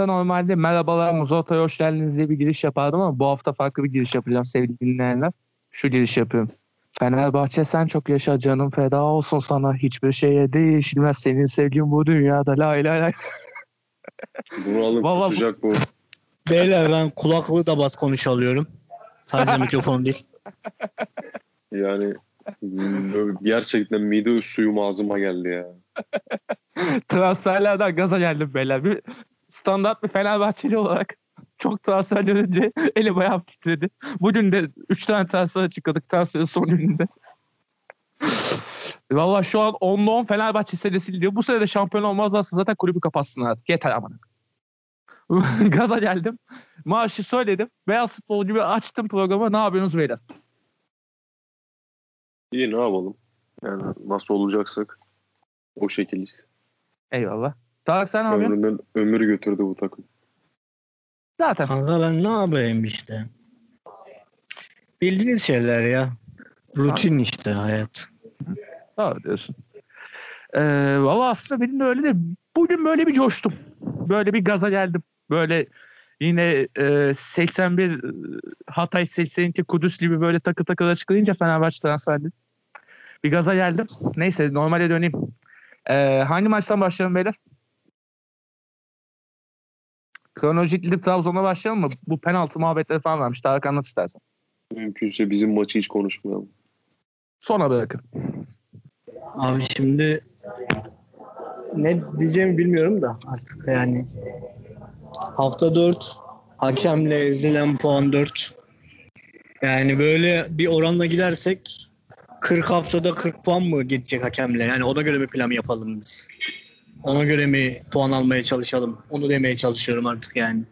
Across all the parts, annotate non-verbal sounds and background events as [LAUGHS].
hafta normalde merhabalar Muzota'ya hoş geldiniz diye bir giriş yapardım ama bu hafta farklı bir giriş yapacağım sevgili dinleyenler. Şu giriş yapıyorum. Fenerbahçe sen çok yaşa canım feda olsun sana hiçbir şeye değişilmez senin sevgin bu dünyada lay lay lay. Bunu alıp Vallahi bu- kusacak bu. Beyler ben kulaklığı da bas konuş alıyorum. Sadece [LAUGHS] mikrofon değil. Yani gerçekten mide suyum ağzıma geldi ya. Transferlerden gaza geldim beyler. Bir standart bir Fenerbahçeli olarak çok transfer önce elim ayağım titredi. Bugün de 3 tane transfer açıkladık transferin son gününde. [LAUGHS] Valla şu an 10'da 10 Fenerbahçe serisi gidiyor. Bu sene de şampiyon olmazlarsa zaten kulübü kapatsın artık. Yeter aman. [LAUGHS] Gaza geldim. Maaşı söyledim. Beyaz futbol gibi açtım programı. Ne yapıyorsunuz beyler? İyi ne yapalım? Yani nasıl olacaksak o şekilde. Eyvallah. Tarık sen ne yapıyorsun? Ömrümden ömür götürdü bu takım. Zaten. Kanka ben ne yapayım işte. Bildiğiniz şeyler ya. Rutin işte hayat. Doğru diyorsun. Ee, Valla aslında benim de öyle de bugün böyle bir coştum. Böyle bir gaza geldim. Böyle yine e, 81 e, Hatay 82 Kudüs gibi böyle takı takı açıklayınca Fenerbahçe transferdi. Bir gaza geldim. Neyse normale döneyim. Ee, hangi maçtan başlayalım beyler? Kronolojik gidip Trabzon'a başlayalım mı? Bu penaltı muhabbetleri falan varmış. Tarık anlat istersen. Mümkünse bizim maçı hiç konuşmayalım. Sona bırakın. Abi şimdi ne diyeceğimi bilmiyorum da artık yani. Hafta 4 hakemle ezilen puan 4. Yani böyle bir oranla gidersek 40 haftada 40 puan mı gidecek hakemle? Yani ona göre mi plan yapalım biz? Ona göre mi puan almaya çalışalım? Onu demeye çalışıyorum artık yani.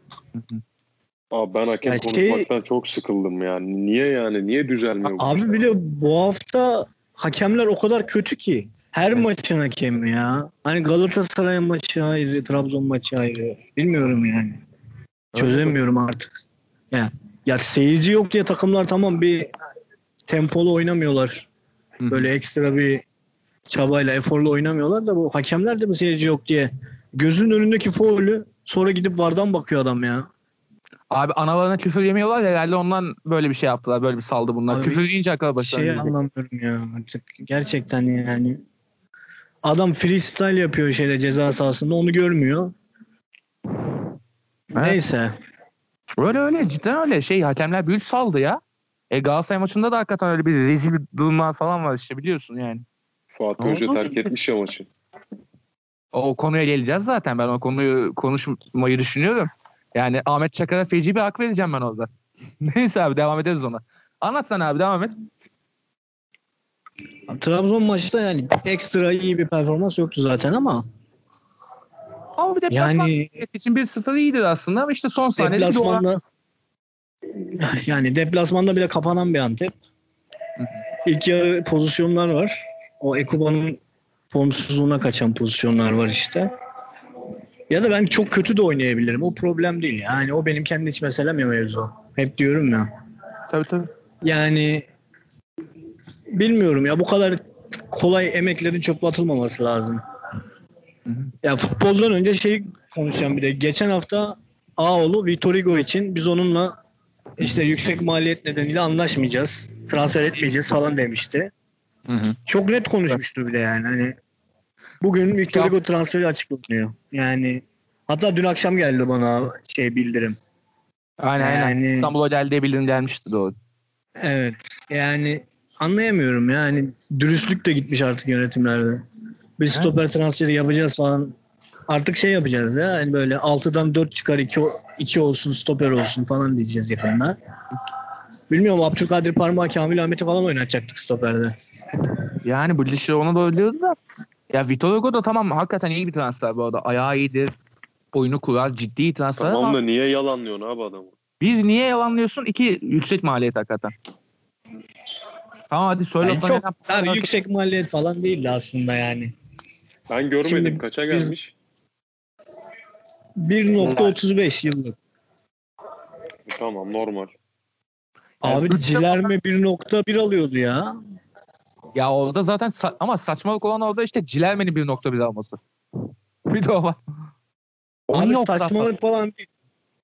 Abi ben hakem Ya şey- konuşmaktan çok sıkıldım yani. Niye yani? Niye düzelmiyor bu? Abi bir de bu hafta hakemler o kadar kötü ki. Her maçın hakemi ya. Hani Galatasaray maçı ayrı, Trabzon maçı ayrı. Bilmiyorum yani. Çözemiyorum artık. Ya, ya seyirci yok diye takımlar tamam bir tempolu oynamıyorlar. Hı. Böyle ekstra bir çabayla, eforla oynamıyorlar da bu hakemler de mi seyirci yok diye. Gözün önündeki faulü sonra gidip vardan bakıyor adam ya. Abi analarına küfür yemiyorlar ya herhalde ondan böyle bir şey yaptılar. Böyle bir saldı bunlar. Abi, küfür deyince akla başlarına Şey gelecek. anlamıyorum ya artık gerçekten yani. Adam freestyle yapıyor şeyde ceza sahasında onu görmüyor. Evet. Neyse. Öyle öyle cidden öyle. Şey hakemler büyük saldı ya. E Galatasaray maçında da hakikaten öyle bir rezil durumlar falan var işte biliyorsun yani. Ne Hoca terk etmiş ya maçı. O konuya geleceğiz zaten. Ben o konuyu konuşmayı düşünüyorum. Yani Ahmet Çakar'a feci bir hak vereceğim ben orada. [LAUGHS] Neyse abi devam ederiz ona. Anlat sen abi devam et. Trabzon maçta yani ekstra iyi bir performans yoktu zaten ama Ama bir deplasman yani için 1-0 iyidir aslında ama işte son saniyede deplasmanda [LAUGHS] yani deplasmanda bile kapanan bir Antep. İlk yarı pozisyonlar var. O Ekuba'nın formsuzluğuna kaçan pozisyonlar var işte. Ya da ben çok kötü de oynayabilirim. O problem değil. Yani o benim kendi iç meselem ya mevzu. Hep diyorum ya. Tabii tabii. Yani bilmiyorum ya bu kadar kolay emeklerin çöpe atılmaması lazım. Hı hı. Ya futboldan önce şey konuşacağım bir de. Geçen hafta Ağoğlu Vitor Hugo için biz onunla işte yüksek maliyet nedeniyle anlaşmayacağız. Transfer etmeyeceğiz falan demişti. Hı hı. Çok net konuşmuştu bir de yani. Hani bugün Victor Hugo transferi açıklanıyor. Yani hatta dün akşam geldi bana şey bildirim. Aynen aynen. Yani- İstanbul'a geldiği bildirim gelmişti doğru. Evet. Yani anlayamıyorum yani dürüstlük de gitmiş artık yönetimlerde. Biz Evet. stoper transferi yapacağız falan. Artık şey yapacağız ya hani böyle 6'dan 4 çıkar 2, 2 olsun stoper olsun falan diyeceğiz yakında. Bilmiyorum Abdülkadir Parmağı Kamil Ahmet'i falan oynatacaktık stoperde. Yani bu ilişki ona da öyle da. Ya Vitor Hugo da tamam hakikaten iyi bir transfer bu arada. Ayağı iyidir. Oyunu kurar. Ciddi transfer Tamam ama da niye yalanlıyorsun abi adamı? bir niye yalanlıyorsun? İki yüksek maliyet hakikaten. Tamam hadi söyle. Yani çok abi yüksek maliyet falan değildi aslında yani. Ben görmedim. Şimdi Kaça biz- gelmiş? 1.35 yıllık. Tamam normal. Abi üç de- Cilerme 1.1 alıyordu ya. Ya orada zaten sa- ama saçmalık olan orada işte Cilerme'nin 1.1 alması. [LAUGHS] Bir de o var. O Abi fazla? saçmalık falan değil.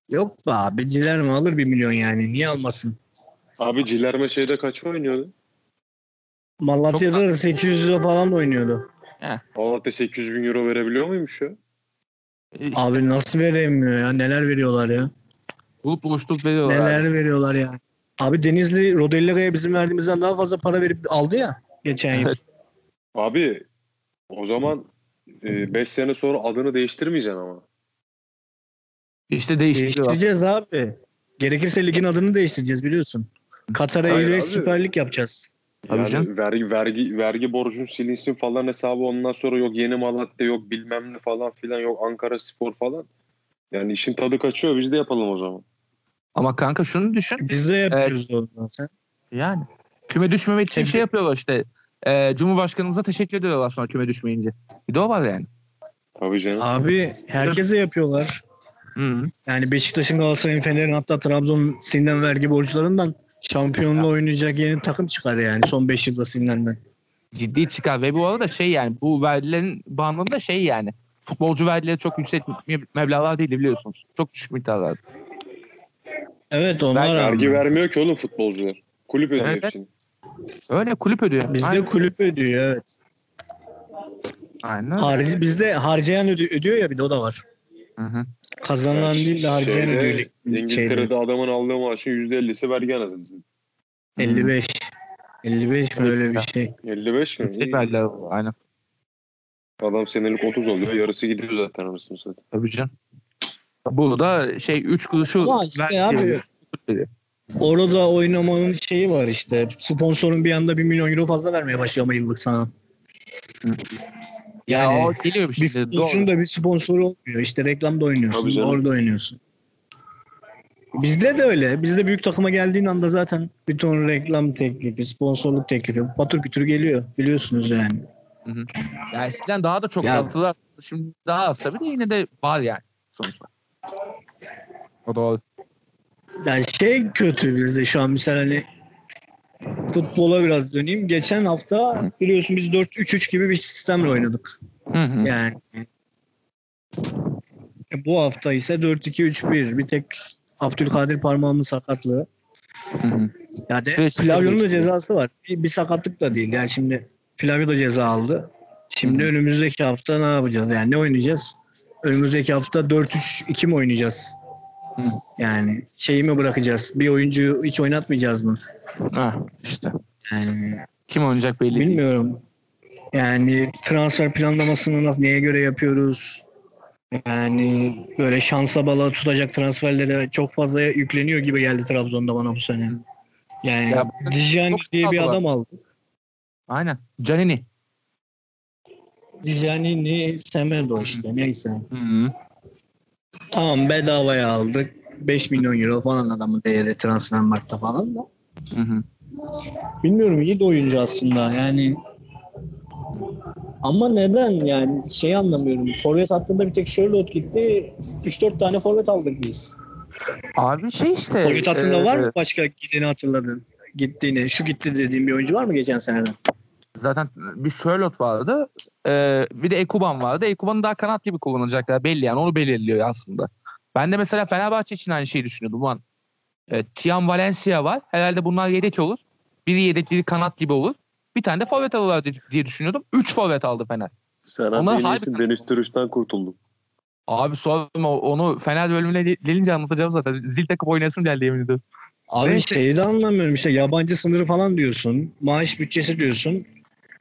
Yok be abi Ciler mi alır bir milyon yani. Niye almasın? Abi Cilerme şeyde kaç oynuyordu? Malatya'da da 800 lira falan oynuyordu. Malatya 800 bin euro verebiliyor muymuş ya? Abi nasıl veremiyor ya? Neler veriyorlar ya? Bulup buluşturup veriyorlar. Neler abi. veriyorlar ya? Abi Denizli Rodella'ya bizim verdiğimizden daha fazla para verip aldı ya geçen yıl. Abi o zaman 5 sene sonra adını değiştirmeyeceksin ama. İşte. Değiştireceğiz abi. Gerekirse ligin adını değiştireceğiz biliyorsun. Katar'a abi. Süper Lig yapacağız. Tabii Yani canım. vergi vergi vergi borcun silinsin falan hesabı ondan sonra yok yeni Malatya yok bilmem ne falan filan yok Ankara Spor falan. Yani işin tadı kaçıyor biz de yapalım o zaman. Ama kanka şunu düşün. Biz de yapıyoruz onu zaten. Yani küme düşmemek için şey yapıyorlar işte. E, Cumhurbaşkanımıza teşekkür ediyorlar sonra küme düşmeyince. Bir de o var yani. Tabii canım. Abi herkese yapıyorlar. Hı. Yani Beşiktaş'ın Galatasaray'ın Fener'in hatta Trabzon'un silinen vergi borçlarından şampiyonla oynayacak yeni takım çıkar yani son 5 yılda silinen. Ciddi çıkar ve bu arada şey yani bu vergilerin bağlamında şey yani futbolcu vergileri çok yüksek me- meblağlar değil biliyorsunuz. Çok düşük miktarlar. Evet onlar Vergi- vermiyor ki oğlum futbolcular. Kulüp ödüyor Evet, hepsini. Öyle kulüp ödüyor. Bizde Aynen. kulüp ödüyor evet. Aynen. Harcı, bizde harcayan ödü- ödüyor ya bir de o da var. Hı hı. Kazanan Yani değil de harcayan şeyde, ödüyor. lig- şeyde. İngiltere'de adamın aldığı maaşın %50'si vergi anasını. satayım. 55. 55 mi öyle bir şey. 55 mi? İyi. var, Aynen. Adam senelik 30 oluyor. Yarısı gidiyor zaten anasını satayım. Tabii canım. Burada şey 3 kuruşu Ama işte vergi abi veriyor. Orada oynamanın şeyi var işte. Sponsorun bir anda 1 milyon euro fazla vermeye başlıyor ama yıllık sana. Ya Yani o geliyor bir futbolcunun Doğru. da bir sponsoru olmuyor. İşte reklamda oynuyorsun. Orada oynuyorsun. Bizde de öyle. Bizde büyük takıma geldiğin anda zaten bir ton reklam teklifi, sponsorluk teklifi patır kütür geliyor. Biliyorsunuz yani. Ya eskiden daha da çok Ya- dağıttılar. Şimdi daha az tabii de yine de var yani sonuçta. O doğru. Yani şey kötü bizde şu an mesela hani futbola biraz döneyim. Geçen hafta biliyorsun biz 4-3-3 gibi bir sistemle oynadık. Hı hı. Yani E, bu hafta ise 4-2-3-1. Bir tek Abdülkadir parmağımın sakatlığı. Hı hı. Ya de Flavio'nun da cezası var. Bir, bir sakatlık da değil. Yani şimdi Flavio da ceza aldı. Şimdi Hı hı. önümüzdeki hafta ne yapacağız? Yani ne oynayacağız? Önümüzdeki hafta 4-3-2 mi oynayacağız? Hı. Yani şeyi mi bırakacağız? Bir oyuncuyu hiç oynatmayacağız mı? Ha, işte. Yani Kim oynayacak belli değil. bilmiyorum. Yani transfer planlamasını nasıl neye göre yapıyoruz? Yani böyle şansa bala tutacak transferlere çok fazla yükleniyor gibi geldi Trabzon'da bana bu sene. Yani Ya, Dijani diye bir adam aldı. Aynen. Canini. Dijani Semedo işte neyse. Hı hı. Tamam bedavaya aldık. 5 milyon euro falan adamın değeri transfer markta falan da. Hı hı. Bilmiyorum iyi de oyuncu aslında yani. Ama neden yani şey anlamıyorum. Forvet hattında bir tek Sherlock gitti. 3-4 tane forvet aldık biz. Abi şey işte. forvet hattında e, var mı başka gideni hatırladın? Gittiğini, şu gitti dediğim bir oyuncu var mı geçen seneden? Zaten bir Sherlock vardı. Ee, bir de Ekuban vardı. Ekuban'ı daha kanat gibi kullanacaklar belli yani. Onu belirliyor aslında. Ben de mesela Fenerbahçe için aynı şeyi düşünüyordum. Ulan e, Tiam Valencia var. Herhalde bunlar yedek olur. Biri yedek biri kanat gibi olur. Bir tane de forvet alırlar diye- düşünüyordum. Üç forvet aldı Fener. İyisi harbiden- Deniz Türüş'ten kurtuldun. Abi sorma onu Fener bölümüne gel- gelince anlatacağım zaten. Zil takıp oynasın geldi yemin ediyorum. Abi Neyse. şeyi de anlamıyorum işte yabancı sınırı falan diyorsun. Maaş bütçesi diyorsun.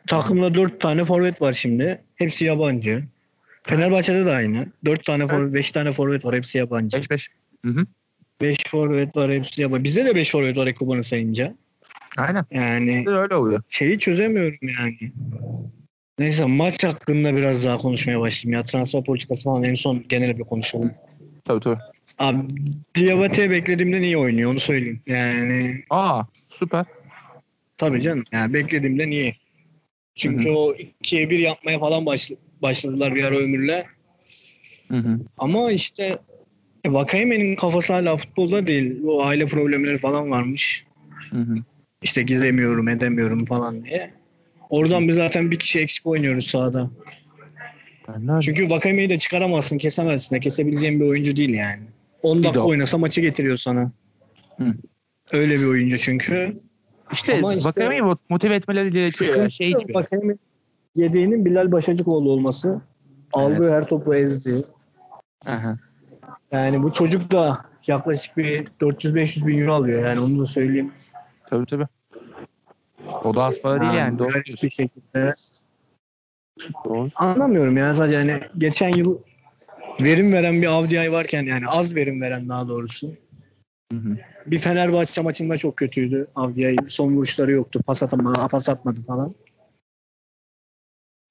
Takımda 4 tane forvet var şimdi. Hepsi yabancı. Fenerbahçe'de de aynı. 4 tane forvet, 5 tane forvet var hepsi yabancı. 5-5. Hı hı. 5 forvet var hepsi yabancı. Bizde de 5 forvet var Ekuban'ı sayınca. Aynen. Yani Öyle oluyor. şeyi çözemiyorum yani. Neyse maç hakkında biraz daha konuşmaya başlayayım ya. Transfer politikası falan en son genel bir konuşalım. Tabii tabii. Abi Diabate beklediğimden iyi oynuyor onu söyleyeyim. Yani Aa süper. tabii canım. Yani beklediğimden iyi. Çünkü o 2'ye 1 yapmaya falan başla- başladılar bir ara Ömür'le. Hı hı. Ama işte Vakayeme'nin kafası hala futbolda değil. O aile problemleri falan varmış. Hı hı. İşte gidemiyorum edemiyorum falan diye. Oradan biz zaten bir kişi eksik oynuyoruz sahada. Öyle. Çünkü Vakame'yi de çıkaramazsın, kesemezsin. Kesebileceğin bir oyuncu değil yani. 10 Bir dakika oynasa maçı getiriyor sana. Hı. Öyle bir oyuncu çünkü. İşte, Ama işte- Vakame'yi mot- motive etmeleri Sıkıntı şey gibi. Vakame yedeğinin Bilal Başacıkoğlu olması. Aldığı her topu ezdi. Aha. Yani bu çocuk da yaklaşık bir 400-500 bin euro alıyor yani onu da söyleyeyim. Tabii tabii. O da az para değil yani. Doğru garip diyorsun. bir şekilde. Doğru. Anlamıyorum yani sadece hani geçen yıl verim veren bir Avdiay varken yani az verim veren daha doğrusu. Hı hı. Bir Fenerbahçe maçında çok kötüydü Avdiay. Son vuruşları yoktu. Pas atamadı, pas atmadı falan.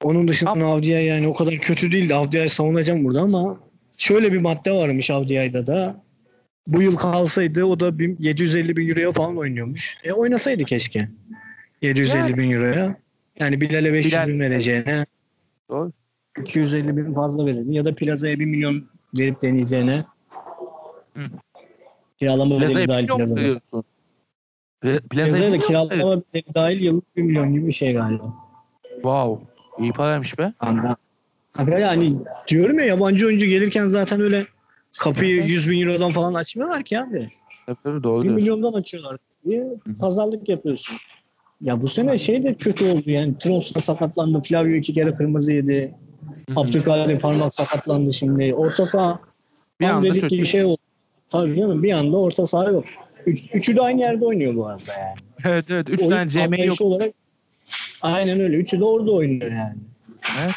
Onun dışında Avdiay yani o kadar kötü değildi. Avdiay savunacağım burada ama şöyle bir madde varmış Avdiay'da da. Bu yıl kalsaydı o da bir 750 bin euroya falan oynuyormuş. E oynasaydı keşke. 750 Yani. bin euroya. Yani Bilal'e 500 Bilal- bin vereceğine Doğru. 250 bin fazla verirdi. Ya da Plaza'ya 1 milyon verip deneyeceğine. Hı. Kiralama bedeli Plaza'ya dahil. Pla- Plaza'ya da kiralama bedeli dahil yıllık 1 milyon gibi bir şey galiba. Wow. İyi paraymış be. Anda. Kanka yani diyorum ya yabancı oyuncu gelirken zaten öyle kapıyı 100 bin eurodan falan açmıyorlar ki abi. Tabii tabii doğru 1 diyorsun. milyondan açıyorlar. diye pazarlık yapıyorsun. Ya bu sene şey de kötü oldu yani. Tros'ta sakatlandı. Flavio iki kere kırmızı yedi. Abdülkadir parmak sakatlandı şimdi. Orta saha Bir anda bir şey oldu. Tabii canım bir anda orta saha yok. Üç, üçü de aynı yerde oynuyor bu arada yani. Evet evet. Üç Oyun tane CM yok. olarak aynen öyle. Üçü de orada oynuyor yani. Evet.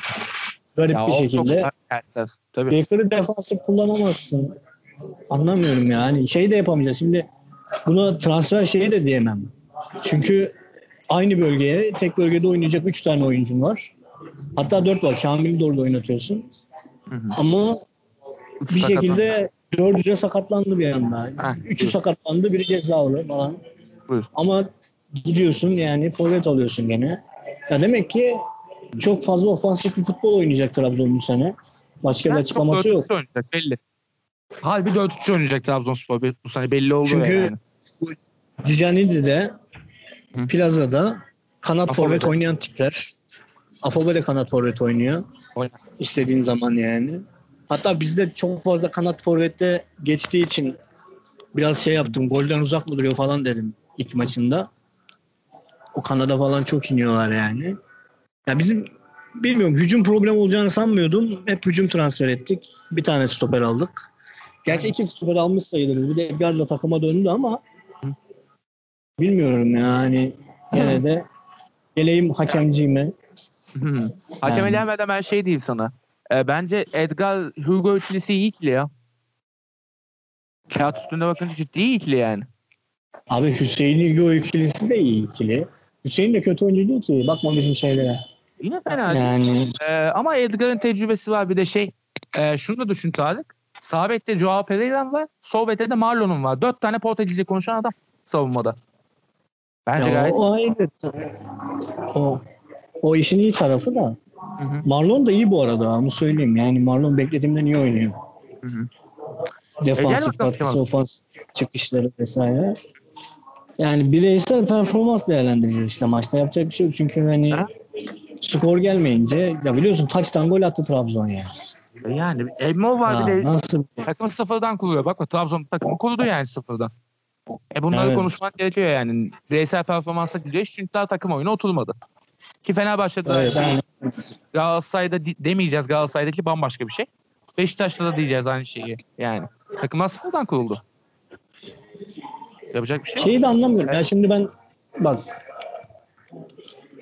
Garip Ya bir şekilde. Tabii. Baker'ı defansif kullanamazsın. Anlamıyorum yani. Şey de yapamayacağız. Şimdi buna transfer şeyi de diyemem. Çünkü aynı bölgeye tek bölgede oynayacak 3 tane oyuncun var. Hatta 4 var. Kamil'i de orada oynatıyorsun. Hı hı. Ama Üç bir şekilde dördü de sakatlandı bir anda. Heh, Üçü buyur. sakatlandı, biri cezalı falan. Buyur. Ama gidiyorsun yani forvet alıyorsun gene. Ya demek ki çok fazla ofansif bir futbol oynayacak Trabzon bu sene. Başka bir açıklaması yok. 4-3 oynayacak belli. Harbi 4-3 oynayacak Trabzonspor bu sene belli oldu Çünkü yani. Dijanidi'de Hı. Plaza'da kanat Afobe'de. forvet oynayan tipler. Afobe de kanat forvet oynuyor. Oynar. İstediğin zaman yani. Hatta bizde çok fazla kanat forvette geçtiği için biraz şey yaptım. Golden uzak mı duruyor falan dedim ilk maçında. O kanada falan çok iniyorlar yani. Ya bizim bilmiyorum hücum problem olacağını sanmıyordum. Hep hücum transfer ettik. Bir tane stoper aldık. Gerçi iki stoper almış sayılırız. Bir de Edgar da takıma döndü ama bilmiyorum yani. Gene de geleyim hakemciğime. Hı. Hakem Yani. elenmeden ben şey diyeyim sana. Ee, bence Edgar Hugo ikilisi iyi ikili ya. Kağıt üstünde bakınca ciddi iyi ikili yani. Abi Hüseyin İlgo ikilisi de iyi ikili. Hüseyin de kötü oyuncu değil ki. Bakma bizim şeylere. Yine fena değil. Yani Ee, ama Edgar'ın tecrübesi var bir de şey. E, şunu da düşün Tarık. Sağ bekte Joao Pereira var. Sol bekte de Marlon'un var. Dört tane Portekizce konuşan adam savunmada. Bence ya gayet o ayrı. O, o işin iyi tarafı da. Hı hı. Marlon da iyi bu arada onu söyleyeyim. Yani Marlon beklediğimden iyi oynuyor. Hı hı. Defansif katkısı, ofansif çıkışları vesaire. Yani bireysel performans değerlendireceğiz işte maçta yapacak bir şey yok. Çünkü hani Ha? skor gelmeyince ya biliyorsun taçtan gol attı Trabzon yani. Yani Elmo var Ya bir de nasıl takımı sıfırdan kuruyor. Bakma Trabzon takımı kurdu yani sıfırdan. E bunları Evet. konuşmak gerekiyor yani. Bireysel performansa gidiyor. Çünkü daha takım oyunu oturmadı. Ki Fenerbahçe'de Evet, şey, yani Galatasaray'da demeyeceğiz. Galatasaray'daki bambaşka bir şey. Beşiktaş'ta da diyeceğiz aynı şeyi. Yani takımlar sıfırdan kuruldu. Yapacak bir şey yok. Şeyi de anlamıyorum. Ya şimdi ben bak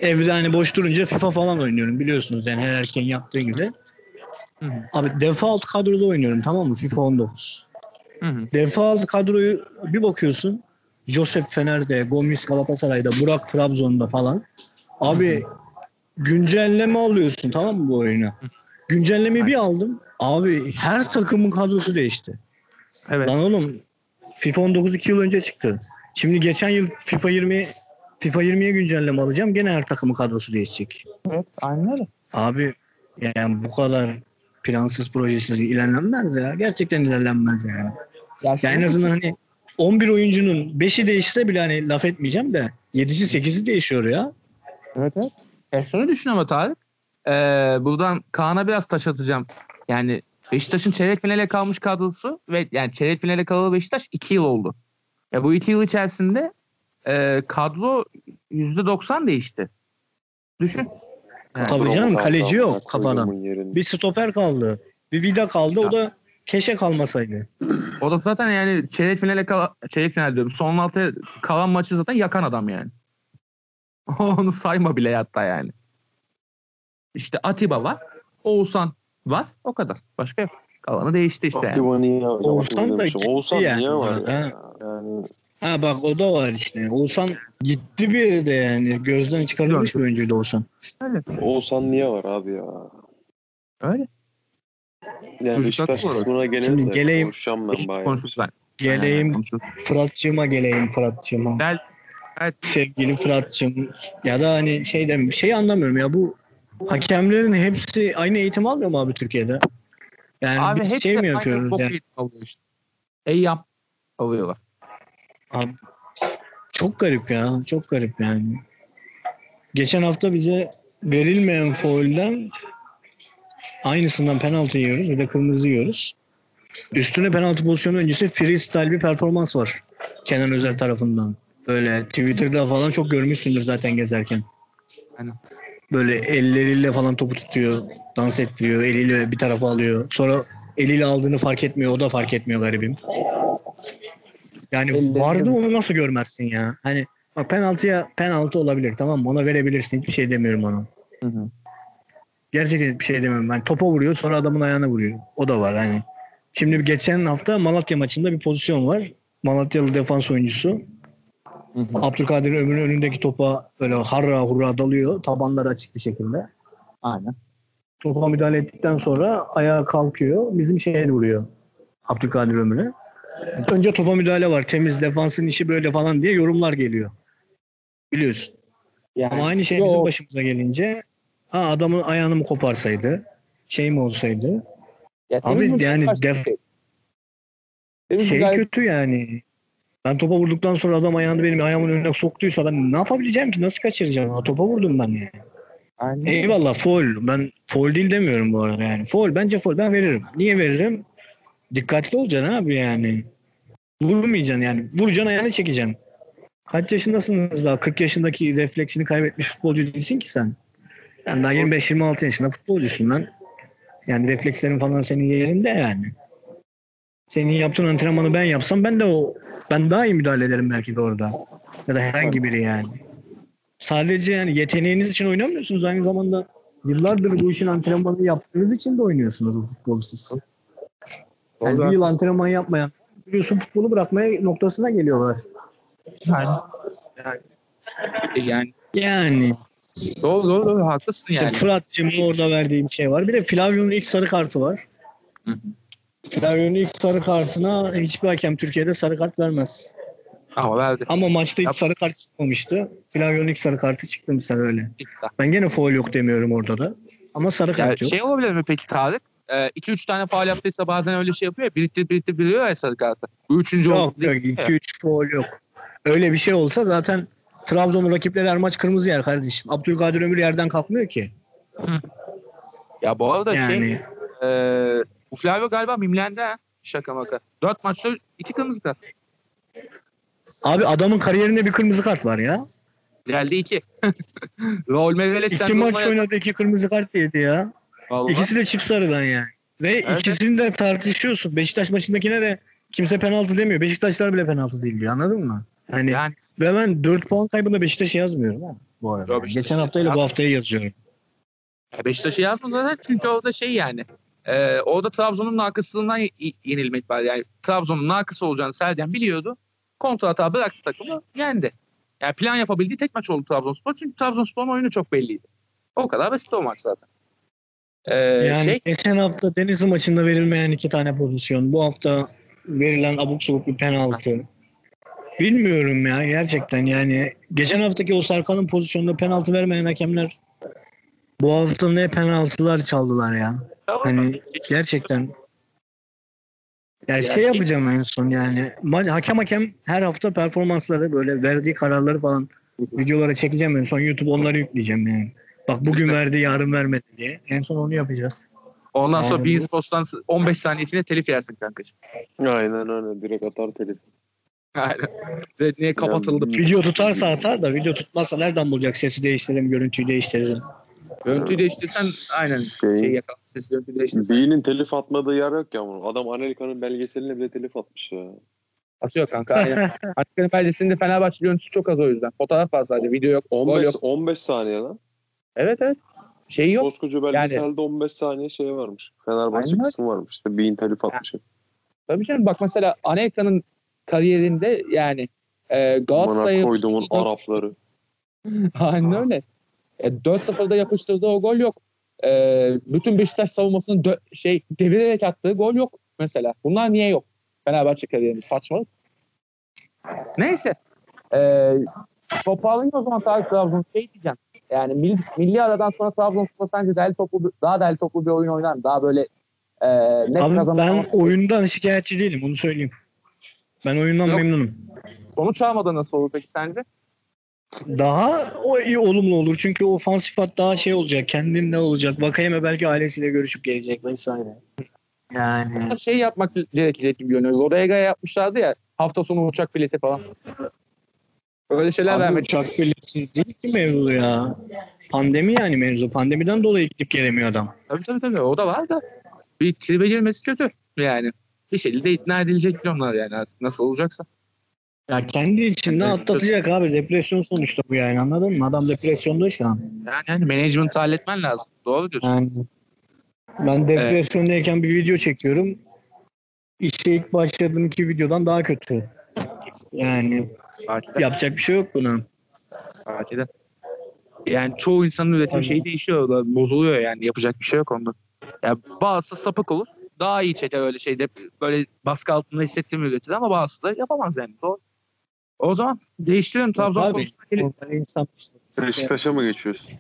evde hani boş durunca FIFA falan oynuyorum biliyorsunuz yani her erkeğin yaptığı gibi. Hı hı. Abi default kadroda oynuyorum tamam mı? FIFA 19. Hı hı. Default kadroyu bir bakıyorsun. Joseph Fener'de, Gomis Galatasaray'da, Burak Trabzon'da falan. Abi güncelleme alıyorsun tamam mı bu oyuna? Güncellemeyi bir aldım. Abi her takımın kadrosu değişti. Evet. Lan oğlum FIFA 19 2 yıl önce çıktı. Şimdi geçen yıl FIFA 20 FIFA 20'ye güncelleme alacağım. Gene her takımın kadrosu değişecek. Evet. Aynen öyle. Abi yani bu kadar plansız projesiz ilerlenmez ya. Gerçekten ilerlenmez yani. Ya Ya en azından hani 11 oyuncunun 5'i değişse bile hani laf etmeyeceğim de 7'si 8'i değişiyor ya. Evet evet. E şunu düşün ama Tarık. Ee, buradan Kaan'a biraz taş atacağım. Yani Beşiktaş'ın çeyrek finale kalmış kadrosu ve yani çeyrek finale kalalı Beşiktaş 2 yıl oldu. Ya bu 2 yıl içerisinde e, kadro %90 değişti. Düşün. Yani, Tabii canım, kaleci yok yerinde. Bir stoper kaldı. Bir vida kaldı. O da keşe kalmasaydı. o da zaten yani çeyrek finale kala, çeyrek final diyorum. Son altıya kalan maçı zaten yakan adam yani. [LAUGHS] Onu sayma bile hatta yani. İşte Atiba var. Oğuzhan var. O kadar. Başka yok. Kalanı değişti işte. Yani. Atiba niye? Oğuzhan da gitti Oğuzhan yani niye var ya? ha. Yani Ha bak o da var işte. Oğuzhan gitti bir yerde yani. Gözden çıkarılmış bir oyuncuydu Oğuzhan. Öyle. Oğuzhan niye var abi ya? Öyle. Yani Beşiktaş kısmına Şimdi gelelim de geleyim. konuşacağım ben bayağı. Konuşuruz ben. Geleyim. Fırat'cığıma geleyim Fırat'cığıma. Gel. Evet. Sevgili Fırat'cığım. Ya da hani şey de şey anlamıyorum ya bu hakemlerin hepsi aynı eğitim almıyor mu abi Türkiye'de? Yani Abi hepsi şey mi aynı yapıyoruz bok yani? alıyor işte. Eyyam alıyorlar. Abi, çok garip ya. Çok garip yani. Geçen hafta bize verilmeyen faulden aynısından penaltı yiyoruz ve de kırmızı yiyoruz. Üstüne penaltı pozisyonu öncesi freestyle bir performans var. Kenan Özer tarafından. Böyle Twitter'da falan çok görmüşsündür zaten gezerken. Aynen. Böyle elleriyle falan topu tutuyor. Dans ettiriyor. Eliyle bir tarafa alıyor. Sonra eliyle aldığını fark etmiyor. O da fark etmiyor garibim. Yani Elleri- vardı onu nasıl görmezsin ya? Hani bak penaltıya penaltı olabilir tamam mı? Ona verebilirsin. Hiçbir şey demiyorum ona. Hı hı. Gerçekten bir şey demiyorum. Ben topa vuruyor sonra adamın ayağına vuruyor. O da var hani. Şimdi geçen hafta Malatya maçında bir pozisyon var. Malatyalı defans oyuncusu. Abdülkadir Ömür'ün önündeki topa böyle harra hurra dalıyor. Tabanları açık bir şekilde. Aynen. Topa müdahale ettikten sonra ayağa kalkıyor. Bizim şeye vuruyor. Abdülkadir Ömür'e. Önce topa müdahale var. Temiz defansın işi böyle falan diye yorumlar geliyor. Biliyorsun. Yani, Ama aynı şey bizim başımıza gelince ha adamın ayağını mı koparsaydı şey mi olsaydı Ya Abi yani def- şey. Kötü yani. Ben topa vurduktan sonra adam ayağını benim ayağımın önüne soktuysa ben ne yapabileceğim ki? Nasıl kaçıracağım? Topa vurdum ben yani. Aynen. Eyvallah foul. Ben foul değil demiyorum bu arada yani. Foul bence foul. Ben veririm. Niye veririm? Dikkatli olacaksın abi yani. Vurmayacaksın yani. Vuracaksın ayağını çekeceksin. Kaç yaşındasınız daha? 40 yaşındaki refleksini kaybetmiş futbolcu değilsin ki sen. Yani daha 25-26 yaşında futbolcusun lan. Yani reflekslerin falan senin yerinde yani. Senin yaptığın antrenmanı ben yapsam ben de o ben daha iyi müdahale ederim belki de orada. Ya da herhangi biri yani. Sadece yani yeteneğiniz için oynamıyorsunuz aynı zamanda yıllardır bu işin antrenmanını yaptığınız için de oynuyorsunuz bu futbolu siz. Yani bir yıl antrenman yapmayan biliyorsun futbolu bırakmaya noktasına geliyorlar. Yani, yani, yani Yani doğru doğru, doğru haklısın işte yani. Fırat'cığımın orada verdiği bir şey var. Bir de Flavio'nun ilk sarı kartı var. Hı hı. Flavio'nun ilk sarı kartına hiçbir hakem Türkiye'de sarı kart vermez. Ama verdi. Ama maçta hiç Yap. sarı kart çıkmamıştı. Flavio'nun ilk sarı kartı çıktı mesela öyle. Ben gene foul yok demiyorum orada da. Ama sarı Yani kart yok. şey olabilir mi peki Tarık? 2-3 tane faal yaptıysa bazen öyle şey yapıyor ya. Biriktir biriktir biliyor ya sarı kartı. Bu üçüncü Yok oldu. yok 2-3 foul yok. Öyle bir şey olsa zaten Trabzon'un rakipleri her maç kırmızı yer kardeşim. Abdülkadir Ömür yerden kalkmıyor ki. Ya bu arada Yani şey e, bu Flavio galiba mimlendi ha. Şaka maka. 4 maçta 2 kırmızı kart. abi adamın kariyerinde bir kırmızı kart var ya. Geldi 2. [LAUGHS] Raul Meireles İki maç oynadı iki kırmızı kart yedi ya. İkisi de çift sarıdan yani. Ve Evet. ikisini de tartışıyorsun. Beşiktaş maçındakine de kimse penaltı demiyor. Beşiktaşlar bile penaltı değil diyor. Anladın mı? Hani Yani ve ben 4 puan kaybında Beşiktaş'ı yazmıyorum ha, bu arada. Yok, Yani Geçen haftayla bu haftaya yazıyorum. Ya Beşiktaş'ı yazma zaten çünkü orada şey yani. E, orada Trabzon'un nakıslığından yenilmek var. Yani Trabzon'un nakısı olacağını Sergen biliyordu. Kontra hata bıraktı takımı yendi. Yani plan yapabildiği tek maç oldu Trabzonspor. Çünkü Trabzonspor'un oyunu çok belliydi. O kadar basit o maç zaten. E, Yani şey, geçen hafta Denizli maçında verilmeyen iki tane pozisyon. Bu hafta verilen abuk sabuk bir penaltı. Bilmiyorum ya gerçekten yani. Geçen haftaki o Serkan'ın pozisyonunda penaltı vermeyen hakemler bu hafta ne penaltılar çaldılar ya. Hani gerçekten ya şey yapacağım en son yani. Ma- hakem hakem her hafta performansları böyle verdiği kararları falan videolara çekeceğim en son YouTube onları yükleyeceğim yani. Bak bugün verdi yarın vermedi diye. En son onu yapacağız. Ondan sonra Aynen. Bean Sports'tan 15 saniye içinde telif yersin kankacığım. Aynen öyle. Direkt atar telif. Aynen. Ve niye kapatıldı? Yani- Video tutarsa atar da video tutmazsa nereden bulacak? Sesi değiştirelim, görüntüyü değiştirelim. Görüntüyü değiştirsen aynen Şey- şey yakal. Ses görüntüyü değiştirsen Bean'in telif atmadığı yer yok ya bunun. Adam Amerika'nın belgeseline bile telif atmış ya. atıyor kanka. Aynen. [LAUGHS] Amerika'nın belgesinde Fenerbahçe görüntüsü çok az o yüzden. Fotoğraf var sadece. Video yok. Gol 15, yok. 15 saniye lan. Evet evet. Şey yok. Koskoca belgeselde 15 saniye şey varmış. Fenerbahçe Aynen. kısmı varmış. İşte Bean telif atmış. Tabii canım bak mesela Anelka'nın kariyerinde yani e, Bana Galatasaray'ı koyduğumun [LAUGHS] Arapları. Aynen öyle. E, 4-0'da yapıştırdığı o gol yok. E, bütün Beşiktaş savunmasının dö- şey devirerek attığı gol yok mesela. Bunlar niye yok? Fenerbahçe kariyerinde saçmalık. Neyse. E, toparlayayım o zaman Tarık Trabzon. Şey diyeceğim. Yani milli, milli aradan sonra Trabzonspor sence değerli toplu, daha değerli toplu bir oyun oynar mı? Daha böyle e, net Abi kazanan ben oyundan şikayetçi değilim onu söyleyeyim. Ben oyundan Yok. memnunum. sonuç almadı nasıl olur peki sence? Daha o iyi olumlu olur çünkü ofansif hat daha şey olacak, kendinde olacak. Vakayeme belki ailesiyle görüşüp gelecek vesaire. Yani Şey yapmak gerekecek gibi görünüyor. Rodega yapmışlardı ya hafta sonu uçak bileti falan. Öyle şeyler Abi vermek uçak bileti değil ki mevzu ya. Pandemi yani mevzu. Pandemiden dolayı gidip gelemiyor adam. Tabii tabii tabii o da var da bir tribe girmesi kötü yani. Bir şekilde ikna edilecek onlar yani artık nasıl olacaksa. Ya kendi içinde Evet, atlatacak abi. Depresyon sonuçta bu yani anladın mı? Adam depresyonda şu an. Yani hani management halletmen lazım. Doğru diyorsun. Yani ben depresyondayken bir video çekiyorum. İşe ilk başladığım iki videodan daha kötü. Yani de, yapacak bir şey yok buna. de. Yani çoğu insanın üretim Tabii. şeyi değişiyor. Bozuluyor yani. Yapacak bir şey yok onda. Ya bazısı sapık olur. Daha iyi çeker öyle şeyde. Böyle baskı altında hissettiğimi üretir ama bazısı da yapamaz yani. Doğru. O zaman değiştiriyorum Trabzon Abi, konusuna insan. Beşiktaş'a mı geçiyorsun?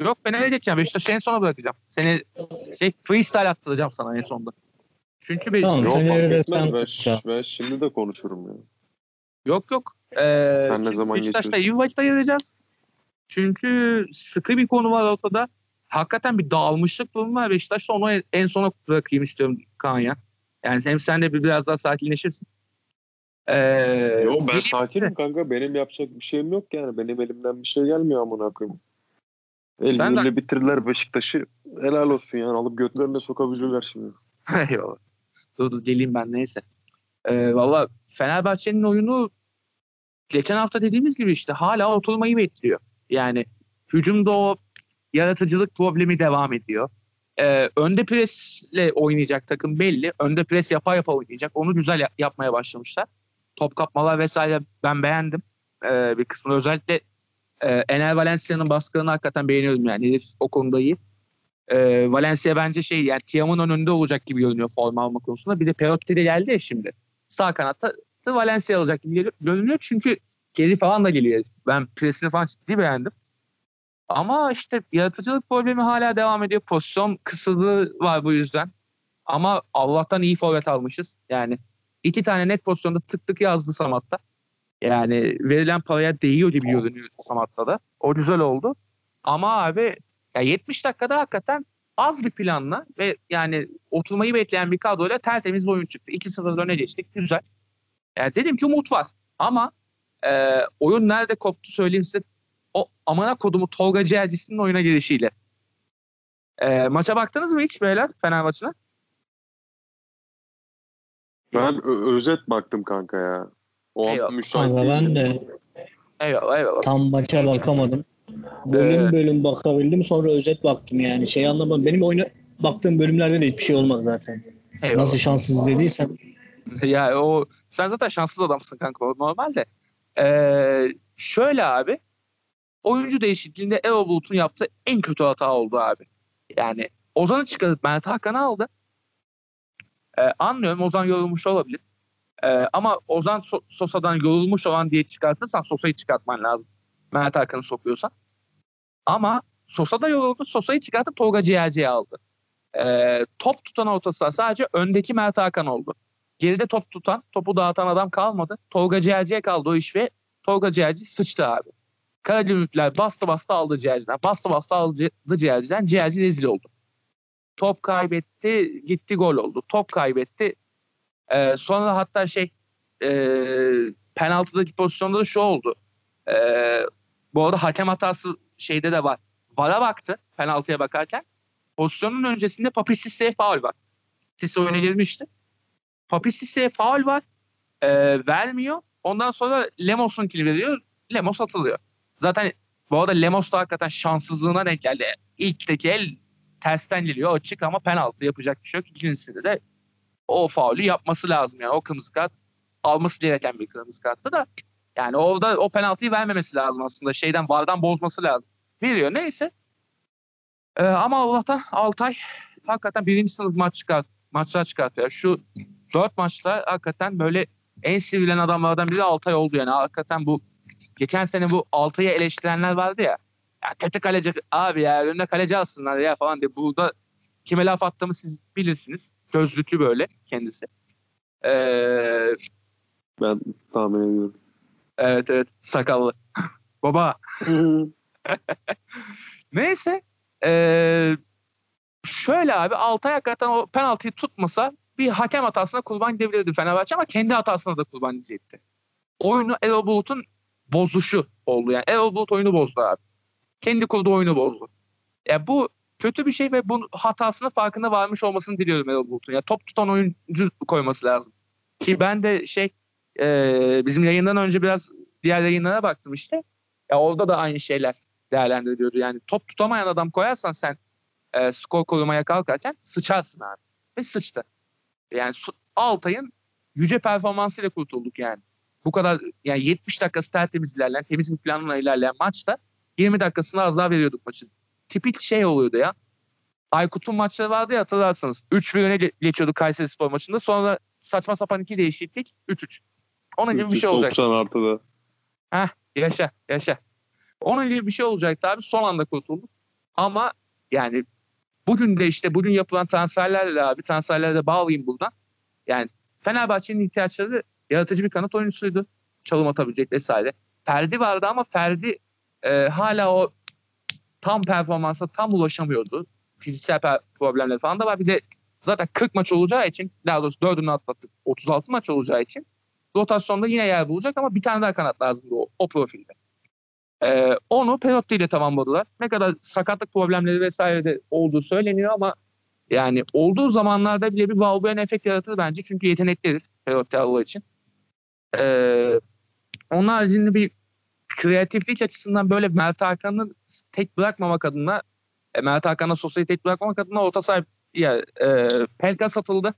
Yok Fener'e geçeceğim. Beşiktaş'ı en sona bırakacağım. Seni şey freestyle attıracağım sana en sonunda. Çünkü bir, Tamam. yok fark de etmez. sen Ben, ben şimdi de konuşurum ya. yok. yok. Ee, Sen ne çünkü zaman Beşiktaş'ta geçiyorsun? iyi vakit ayıracağız. Çünkü sıkı bir konu var ortada. Hakikaten bir dağılmışlık durumu var. Beşiktaş'ta onu en, en sona bırakayım istiyorum Kaan ya. Yani hem sen de bir, biraz daha sakinleşirsin. Ee, Yo ben geleyim sakinim kanka. Benim yapacak bir şeyim yok yani. Benim elimden bir şey gelmiyor amına koyayım. El Ben de- bitirirler Beşiktaş'ı. Helal olsun yani. Alıp götlerine sokabilirler şimdi. [LAUGHS] Eyvallah. Dur dur ben neyse. Ee, Valla Fenerbahçe'nin oyunu geçen hafta dediğimiz gibi işte hala oturmayı bekliyor. Yani hücumda o yaratıcılık problemi devam ediyor. Ee, önde presle oynayacak takım belli. Önde pres yapa yapa oynayacak. Onu güzel ya- yapmaya başlamışlar. Top kapmalar vesaire ben beğendim. Ee, bir kısmını özellikle e, Ener Valencia'nın baskılarını hakikaten beğeniyorum yani. Herif o konuda iyi. Ee, Valencia bence şey yani Tiam'ın önünde olacak gibi görünüyor forma alma konusunda. Bir de Perotti de geldi ya şimdi. Sağ kanatta Valencia alacak gibi görünüyor çünkü geri falan da geliyor. Ben presini falan ciddi beğendim. Ama işte yaratıcılık problemi hala devam ediyor. Pozisyon kısıtlığı var bu yüzden. Ama Allah'tan iyi forvet almışız. Yani iki tane net pozisyonda tık tık yazdı Samat'ta. Yani verilen paraya değiyor gibi görünüyor Samat'ta da. O güzel oldu. Ama abi ya 70 dakikada hakikaten az bir planla ve yani oturmayı bekleyen bir kadroyla tertemiz bir oyun çıktı. 2-0 öne geçtik. Güzel. Yani dedim ki umut var. Ama e, oyun nerede koptu söyleyeyim size. O amana kodumu Tolga Ciğercisi'nin oyuna girişiyle. E, maça baktınız mı hiç beyler Fener maçına? Ben ö- özet baktım kanka ya. O Eyvallah. an müsait Kanka ben de Eyvallah eyvallah. tam maça bakamadım. Bölüm Ee, bölüm bakabildim sonra özet baktım yani. Şey anlamadım. Benim oyuna baktığım bölümlerde de hiçbir şey olmadı zaten. eyvallah. Nasıl şanssız izlediysem. [LAUGHS] ya o sen zaten şanssız adamsın kanka o normal de. Ee, şöyle abi oyuncu değişikliğinde Erol Bulut'un yaptığı en kötü hata oldu abi. Yani Ozan'ı çıkarıp Mert Hakan'ı aldı. Ee, anlıyorum Ozan yorulmuş olabilir. Ee, ama Ozan So- Sosa'dan yorulmuş olan diye çıkartırsan Sosa'yı çıkartman lazım. Mert Hakan'ı sokuyorsan. Ama Sosa da yoruldu. Sosa'yı çıkartıp Tolga Ciğerci'ye aldı. Ee, top tutan orta saha sadece öndeki Mert Hakan oldu. Geride top tutan, topu dağıtan adam kalmadı. Tolga Ciğerci'ye kaldı o iş ve Tolga Ciğerci sıçtı abi. Karagümrükler bastı bastı aldı ciğerciden. Bastı bastı aldı ciğerciden. Ciğerci rezil oldu. Top kaybetti. Gitti gol oldu. Top kaybetti. Ee, sonra hatta şey e, penaltıdaki pozisyonda da şu oldu. Ee, bu arada hakem hatası şeyde de var. VAR'a baktı penaltıya bakarken. Pozisyonun öncesinde Papi Sisse'ye faul var. Sisse oyuna girmişti. Papi Sisse'ye faul var. E, vermiyor. Ondan sonra Lemos'un kili veriyor. Lemos atılıyor. Zaten bu arada Lemos da hakikaten şanssızlığına denk geldi. İlkteki el tersten geliyor açık ama penaltı yapacak bir şey yok. İkincisinde de o faulü yapması lazım. Yani o kırmızı kart alması gereken bir kırmızı karttı da yani orada o penaltıyı vermemesi lazım aslında. Şeyden vardan bozması lazım. Veriyor neyse. Ee, ama Allah'tan Altay hakikaten birinci sınıf maç çıkart, maçlar çıkartıyor. Şu dört maçta hakikaten böyle en sevilen adamlardan biri Altay oldu yani. Hakikaten bu geçen sene bu Altay'ı eleştirenler vardı ya. Ya kötü kaleci abi ya önüne kaleci alsınlar ya falan diye. Burada kime laf attığımı siz bilirsiniz. Gözlüklü böyle kendisi. Ee, Ben tahmin ediyorum. evet evet sakallı. [LAUGHS] Baba [LAUGHS] Neyse. Ee, şöyle abi Altay hakikaten o penaltıyı tutmasa bir hakem hatasına kurban gidebilirdi Fenerbahçe ama kendi hatasına da kurban gidecekti. Oyunu Erol Bulut'un bozuşu oldu. Yani Erol Bulut oyunu bozdu abi. Kendi kurduğu oyunu bozdu. Ya bu kötü bir şey ve bu hatasına farkında varmış olmasını diliyorum Erol Bulut'un. Ya top tutan oyuncu koyması lazım. Ki ben de şey e, bizim yayından önce biraz diğer yayınlara baktım işte. Ya orada da aynı şeyler değerlendiriliyordu. Yani top tutamayan adam koyarsan sen e, skor korumaya kalkarken sıçarsın abi. Ve sıçtı. Yani Altay'ın yüce performansıyla kurtulduk yani. Bu kadar yani 70 dakikası tertemiz ilerleyen, temiz bir planla ilerleyen maçta 20 dakikasını az daha veriyorduk maçın. Tipik şey oluyordu ya. Aykut'un maçları vardı ya hatırlarsınız. 3-1 öne geçiyordu Kayseri Spor maçında. Sonra saçma sapan iki değişiklik 3-3. Onun gibi bir şey olacak. 90 artıda. Heh, yaşa, yaşa. Onun gibi bir şey olacaktı abi. Son anda kurtulduk. Ama yani bugün de işte bugün yapılan transferlerle abi transferlere de bağlayayım buradan. Yani Fenerbahçe'nin ihtiyaçları yaratıcı bir kanat oyuncusuydu. Çalım atabilecek vesaire. Ferdi vardı ama Ferdi e, hala o tam performansa tam ulaşamıyordu. Fiziksel problemler falan da var. Bir de zaten 40 maç olacağı için daha doğrusu 4'ünü atlattık. 36 maç olacağı için rotasyonda yine yer bulacak ama bir tane daha kanat lazımdı o, o profilde. Ee, onu Perotti ile tamamladılar. Ne kadar sakatlık problemleri vesaire de olduğu söyleniyor ama yani olduğu zamanlarda bile bir Valbuena efekt yaratır bence. Çünkü yeteneklidir Perotti Allah için. Ee, onun haricinde bir kreatiflik açısından böyle Mert Hakan'ı tek bırakmamak adına e, Mert Hakan'la Sosa'yı tek bırakmamak adına orta sahip ya, e, Pelka satıldı.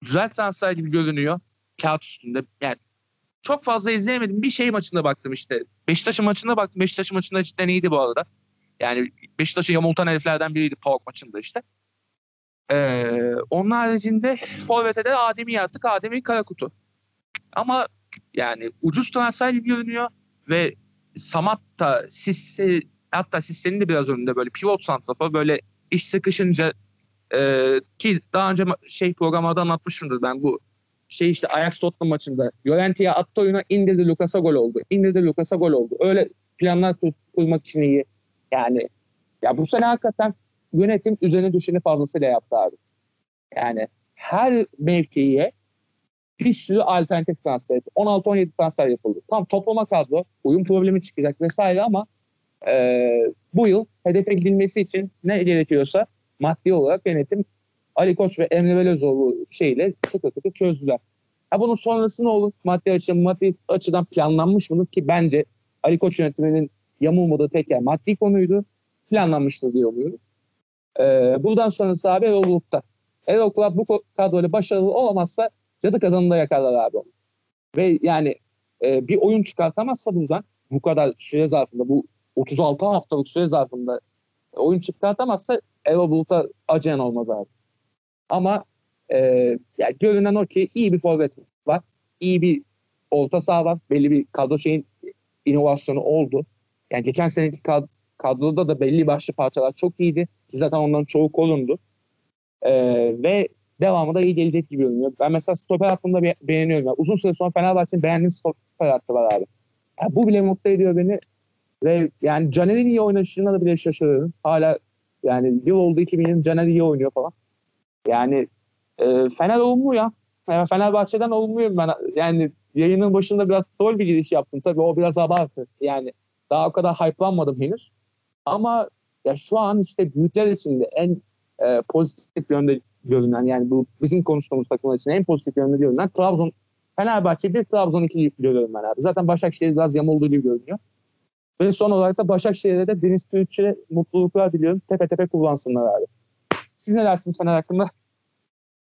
Güzel transfer gibi görünüyor. Kağıt üstünde. Yani çok fazla izleyemedim. Bir şey maçında baktım işte. Beşiktaş'ın maçına baktım. Beşiktaş'ın maçında cidden iyiydi bu arada. Yani Beşiktaş'ın yamultan heriflerden biriydi PAOK maçında işte. Ee, onun haricinde Forvet'e de Adem'i attık. Adem'i Karakutu. Ama yani ucuz transfer gibi görünüyor ve Samat da Sisse hatta Sisse'nin de biraz önünde böyle pivot santrafor böyle iş sıkışınca e, ki daha önce şey programlarda anlatmışımdır ben bu şey işte Ajax Tottenham maçında Llorente'ye attı oyuna indirdi Lucas'a gol oldu. İndirdi Lucas'a gol oldu. Öyle planlar kur, kurmak için iyi. Yani ya bu sene hakikaten yönetim üzerine düşeni fazlasıyla yaptı abi. Yani her mevkiye bir sürü alternatif transfer etti. 16-17 transfer yapıldı. Tam toplama kadro, uyum problemi çıkacak vesaire ama e, bu yıl hedefe gidilmesi için ne gerekiyorsa maddi olarak yönetim Ali Koç ve Emre Belözoğlu şeyle tıkı tıkı çözdüler. Ha bunun sonrası ne olur? Maddi açıdan, maddi açıdan planlanmış mıdır ki bence Ali Koç yönetiminin yamulmadığı tek yer maddi konuydu. Planlanmıştır diye umuyorum. Ee, buradan sonrası abi Erol Bulut'ta. Erol Club bu kadroyla başarılı olamazsa cadı kazanında yakarlar abi onu. Ve yani e, bir oyun çıkartamazsa buradan bu kadar süre zarfında bu 36 haftalık süre zarfında oyun çıkartamazsa Erol Bulut'a acıyan olmaz abi. Ama e, yani görünen o ki iyi bir forvet var. iyi bir orta saha var. Belli bir kadro şeyin inovasyonu oldu. Yani geçen seneki kad- kadroda da belli başlı parçalar çok iyiydi. Ki zaten onların çoğu kolundu. E, ve devamı da iyi gelecek gibi görünüyor. Ben mesela stoper hattında be- beğeniyorum. Yani uzun süre sonra Fenerbahçe'nin beğendiğim stoper hattı var abi. Yani bu bile mutlu ediyor beni. Ve yani Caner'in iyi oynayışına da bile şaşırıyorum. Hala yani yıl oldu 2020 Caner iyi oynuyor falan. Yani e, Fener olumlu ya. Yani Fenerbahçe'den olumluyum ben. Yani yayının başında biraz troll bir giriş yaptım. Tabii o biraz abartı. Yani daha o kadar hype'lanmadım henüz. Ama ya şu an işte büyükler içinde en e, pozitif yönde görünen yani bu bizim konuştuğumuz takımlar için en pozitif yönde görünen Trabzon Fenerbahçe bir Trabzon 2 görüyorum ben abi. Zaten Başakşehir biraz yamulduğu gibi görünüyor. Ve son olarak da Başakşehir'e de Deniz Türkçü'ye mutluluklar diliyorum. Tepe tepe kullansınlar abi. Siz ne dersiniz Fener hakkında?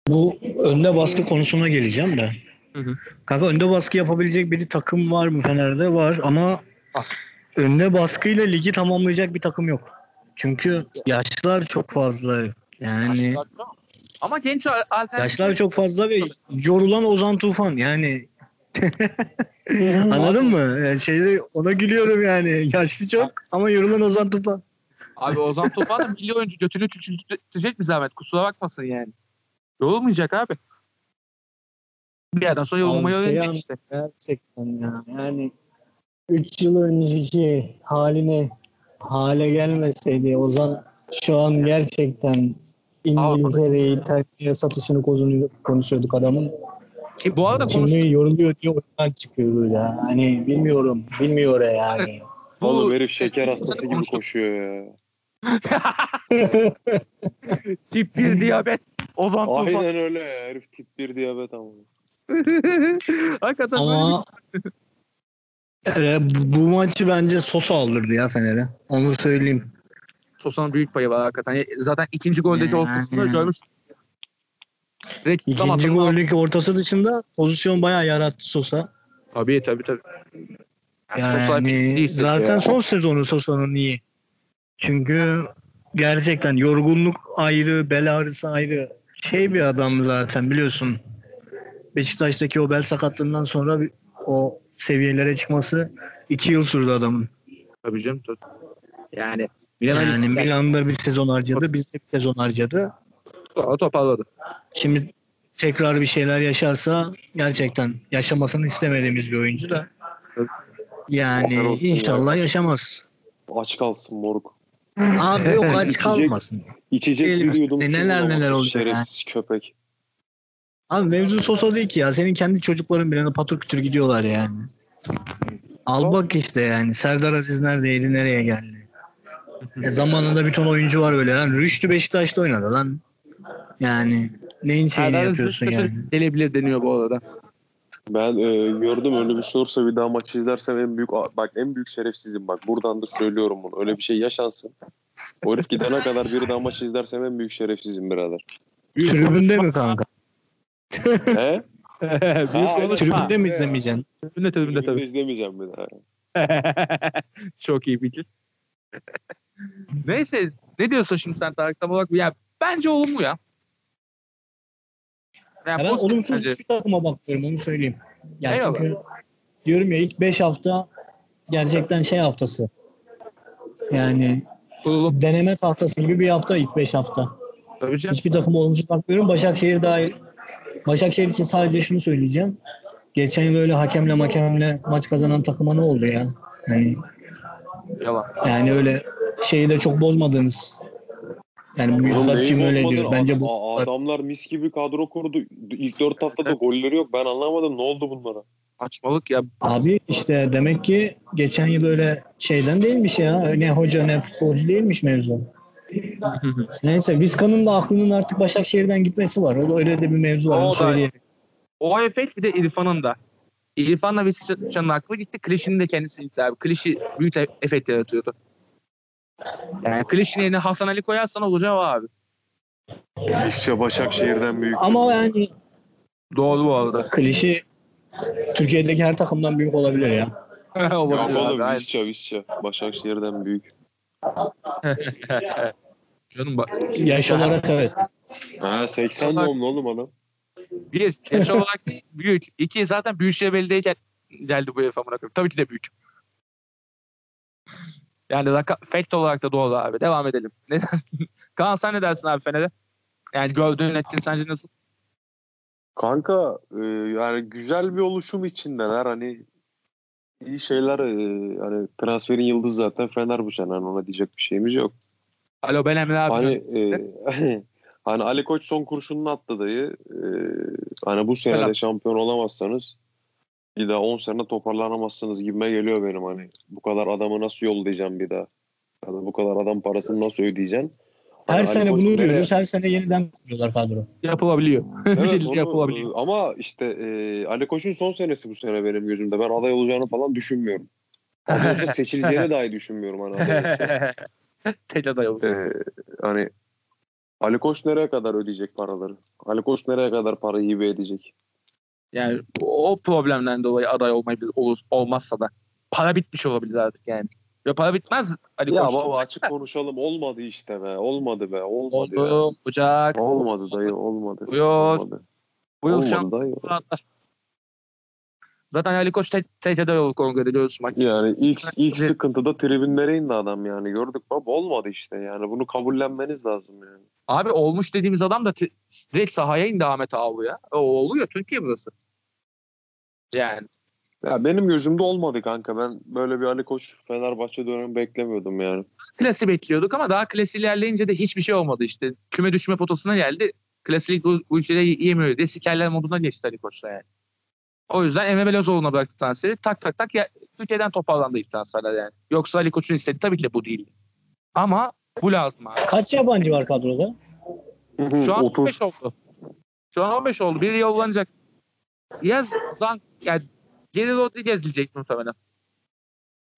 Bu önde baskı konusuna geleceğim de. Hı hı. Kanka önde baskı yapabilecek bir takım var mı Fener'de? Var ama önde baskıyla ligi tamamlayacak bir takım yok. Çünkü yaşlar çok fazla. Yani Yaşlar. Ama genç al- alternatif. yaşlar çok fazla ve yorulan Ozan Tufan yani [LAUGHS] anladın mı? Yani şeyde ona gülüyorum yani. Yaşlı çok ama yorulan Ozan Tufan. Abi Ozan Tufan da milli oyuncu götünü küçültecek bir zahmet. Kusura bakmasın yani. Yorulmayacak abi. Bir yerden sonra yorulmayı şey öğrenecek işte. Gerçekten ya. Yani 3 yıl önceki haline hale gelmeseydi Ozan şu an gerçekten İngiltere'yi terkiye satışını konu- konuşuyorduk adamın. Ki bu arada konuş Şimdi yoruluyor diye oyundan çıkıyor ya. Hani bilmiyorum. Bilmiyor ya yani. bu Oğlum herif şeker hastası gibi konuştuk. koşuyor ya. [LAUGHS] tip 1 diyabet. Ozan Tufan. Aynen öyle ya. Herif tip 1 diyabet ama. [LAUGHS] Hakikaten böyle Ama e, bu maçı bence Sosa aldırdı ya Fener'e. Onu söyleyeyim. Sosa'nın büyük payı var hakikaten. Zaten ikinci goldeki Yani. ortasında görmüş. Direkt İkinci goldeki ortası dışında pozisyon bayağı yarattı Sosa. Tabii tabii tabii. Yani, Yani zaten ya. son sezonu Sosa'nın iyi. Çünkü gerçekten yorgunluk ayrı, bel ağrısı ayrı. Şey bir adam zaten biliyorsun. Beşiktaş'taki o bel sakatlığından sonra o seviyelere çıkması iki yıl sürdü adamın. Tabii canım. Tabii. Yani Milan'a Yani Milan'da bir sezon harcadı, bizde bir sezon harcadı. sonra toparladı. Şimdi tekrar bir şeyler yaşarsa gerçekten yaşamasını istemediğimiz bir oyuncu da. Yani inşallah ya. yaşamaz. Aç kalsın moruk. Abi yok [LAUGHS] aç İçecek- kalmasın. İçecek Diyelim bir yudum neler neler olacak Şerefsiz köpek. Abi mevzu Sosa değil ki ya. Senin kendi çocukların bile patır kütür gidiyorlar yani. Al bak işte yani. Serdar Aziz neredeydi nereye geldi. E zamanında bir ton oyuncu var böyle lan. Rüştü Beşiktaş'ta oynadı lan. Yani neyin şeyini Serdar yapıyorsun Beşiktaş'a yani. Gelebilir deniyor bu arada. Ben e, gördüm öyle bir şey olursa bir daha maçı izlersem en büyük bak en büyük şerefsizim bak buradan da söylüyorum bunu. Öyle bir şey yaşansın. O herif gidene kadar bir daha maçı izlersem en büyük şerefsizim birader. Tribünde mi kanka? He? [LAUGHS] Büyük. Tribünde mi izlemeyeceksin? Tribünde tribünde Tribünde tabii. izlemeyeceğim bir daha. [LAUGHS] Çok iyi fikir. [LAUGHS] Neyse ne diyorsun şimdi sen Tarık tam olarak? Ya bence olumlu ya. Yani Ya ben pozitif olumsuz bence. hiçbir takıma bakmıyorum onu söyleyeyim. Yani Eyvallah. çünkü diyorum ya ilk 5 hafta gerçekten şey haftası. Yani Kurulu. deneme tahtası gibi bir hafta ilk 5 hafta. Tabii canım. Hiçbir takıma olumsuz bakmıyorum. Başakşehir dahil. Başakşehir için sadece şunu söyleyeceğim. Geçen yıl öyle hakemle makemle maç kazanan takıma ne oldu ya? Yani, Yalan. yani öyle şeyi de çok bozmadınız. Yani neyi öyle diyor. Bence bu adamlar mis gibi kadro kurdu. İlk dört haftada golleri yok. Ben anlamadım ne oldu bunlara. Saçmalık ya. Abi işte demek ki geçen yıl öyle şeyden değilmiş ya. Ne hoca ne futbolcu değilmiş mevzu. [LAUGHS] Neyse Vizca'nın da aklının artık Başakşehir'den gitmesi var. O da öyle de bir mevzu var. O onu da- o efekt bir de İrfan'ın da. İrfan'la Visca'nın aklı gitti. Klişi'nin de kendisi gitti abi. Klişi büyük e- efekt yaratıyordu. Yani Klişi'nin yerine Hasan Ali koyarsan olacağı o abi. İşçe Başakşehir'den büyük. Ama yani Doğru bu arada. klişi Türkiye'deki her takımdan büyük olabilir ya. [LAUGHS] Olabilir abi, oğlum. İşçe İşçe. Başakşehir'den büyük. [LAUGHS] Canım bak. Yaş olarak evet. Ha 80 doğumlu oğlum adam. Bir, yaş [LAUGHS] olarak büyük. İki, zaten Büyükşehir Belediye'yken geldi bu herif amına koyayım. Tabii ki de büyük. Yani raka- fact olarak da doğru abi. Devam edelim. Ne, [LAUGHS] Kaan sen ne dersin abi Fener'e? Yani gördüğün etkin sence nasıl? Kanka e, yani güzel bir oluşum içindeler. Hani iyi şeyler e, hani transferin yıldız zaten Fener bu sene. Hani ona diyecek bir şeyimiz yok. Alo ben Emre abi. Hani e, [LAUGHS] hani Ali Koç son kurşununu attı dayı. E, hani bu sene Selam. de şampiyon olamazsanız bir daha 10 sene toparlanamazsınız gibime geliyor benim hani. Bu kadar adamı nasıl yollayacağım bir daha? Ya da bu kadar adam parasını nasıl ödeyeceksin? Her Hani Ali sene Koç bunu nereye- diyoruz. Her sene yeniden kuruyorlar kadro. Yapılabiliyor. [LAUGHS] bir Evet, şekilde onu- yapılabiliyor. Ama işte e, Ali Koç'un son senesi bu sene benim gözümde. Ben aday olacağını falan düşünmüyorum. Az önce [LAUGHS] seçileceğini dahi düşünmüyorum. Hani aday [LAUGHS] aday olacak. Ee, hani Ali Koç nereye kadar ödeyecek paraları? Ali Koç nereye kadar parayı hibe edecek? Yani o problemden dolayı aday olmayabilir olur, olmazsa da para bitmiş olabilir artık yani. Ya para bitmez Ali ya Koç. baba açık konuşalım olmadı işte be. Olmadı be. Olmadı ya. Oldu, Ocak. Olmadı dayı olmadı. Buyur. Olmadı. Bu yıl Olmadı dayı. şampiyonlar. Zaten Ali Koç aday olur kongrede diyoruz maç. Yani ilk ilk sıkıntıda tribünlere indi adam yani. Gördük baba olmadı işte yani. Bunu kabullenmeniz lazım yani. Abi olmuş dediğimiz adam da t- direkt sahaya indi Ahmet Ağlı ya. O oluyor Türkiye burası. Yani Ya benim gözümde olmadı kanka. Ben böyle bir Ali Koç Fenerbahçe dönemi beklemiyordum yani. klasi bekliyorduk ama daha klasi ilerleyince de hiçbir şey olmadı işte. Küme düşme potasına geldi. Klasilik bu, bu ülkede yiyemiyor diye sikerler moduna geçti Ali Koç'ta yani. O yüzden Emre Belözoğlu'na bıraktı transferi. Tak tak tak ya, Türkiye'den toparlandı ilk transferler yani. Yoksa Ali Koç'un istediği tabii ki de bu değildi. Ama bu lazım abi. Kaç yabancı var kadroda? Şu an 30. 15 oldu. Şu an 15 oldu. Biri yollanacak. Yaz Zank yani Geri Rodriguez diyecek muhtemelen.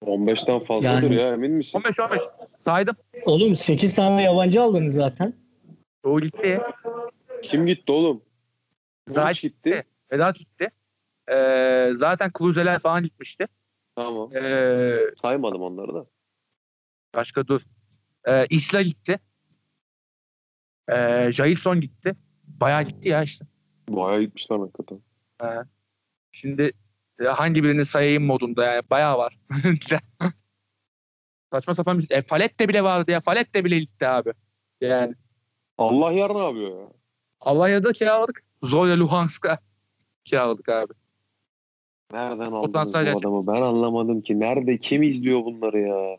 15'ten fazladır Yani- ya emin misin? 15 15. Saydım. Oğlum 8 tane yabancı aldınız zaten. O gitti. Kim gitti oğlum? Zayt Zayt gitti. Vedat gitti. Ee, zaten Kluzeler falan gitmişti. Tamam. Ee, Saymadım onları da. başka dur. Ee, Isla gitti. Ee, Jailson gitti. Bayağı gitti ya işte. Bayağı gitmişler hakikaten. Ee, şimdi e, hangi birini sayayım modunda yani bayağı var. [LAUGHS] Saçma sapan bir e, Falet de bile vardı ya. Falet de bile gitti abi. Yani Allah yar ne yapıyor ya? Alanya'da kiraladık. Zoya Luhansk'a kiraladık abi. Nereden aldınız bu adamı? Ben anlamadım ki. Nerede? Kim izliyor bunları ya?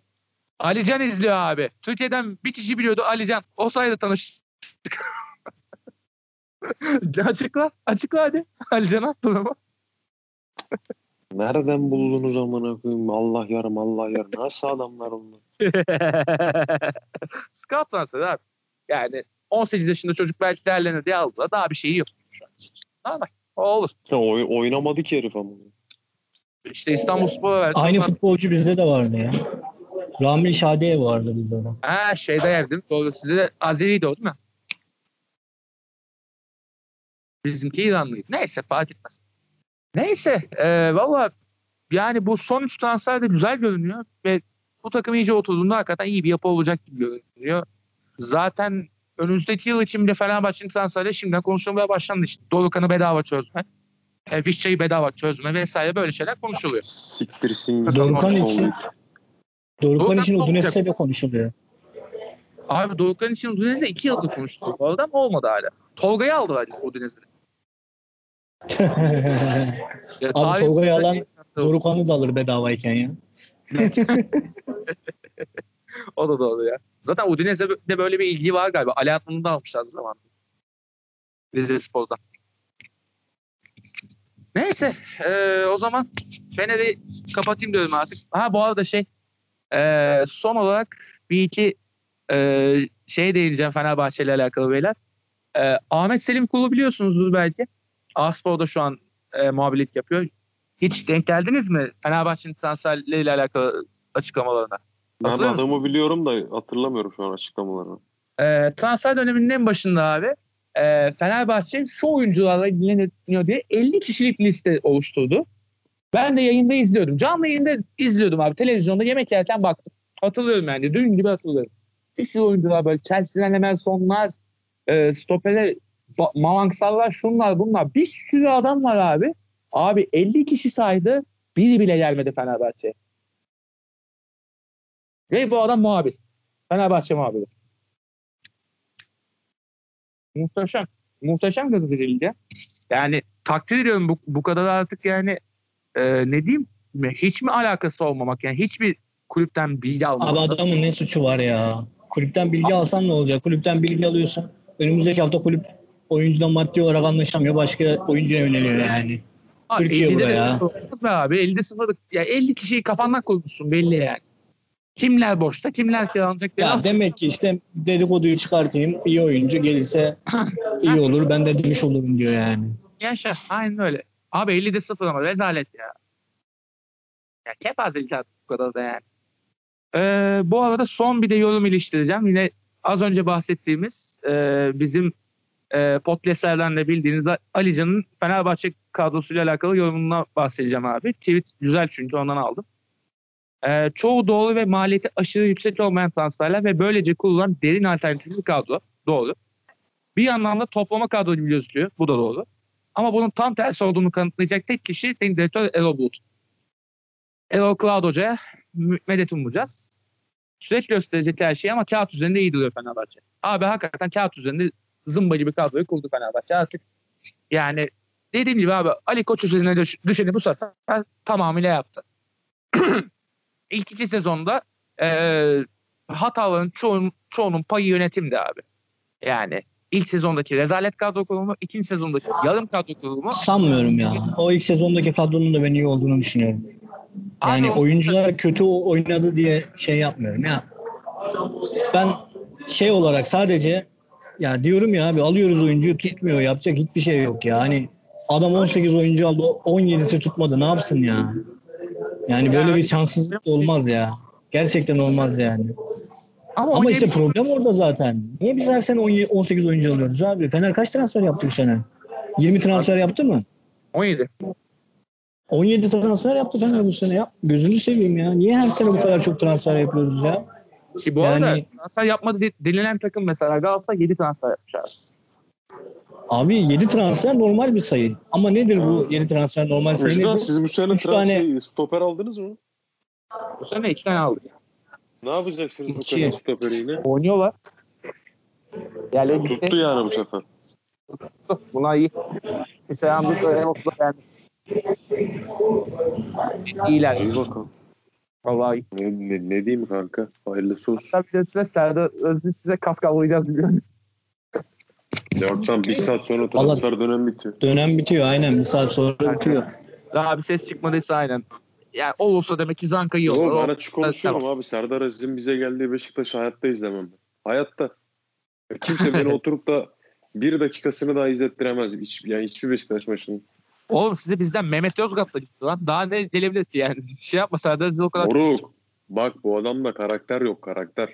Alican izliyor abi. Türkiye'den bir kişi biliyordu Alican. O sayede tanıştık. [LAUGHS] açıkla. Açıkla hadi. Alican attı ama. Nereden buldunuz amına koyayım? Allah yarım Allah yarım. Nasıl adamlar onlar? [LAUGHS] Transferi abi. Yani 18 yaşında çocuk belki değerlenir diye aldılar. Daha bir şeyi yok. Şu an. O olur. Ya oy- oynamadı ki herif ama. İşte İstanbul Spor'a verdi. Aynı Ondan- futbolcu bizde de vardı ya. Ramil Şadiye vardı bizde de. Ha şeyde yerdim. Doğru sizde de Azeri'ydi o değil mi? Bizimki İranlıydı. Neyse fark etmez. Neyse. E, Valla yani bu son üç transfer de güzel görünüyor. Ve bu takım iyice oturduğunda hakikaten iyi bir yapı olacak gibi görünüyor. Zaten önümüzdeki yıl için bile Fenerbahçe'nin transferleri şimdiden konuşulmaya başlandı. İşte Dorukan'ı bedava çözme. E, Vişça'yı bedava çözme vesaire böyle şeyler konuşuluyor. Siktirsin. Dorukhan gitsin. için Dorukhan Dorukhan için olacak. Udinese'de de konuşuluyor. Abi Dorukhan için Udinese'de iki yıldır konuştuk bu arada ama olmadı hala. Tolga'yı aldılar Udinese'de. [LAUGHS] Ya, Abi tarih- Tolga'yı alan Dorukhan'ı da alır bedavayken ya. [LAUGHS] O da doğru ya. Zaten Udinese'de böyle bir ilgi var galiba. Ali Atman'ı da almışlardı zamanında. Rize Spor'dan. Neyse. eee, o zaman Fener'i kapatayım diyorum artık. Ha bu arada şey eee, son olarak bir iki eee, şey değineceğim Fenerbahçe ile alakalı beyler. Eee, Ahmet Selim Kulu biliyorsunuzdur belki. Aspor'da şu an eee muhabirlik yapıyor. Hiç denk geldiniz mi Fenerbahçe'nin transferleriyle alakalı açıklamalarına? Ben adamı biliyorum da hatırlamıyorum şu an açıklamalarını. Ee, transfer döneminin en başında abi e, Fenerbahçe şu oyuncularla ilgileniyor diye 50 kişilik liste oluşturdu. Ben de yayında izliyordum. Canlı yayında izliyordum abi. Televizyonda yemek yerken baktım. Hatırlıyorum yani. Dün gibi hatırlıyorum. Bir sürü oyuncular böyle Chelsea'den hemen sonlar e, stopere Malanksarlar şunlar bunlar. Bir sürü adam var abi. Abi 50 kişi saydı. Biri bile gelmedi Fenerbahçe. Ve bu adam muhabir. Fenerbahçe muhabiri. Muhteşem. Muhteşem gazetecilik ya. Yani takdir ediyorum bu, bu kadar artık yani e, ne diyeyim? Hiç mi alakası olmamak? Yani hiçbir kulüpten bilgi almamak. Abi adamın ne suçu var ya? Kulüpten bilgi alsan ne olacak? Kulüpten bilgi alıyorsan önümüzdeki hafta kulüp oyuncudan maddi olarak anlaşamıyor. Başka oyuncuya yöneliyor yani. Abi, Türkiye 50'de buraya. sıfır olmaz be abi. 50'de sıfırlık. Ya 50 kişiyi kafandan koymuşsun belli yani. Kimler boşta, kimler kiralanacak Ya demek ki işte dedikoduyu çıkartayım. iyi oyuncu gelirse [LAUGHS] iyi olur. Ben de demiş olurum diyor yani. Yaşa. Aynen öyle. Abi 50'de sıfır ama rezalet ya. Ya kepazelik artık bu kadar da yani. Ee, bu arada son bir de yorum iliştireceğim. Yine az önce bahsettiğimiz e, bizim e, podcastlerden de bildiğiniz Ali Can'ın Fenerbahçe kadrosuyla alakalı yorumundan bahsedeceğim abi. Tweet güzel çünkü ondan aldım. Ee, çoğu doğru ve maliyeti aşırı yüksek olmayan transferler ve böylece kurulan derin alternatif bir kadro. Doğru. Bir yandan da toplama kadro gibi gözüküyor. Bu da doğru. Ama bunun tam tersi olduğunu kanıtlayacak tek kişi teknik direktör Erol Bulut. Erol Cloud Hoca'ya medet umacağız. Süreç gösterecek her şey ama kağıt üzerinde iyi duruyor Fenerbahçe. Abi hakikaten kağıt üzerinde zımba gibi kadroyu kurdu Fenerbahçe. Artık yani dediğim gibi abi Ali Koç üzerine düş- düşeni bu sefer tamamıyla yaptı. [CLEARS THROAT] İlk iki sezonda eee hataların çoğun, çoğunun payı yönetimdi abi. Yani ilk sezondaki rezalet kadro kurulumu, ikinci sezondaki yarım kadro kurulumu. Sanmıyorum ya. O ilk sezondaki kadronun da ben iyi olduğunu düşünüyorum. Yani Abi o- oyuncular kötü oynadı diye şey yapmıyorum ya. Ben şey olarak sadece ya diyorum ya abi alıyoruz oyuncuyu tutmuyor yapacak hiçbir şey yok ya. Hani adam 18 oyuncu aldı 17'si tutmadı ne yapsın ya. Yani böyle bir şanssızlık olmaz ya. Gerçekten olmaz yani. Ama, Ama işte problem orada zaten. Niye biz her sene 17 18 oyuncu alıyoruz abi? Fener kaç transfer yaptı bu sene? 20 transfer yaptı mı? 17. 17 transfer yaptı Fener bu sene ya. Gözünü seveyim ya. Niye her sene bu kadar çok transfer yapıyoruz ya? Ki bu arada Yani- transfer yapmadı de- denilen takım mesela Galatasaray 7 transfer yapmış abi. Abi 7 transfer normal bir sayı. Ama nedir bu 7 transfer normal sayı Müjdat nedir? siz bu sene Üç tane- transfer stoper aldınız mı? Bu sene 2 tane aldık. Ne yapacaksınız bu İki. kadar stoperi yine? Oynuyorlar. Gitti. Tuttu yani bu sefer. Bunlar iyi. Selam bir böyle mutlu yani. İyiler. İyi bakalım. Vallahi iyi. Ne, ne, ne diyeyim kanka? Hayırlısı olsun. Tabii de size Serdar Öz'ü size kas kavlayacağız biliyorum. Dörtten bir saat sonra transfer dönemi bitiyor. Dönem bitiyor aynen. Bir saat sonra bitiyor. Daha bir ses çıkmadıysa aynen. Yani olursa demek ki Zanka iyi olur. ben açık konuşuyorum abi. Serdar Aziz'in bize geldiği Beşiktaş hayatta izlemem. Hayatta. Ya Kimse beni [LAUGHS] oturup da bir dakikasını daha izlettiremez. Hiç, yani hiçbir Beşiktaş maçının. Oğlum size bizden Mehmet Yozgat'la gitti lan. Daha ne gelebilir ki yani. [LAUGHS] Şey yapma Serdar Aziz o kadar. Moruk. Bak bu adamda karakter yok karakter.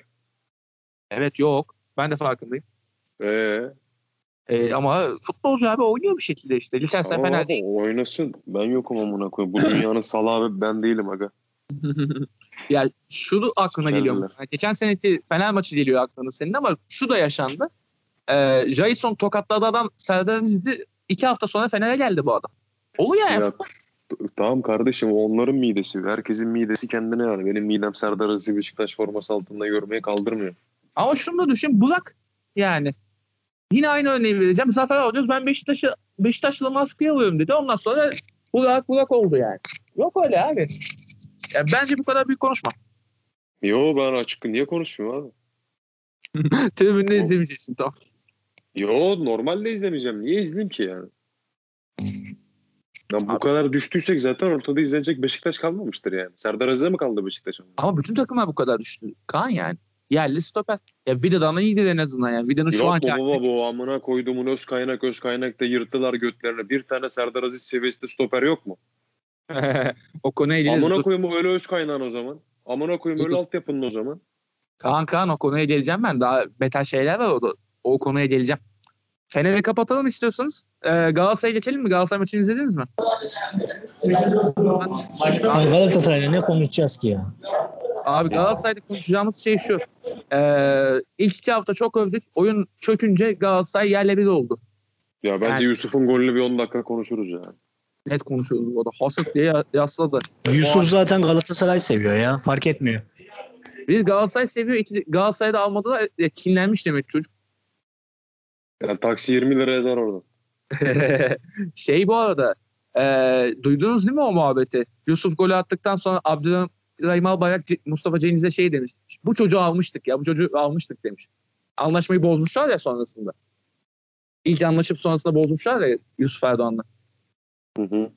Evet yok. Ben de farkındayım. Ee, Ee, ama futbolcu abi oynuyor bir şekilde işte. Lisansen tamam fena değil. oynasın. Ben yokum amına koyayım. Bu dünyanın [LAUGHS] salağı ben değilim aga. [LAUGHS] ya şu aklına geliyor. Yani geçen seneki Fener maçı geliyor aklına senin ama şu da yaşandı. Ee, Jason tokatladı adam Serdar Aziz'i iki hafta sonra Fener'e geldi bu adam. Oluyor yani. Ya, tamam kardeşim onların midesi. Herkesin midesi kendine yani. Benim midem Serdar Aziz'i Beşiktaş forması altında görmeye kaldırmıyor. Ama şunu da düşün Burak yani. Yine aynı örneği vereceğim. Zafer alıyoruz. Ben Beşiktaş'ı Beşiktaş'la maske alıyorum dedi. Ondan sonra Burak Burak oldu yani. Yok öyle abi. Yani bence bu kadar büyük konuşma. Yo ben açık niye konuşmuyorum abi? [LAUGHS] Tribünde izlemeyeceksin tamam. Yo normalde izlemeyeceğim. Niye izleyeyim ki yani? Ya bu Abi- kadar düştüysek zaten ortada izlenecek Beşiktaş kalmamıştır yani. Serdar Aziz'e mi kaldı Beşiktaş? Ama bütün takımlar bu kadar düştü. Kaan yani. Yerli stoper. Ya Vida'dan iyidir en azından yani. Vida'nın şu bu baba bu amına koyduğumun öz kaynak öz kaynak da yırttılar götlerine. Bir tane Serdar Aziz seviyesinde stoper yok mu? [LAUGHS] o konuya geleceğiz. Amına koyayım öyle öz kaynağın o zaman. Amına koyayım öyle altyapının o zaman. Kaan Kaan o konuya geleceğim ben. Daha beter şeyler var o, o konuya geleceğim. Fener'i kapatalım istiyorsanız. Ee, Galatasaray'a geçelim mi? Galatasaray maçını izlediniz mi? Galatasaray'la ne konuşacağız ki ya? Abi Galatasaray'da konuşacağımız şey şu. Ee, ilk iki hafta çok övdük. Oyun çökünce Galatasaray yerle bir oldu. Ya bence Yani- Yusuf'un golünü bir 10 dakika konuşuruz ya. Net konuşuyoruz bu arada. Hasık diye ya- yasladı. Yusuf zaten Galatasaray seviyor ya. Fark etmiyor. Bir Galatasaray seviyor. iki Galatasaray'da almadılar. E, kinlenmiş demek çocuk. Yani taksi 20 lira yazar orada. [LAUGHS] şey bu arada Ee, duydunuz değil mi o muhabbeti? Yusuf golü attıktan sonra Abdülrahim Albayrak Mustafa Cengiz'e şey demiş. Bu çocuğu almıştık ya bu çocuğu almıştık demiş. Anlaşmayı bozmuşlar ya sonrasında. İlk anlaşıp sonrasında bozmuşlar ya Yusuf Erdoğan'la. Hı hı.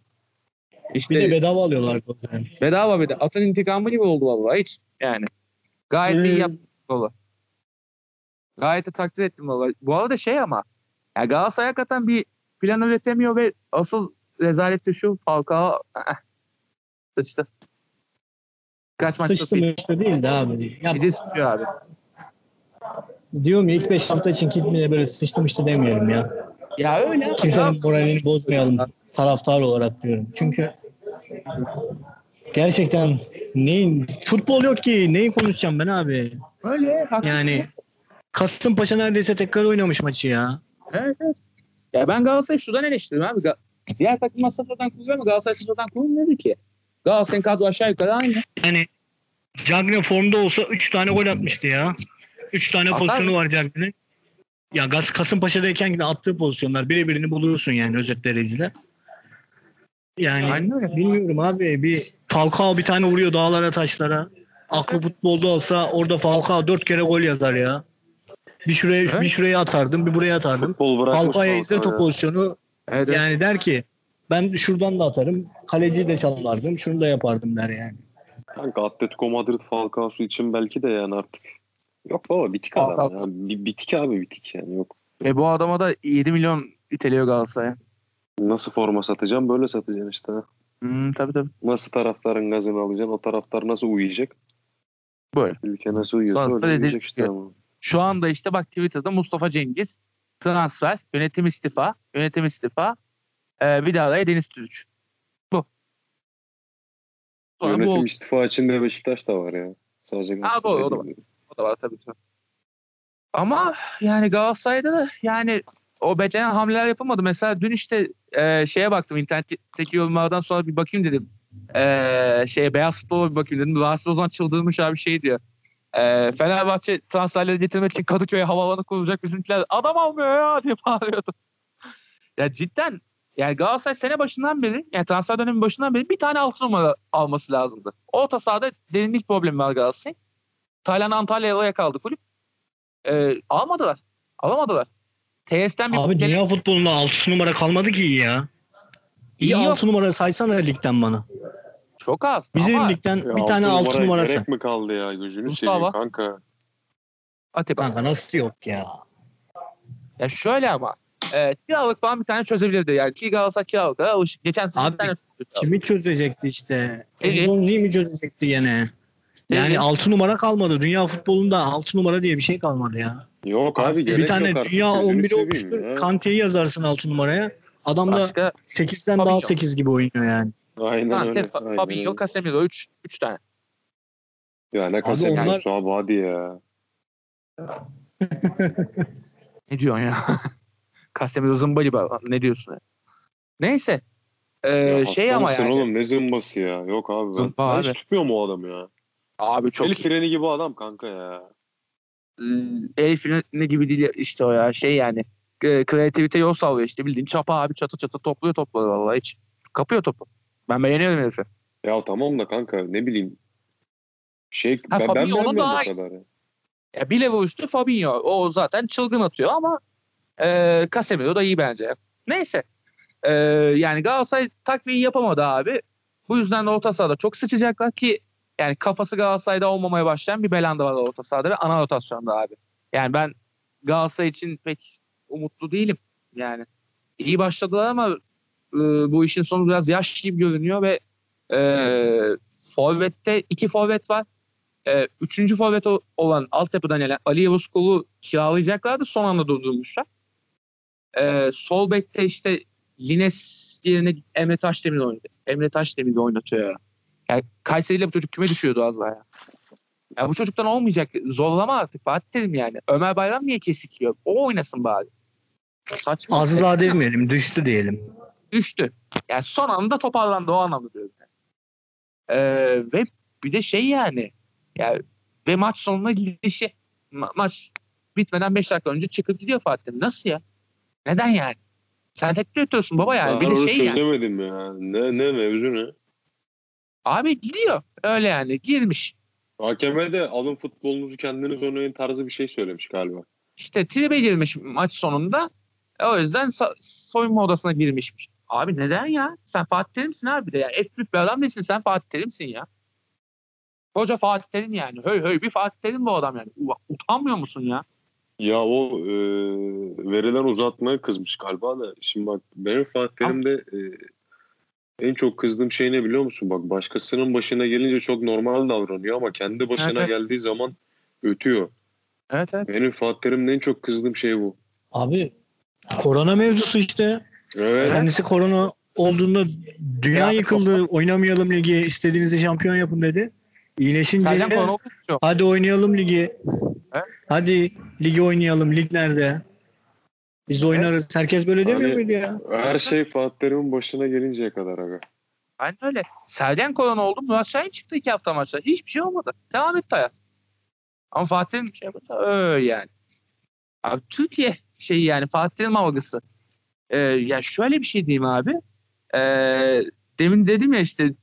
İşte Bir de bedava alıyorlar. Yani. bedava bir de. Atın intikamı gibi oldu vallahi hiç. Yani. Gayet iyi Hmm. yaptı valla. Gayet de takdir ettim valla. Bu arada şey ama ya Galatasaray hakikaten bir plan üretemiyor ve asıl rezalet de şu Falcao sıçtı. Kaç maçta Sıçtı mı işte değil de abi. Ya, Gece sıçıyor abi. diyorum ya ilk 5 hafta için gitmeye böyle sıçtım işte demeyelim ya. Ya öyle. Kimsenin moralini bozmayalım taraftar olarak diyorum. Çünkü gerçekten neyin futbol yok ki neyi konuşacağım ben abi. Öyle. haklısın. Yani Kasımpaşa neredeyse tekrar oynamış maçı ya. Evet, evet. Ya ben Galatasaray'ı şuradan eleştiriyorum abi. Diğer takımlar sıfırdan kuruluyor ama Galatasaray sıfırdan kurulmuyor ki. Galatasaray'ın kadro aşağı yukarı aynı. Yani Cagne formda olsa 3 tane gol atmıştı ya. 3 tane Atar pozisyonu mı? var Cagne'nin. Ya Gaz Kasımpaşa'dayken yine attığı pozisyonlar birebirini bulursun yani özetleri izle. Yani Aynen bilmiyorum abi bir Falcao bir tane vuruyor dağlara taşlara. Aklı futbolda olsa orada Falcao 4 kere gol yazar ya. Bir şuraya Evet. bir şuraya atardım, bir buraya atardım. Falcao'ya izle top pozisyonu. Evet, evet. Yani der ki ben şuradan da atarım, kaleciyi de çalardım, şunu da yapardım der yani. Kanka Atletico Madrid Falcao'su için belki de yani artık. Yok baba bitik adam Falcao. ya. Bi- Bitik abi bitik yani yok. E bu adama da 7 milyon iteliyor Galatasaray'a. Nasıl forma satacağım böyle satacaksın işte. Hmm, tabii tabii. Nasıl taraftarın gazını alacaksın o taraftar nasıl uyuyacak? Böyle. Ülke nasıl uyuyorsa öyle rezil uyuyacak işte ama. Şu anda işte bak Twitter'da Mustafa Cengiz transfer, yönetim istifa, yönetim istifa, e, bir daha da Deniz Türüç. Bu. Sonra bu Yönetim oldu. istifa içinde Beşiktaş da var ya. Sadece Ha, bu- o da var. O da var tabii tabii. Ama yani Galatasaray'da da yani o beceren hamleler yapılmadı. Mesela dün işte e, şeye baktım internetteki yorumlardan sonra bir bakayım dedim. E, şeye beyaz futbola bir bakayım dedim. Rahatsız Ozan çıldırmış abi şey diyor. E, Fenerbahçe transferleri getirmek için Kadıköy'e havaalanı kurulacak bizimkiler adam almıyor ya diye bağırıyordu. ya cidden yani Galatasaray sene başından beri yani transfer dönemi başından beri bir tane altı numara alması lazımdı. Orta sahada derinlik problemi var Galatasaray. Taylan Antalya'ya kaldı kulüp. Ee, almadılar. Alamadılar. TS'ten bir Abi gelen- dünya futbolunda 6 numara kalmadı ki iyi ya. İyi İyi yok. 6 numara saysana ligden bana. çok az. Bizim ama ligden Ya bir tane 6 numara say. Gerek mi kaldı ya gözünü Mustafa. seveyim kanka. Atiba. Kanka nasıl yok ya? Ya şöyle ama e, kiralık falan bir tane çözebilirdi. Yani ki Galatasaray kiralıklara alışık. Geçen sene Abi, bir tane. Kimi çözecekti işte? Zonzi'yi mi çözecekti yine? Yani Ece. 6 numara kalmadı. Dünya futbolunda 6 numara diye bir şey kalmadı ya. Yok abi Bir tane yok dünya gözünü 11'i seveyim olmuştur. ya. Kante'yi yazarsın 6 numaraya. Adam da Başka 8'den Tabii daha canım. 8 gibi oynuyor yani. Aynen öyle. Kante, aynen Fabinho, öyle. Casemiro 3 3 tane. Ya ne Casemiro'su onlar- abi hadi ya. Ne diyorsun ya? [LAUGHS] Casemiro zımbali. Ne diyorsun ya? Neyse. Ee, ya şey ama yani. oğlum ne zımbası ya. Yok abi ben, Zımba ben abi. hiç tutmuyorum o adamı ya. Abi çok El freni gibi adam kanka ya. el freni gibi değil işte o ya şey yani e, kreativite yol sağlıyor işte bildiğin çapa abi çatı çatı topluyor topluyor vallahi hiç kapıyor topu. Ben beğeniyorum herifi. Ya tamam da kanka ne bileyim. Şey Ha, ben, ben Fabinho'nun beğenmiyorum o kadar. ya. Ya bir level üstü Fabinho o zaten çılgın atıyor ama e, Casemiro da iyi bence. Neyse e, yani Galatasaray takviye yapamadı abi. Bu yüzden de orta sahada çok sıçacaklar ki yani kafası Galatasaray'da olmamaya başlayan bir Belanda var orta sahada ve ana rotasyonda abi. Yani ben Galatasaray için pek umutlu değilim. Yani iyi başladılar ama e, bu işin sonu biraz yaş gibi görünüyor ve e, forvette iki forvet var. E, üçüncü forvet olan altyapıdan gelen Ali Yavuz Kol'u kiralayacaklardı. Son anda durdurmuşlar. E, sol bekte işte Lines yerine Emre Taşdemir oynadı. Emre Taşdemir oynatıyor ya. Yani Kayseri'yle bu çocuk küme düşüyordu az daha ya. Ya bu çocuktan olmayacak. Zorlama artık Fatih dedim yani. Ömer Bayram niye kesikliyor? O oynasın bari. Saçma. Az daha demeyelim düştü diyelim. düştü. Yani son anda toparlandı o anlamda diyorum. Yani. Ee, ve bir de şey yani yani ve maç sonuna gidişi ma- maç bitmeden 5 dakika önce çıkıp gidiyor Fatih. Nasıl ya? Neden yani? Sen tek direktörsün baba yani. Ben bir de şey yani. çözemedim ya. Ne, ne mevzu ne? Abi gidiyor. Öyle yani. Girmiş. Hakeme de alın futbolunuzu kendiniz oynayın tarzı bir şey söylemiş galiba. İşte tribe girmiş maç sonunda. E, O yüzden so- soyunma odasına girmişmiş. Abi neden ya? Sen Fatih Terim'sin abi de ya. F büyük bir adam değilsin. Sen Fatih Terim'sin ya. Koca Fatih Terim yani. Höy höy bir Fatih Terim bu adam yani. Utanmıyor musun ya? Ya o e, verilen uzatmaya kızmış galiba da. Şimdi bak benim Fatih Terim'de e, en çok kızdığım şey ne biliyor musun? Bak başkasının başına gelince çok normal davranıyor ama kendi başına Evet. geldiği zaman ötüyor. Evet evet. Benim Fatih Terim'de en çok kızdığım şey bu. Abi korona mevzusu işte. Evet. Kendisi korona olduğunda dünya Ya, yıkıldı. Oynamayalım ligi. istediğinizi şampiyon yapın dedi. İyileşince mu? hadi oynayalım ligi. Hadi ligi oynayalım. Lig nerede? Biz oynarız. Herkes böyle demiyor Hani- muydu ya? Her şey Fatih Terim'in başına gelinceye kadar aga. Aynen öyle. Sergen korona oldu. Murat Şahin çıktı iki hafta maçta. Hiçbir şey olmadı. Devam etti hayat. Ama Fatih'in bir şey yapmadı. Öyle yani. Abi Türkiye şeyi yani Fatih'in algısı. Ee, ya şöyle bir şey diyeyim abi. Ee, demin dedim ya işte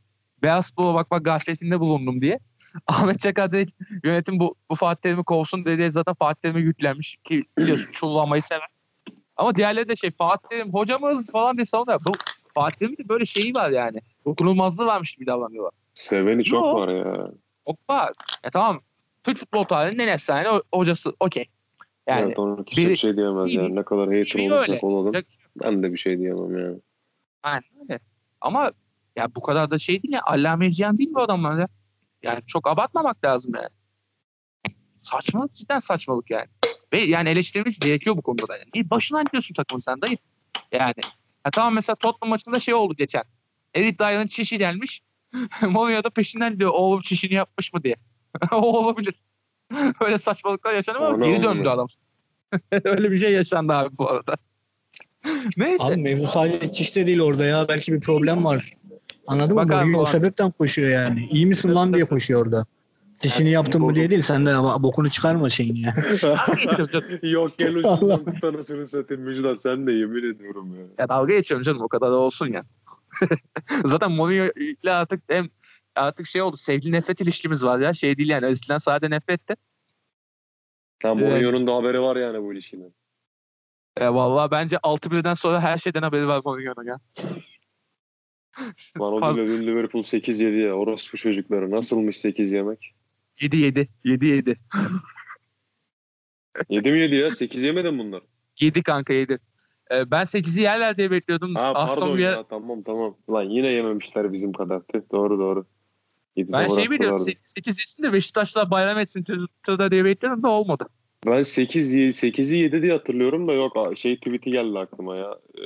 Beyaz Futbol'a bakmak gafletinde bulundum diye. [LAUGHS] Ahmet Çakar dedi yönetim bu, bu Fatih Terim'i kovsun dedi. Zaten Fatih Terim'e yüklenmiş ki biliyorsun çullanmayı sever. Ama diğerleri de şey Fatih Terim hocamız falan diye savunuyor. Bu Fatih Terim'in de böyle şeyi var yani. Dokunulmazlığı varmış gibi davranıyorlar. Seveni çok Yo. var ya. O var. E tamam. Türk futbol tarihinin en efsane ho- hocası. Okey. Yani evet, ona kimse bir şey diyemez yani. Ne kadar hater olursak öyle. olalım. Ben de bir şey diyemem yani. Aynen öyle. Ama ya bu kadar da şey değil ya. Allame Cihan değil bu adamlar ya. Yani çok abartmamak lazım yani. Saçmalık cidden saçmalık yani. Ve yani eleştirilmesi gerekiyor bu konuda da. Yani. Niye başına gidiyorsun takımın sen dayı? Yani. Ya tamam mesela Tottenham maçında şey oldu geçen. Edith Dyer'ın çişi gelmiş. [LAUGHS] Mourinho da peşinden diyor oğlum çişini yapmış mı diye. [LAUGHS] o olabilir. [LAUGHS] Öyle saçmalıklar yaşanıyor ama geri döndü adam. Öyle bir şey yaşandı abi bu arada. Neyse. Abi mevzu sadece çişte değil orada ya. Belki bir problem var. Anladın mı? Abi, o sebepten koşuyor yani. İyi misin lan diye koşuyor orada. Dişini yaptın mı diye değil. Sen de bokunu çıkarma şeyin ya. [LAUGHS] [LAUGHS] Yok gel ucundan tut anasını satayım Müjdat sen de yemin ediyorum ya. Ya dalga geçiyorum canım o kadar da olsun ya. [LAUGHS] Zaten Mourinho ile artık hem artık şey oldu sevgili nefret ilişkimiz var ya şey değil yani eskiden sade nefretti. Tam Evet. Mourinho'nun da haberi var yani bu ilişkiden. E, vallahi bence 6-1'den sonra her şeyden haberi var Mourinho'nun ya. Lan o Liverpool 8-7 ya. Orospu çocukları. Nasılmış 8 yemek? 7-7. 7-7. 7 mi 7 ya? 8 yemeden bunlar. 7 kanka 7. E, ben 8'i yerler diye bekliyordum. Ha Aston pardon Villa ya tamam tamam. Lan yine yememişler bizim kadar. Tüh, doğru doğru. Yedi ben şey biliyorum bıraktılar. 8 yesin de Beşiktaşlar bayram etsin Twitter'da diye bekliyordum da olmadı. Ben 8 8'i 7 diye hatırlıyorum da yok şey tweet'i geldi aklıma ya. Ee,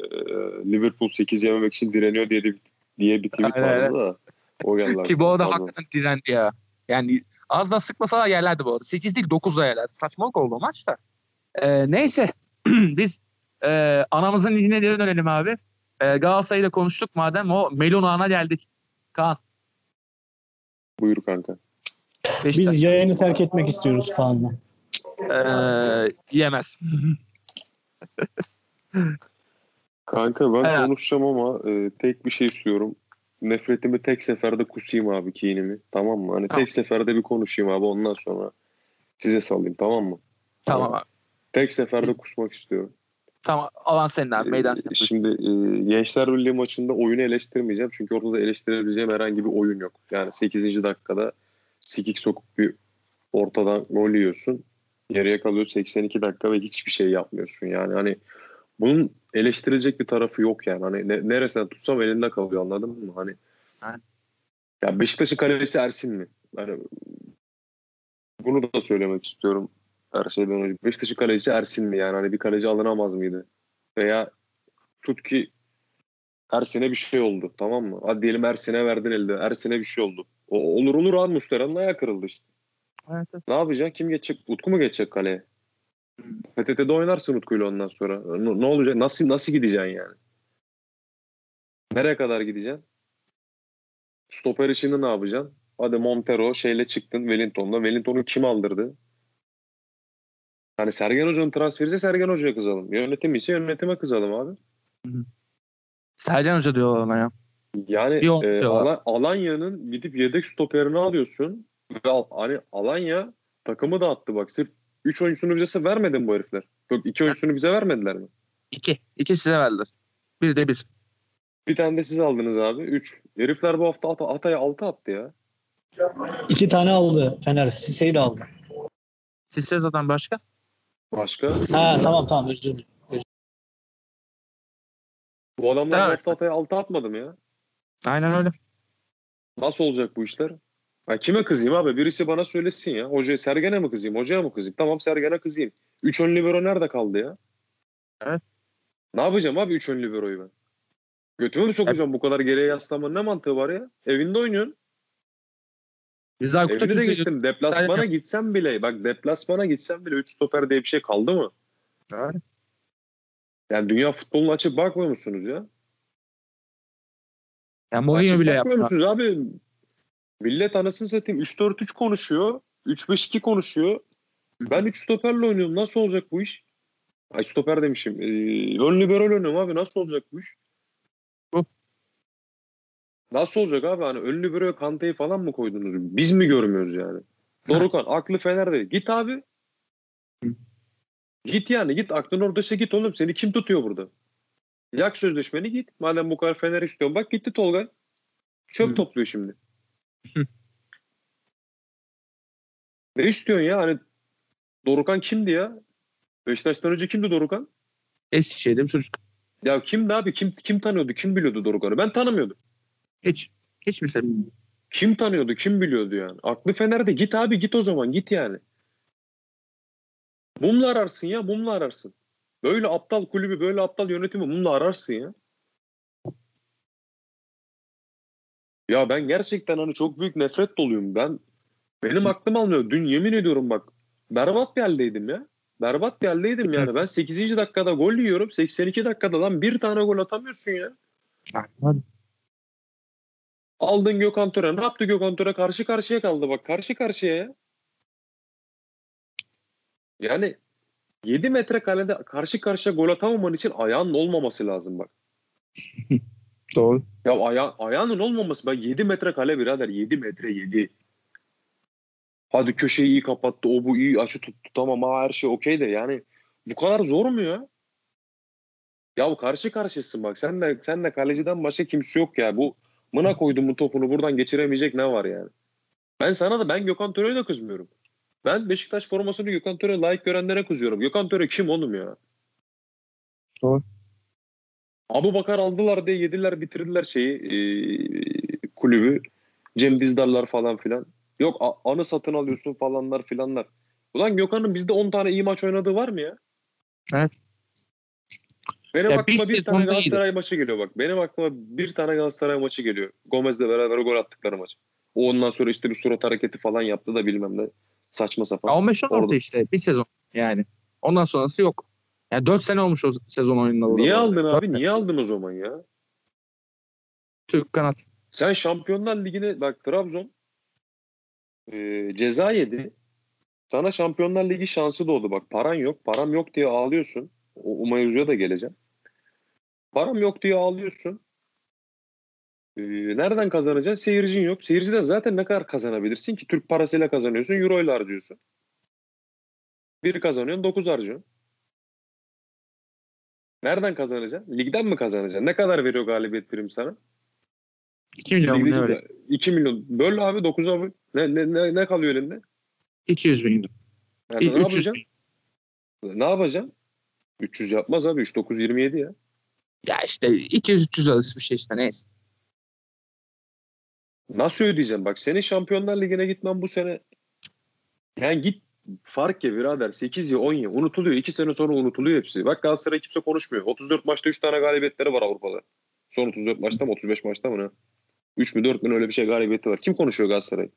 Liverpool 8 yememek için direniyor diye de, diye bir tweet Aynen, vardı da. O geldi. [LAUGHS] Ki bu arada pardon. hakikaten direndi ya. Yani az da sıkmasalar yerlerdi bu arada. 8 değil 9 da yerlerdi. Saçmalık oldu o maçta. Ee, neyse. [CLEARS THROAT] Biz e, anamızın geri dönelim abi. E, Galatasaray'ı da konuştuk madem o Melon Ağa'na geldik. Kaan. Buyur kanka. Beşiktaş. Biz yayını terk etmek istiyoruz Kaan'la. E, yemez. [LAUGHS] Kanka ben Evet. konuşacağım ama e, tek bir şey istiyorum. Nefretimi tek seferde kusayım abi kinimi. Tamam mı? Hani Tamam. tek seferde bir konuşayım abi ondan sonra size salayım tamam mı? tamam abi. Tek seferde kusmak istiyorum. Tamam alan senin abi. Meydan Ee, senin. Şimdi e, Gençler Birliği maçında oyunu eleştirmeyeceğim. Çünkü orada da eleştirebileceğim herhangi bir oyun yok. Yani 8. dakikada sikik sokup bir ortadan gol yiyorsun. Geriye kalıyor 82 dakika ve hiçbir şey yapmıyorsun. Yani hani bunun eleştirecek bir tarafı yok yani. Hani ne, neresinden tutsam elinde kalıyor anladın mı? Hani Aynen. ya Beşiktaş'ın kalecisi Ersin mi? Yani bunu da söylemek istiyorum her şeyden önce. Beşiktaş'ın kalecisi Ersin mi? Yani hani bir kaleci alınamaz mıydı? Veya tut ki Ersin'e bir şey oldu tamam mı? Hadi diyelim Ersin'e verdin elde. Ersin'e bir şey oldu. O, olur olur abi Muslera'nın ayağı kırıldı işte. Evet, evet. Ne yapacaksın? Kim geçecek? Utku mu geçecek kaleye? PTT'de oynarsın Utku'yla ondan sonra. Ne, ne olacak? Nasıl nasıl gideceksin yani? Nereye kadar gideceksin? Stoper işini ne yapacaksın? Hadi Montero şeyle çıktın Wellington'la. Wellington'u kim aldırdı? Hani Sergen Hoca'nın transferi Sergen Hoca'ya kızalım. Yönetim ise yönetime kızalım abi. Sercan Hoca diyor ona ya. Yani e, diyorlar. Ala- Alanya'nın gidip yedek stoperini alıyorsun. Ve al- hani Alanya takımı dağıttı bak. Sırf 3 oyuncusunu bize vermedi mi bu herifler? Yok 2 oyuncusunu bize vermediler mi? İki. İki size verdiler. Bir de biz. Bir tane de siz aldınız abi. 3. Herifler bu hafta At- Atay'a 6 attı ya. İki tane aldı Fener. Sise'yi de aldı. Sizse zaten başka. Başka? Ha tamam tamam özür dilerim. Bu adamlar Evet. hafta Atay'a 6 atmadı mı ya? Aynen öyle. Nasıl olacak bu işler? Ha, kime kızayım abi? Birisi bana söylesin ya. Hocaya Sergen'e mi kızayım? Hocaya mı kızayım? Tamam Sergen'e kızayım. 3 ön libero nerede kaldı ya? Evet. Ne yapacağım abi 3 ön liberoyu ben? Götüme mi sokacağım bu kadar geriye yaslamanın ne mantığı var ya? Evinde oynuyorsun. Biz Aykut'a Evini de geçtim. Deplasmana gitsem bile bak deplasmana gitsem bile 3 stoper diye bir şey kaldı mı? Evet. Yani dünya futboluna açıp bakmıyor musunuz ya? Yani Mourinho bile yaptı. musunuz abi? Millet anasını satayım 3-4-3 konuşuyor. 3-5-2 konuşuyor. Ben 3 stoperle oynuyorum. Nasıl olacak bu iş? Ay stoper demişim. Ee, ön liberal oynuyorum abi. Nasıl olacak bu iş? Nasıl olacak abi? Hani ön liberoya Kante'yi falan mı koydunuz? Biz mi görmüyoruz yani? Dorukan aklı Fener'de. Git abi. Hı. Git yani git aklın oradaysa git oğlum. Seni kim tutuyor burada? Yak sözleşmeni git. Madem bu kadar Fener istiyorsun. Bak gitti Tolga. Çöp Hı. topluyor şimdi. Ne istiyorsun ya? Hani Dorukan kimdi ya? Beşiktaş'tan önce kimdi Dorukan? Eskişehir'de bir çocuk. Ya kimdi abi? Kim kim tanıyordu? Kim biliyordu Dorukan'ı? Ben tanımıyordum. Hiç. Hiç mi sen? Kim tanıyordu? Kim biliyordu yani? Aklı Fener'de git abi git o zaman git yani. Mumla ararsın ya mumla ararsın. Böyle aptal kulübü böyle aptal yönetimi mumla ararsın ya. Ya ben gerçekten hani çok büyük nefret doluyum. Ben benim aklım almıyor. Dün yemin ediyorum bak berbat bir haldeydim ya. Berbat bir haldeydim yani. Ben 8. dakikada gol yiyorum. 82 dakikada lan bir tane gol atamıyorsun ya. Aldın Gökhan Töre. Ne yaptı Gökhan Töre? Karşı karşıya kaldı bak. Karşı karşıya ya. Yani 7 metre kalede karşı karşıya gol atamaman için ayağının olmaması lazım bak. [LAUGHS] Doğru. Ya aya ayağının olmaması. Ben 7 metre kale birader. 7 metre 7. Hadi köşeyi iyi kapattı. O bu iyi açı tuttu. Tamam ha her şey okey de yani bu kadar zor mu ya? Ya karşı karşısın bak. Sen de sen de kaleciden başka kimse yok ya. Bu mına koydum bu topunu buradan geçiremeyecek ne var yani? Ben sana da ben Gökhan Töre'ye de kızmıyorum. Ben Beşiktaş formasını Gökhan Töre layık görenlere kızıyorum. Gökhan Töre kim oğlum ya? Doğru. Abu Bakar aldılar diye yediler bitirdiler şeyi e, kulübü. Cem Dizdarlar falan filan. Yok a- anı satın alıyorsun falanlar filanlar. Ulan Gökhan'ın bizde 10 tane iyi maç oynadığı var mı ya? Evet. Benim Ya aklıma bir bir tane Galatasaray maçı geliyor bak. Benim aklıma bir tane Galatasaray maçı geliyor. Gomez'le beraber gol attıkları maç. O ondan sonra işte bir surat hareketi falan yaptı da bilmem ne. Saçma sapan. Ya 15 16 Orada. işte bir sezon yani. Ondan sonrası yok. Yani 4 sene olmuş o sezon oyununda. Niye aldın abi? Niye aldın o zaman ya? Türk kanat. Sen Şampiyonlar Ligi'ne bak Trabzon e, ceza yedi. Sana Şampiyonlar Ligi şansı doğdu. Bak paran yok. Param yok diye ağlıyorsun. O, o mevzuya da geleceğim. Param yok diye ağlıyorsun. E, nereden kazanacaksın? Seyircin yok. Seyirciden zaten ne kadar kazanabilirsin ki? Türk parasıyla kazanıyorsun. Euro ile harcıyorsun. Bir kazanıyorsun. Dokuz harcıyorsun. Nereden kazanacaksın? Ligden mi kazanacaksın? Ne kadar veriyor galibiyet prim sana? 2 milyon mu ne öyle? 2 milyon. Böl abi 9'a böl. Ne, ne, ne, ne kalıyor elinde? 200 bin. Yani ne 300 yapacaksın? bin. Ne yapacaksın? 300 yapmaz abi. 3 9 27 ya. Ya işte 200-300 arası bir şey işte neyse. Nasıl ödeyeceğim? Bak senin Şampiyonlar Ligi'ne gitmen bu sene yani git fark ya birader 8 ya 10 ya unutuluyor. 2 sene sonra unutuluyor hepsi. Bak Galatasaray kimse konuşmuyor. 34 maçta 3 tane galibiyetleri var Avrupa'da. Son 34 maçta mı 35 maçta mı ne? 3 mü 4 mü öyle bir şey galibiyeti var. Kim konuşuyor Galatasaray?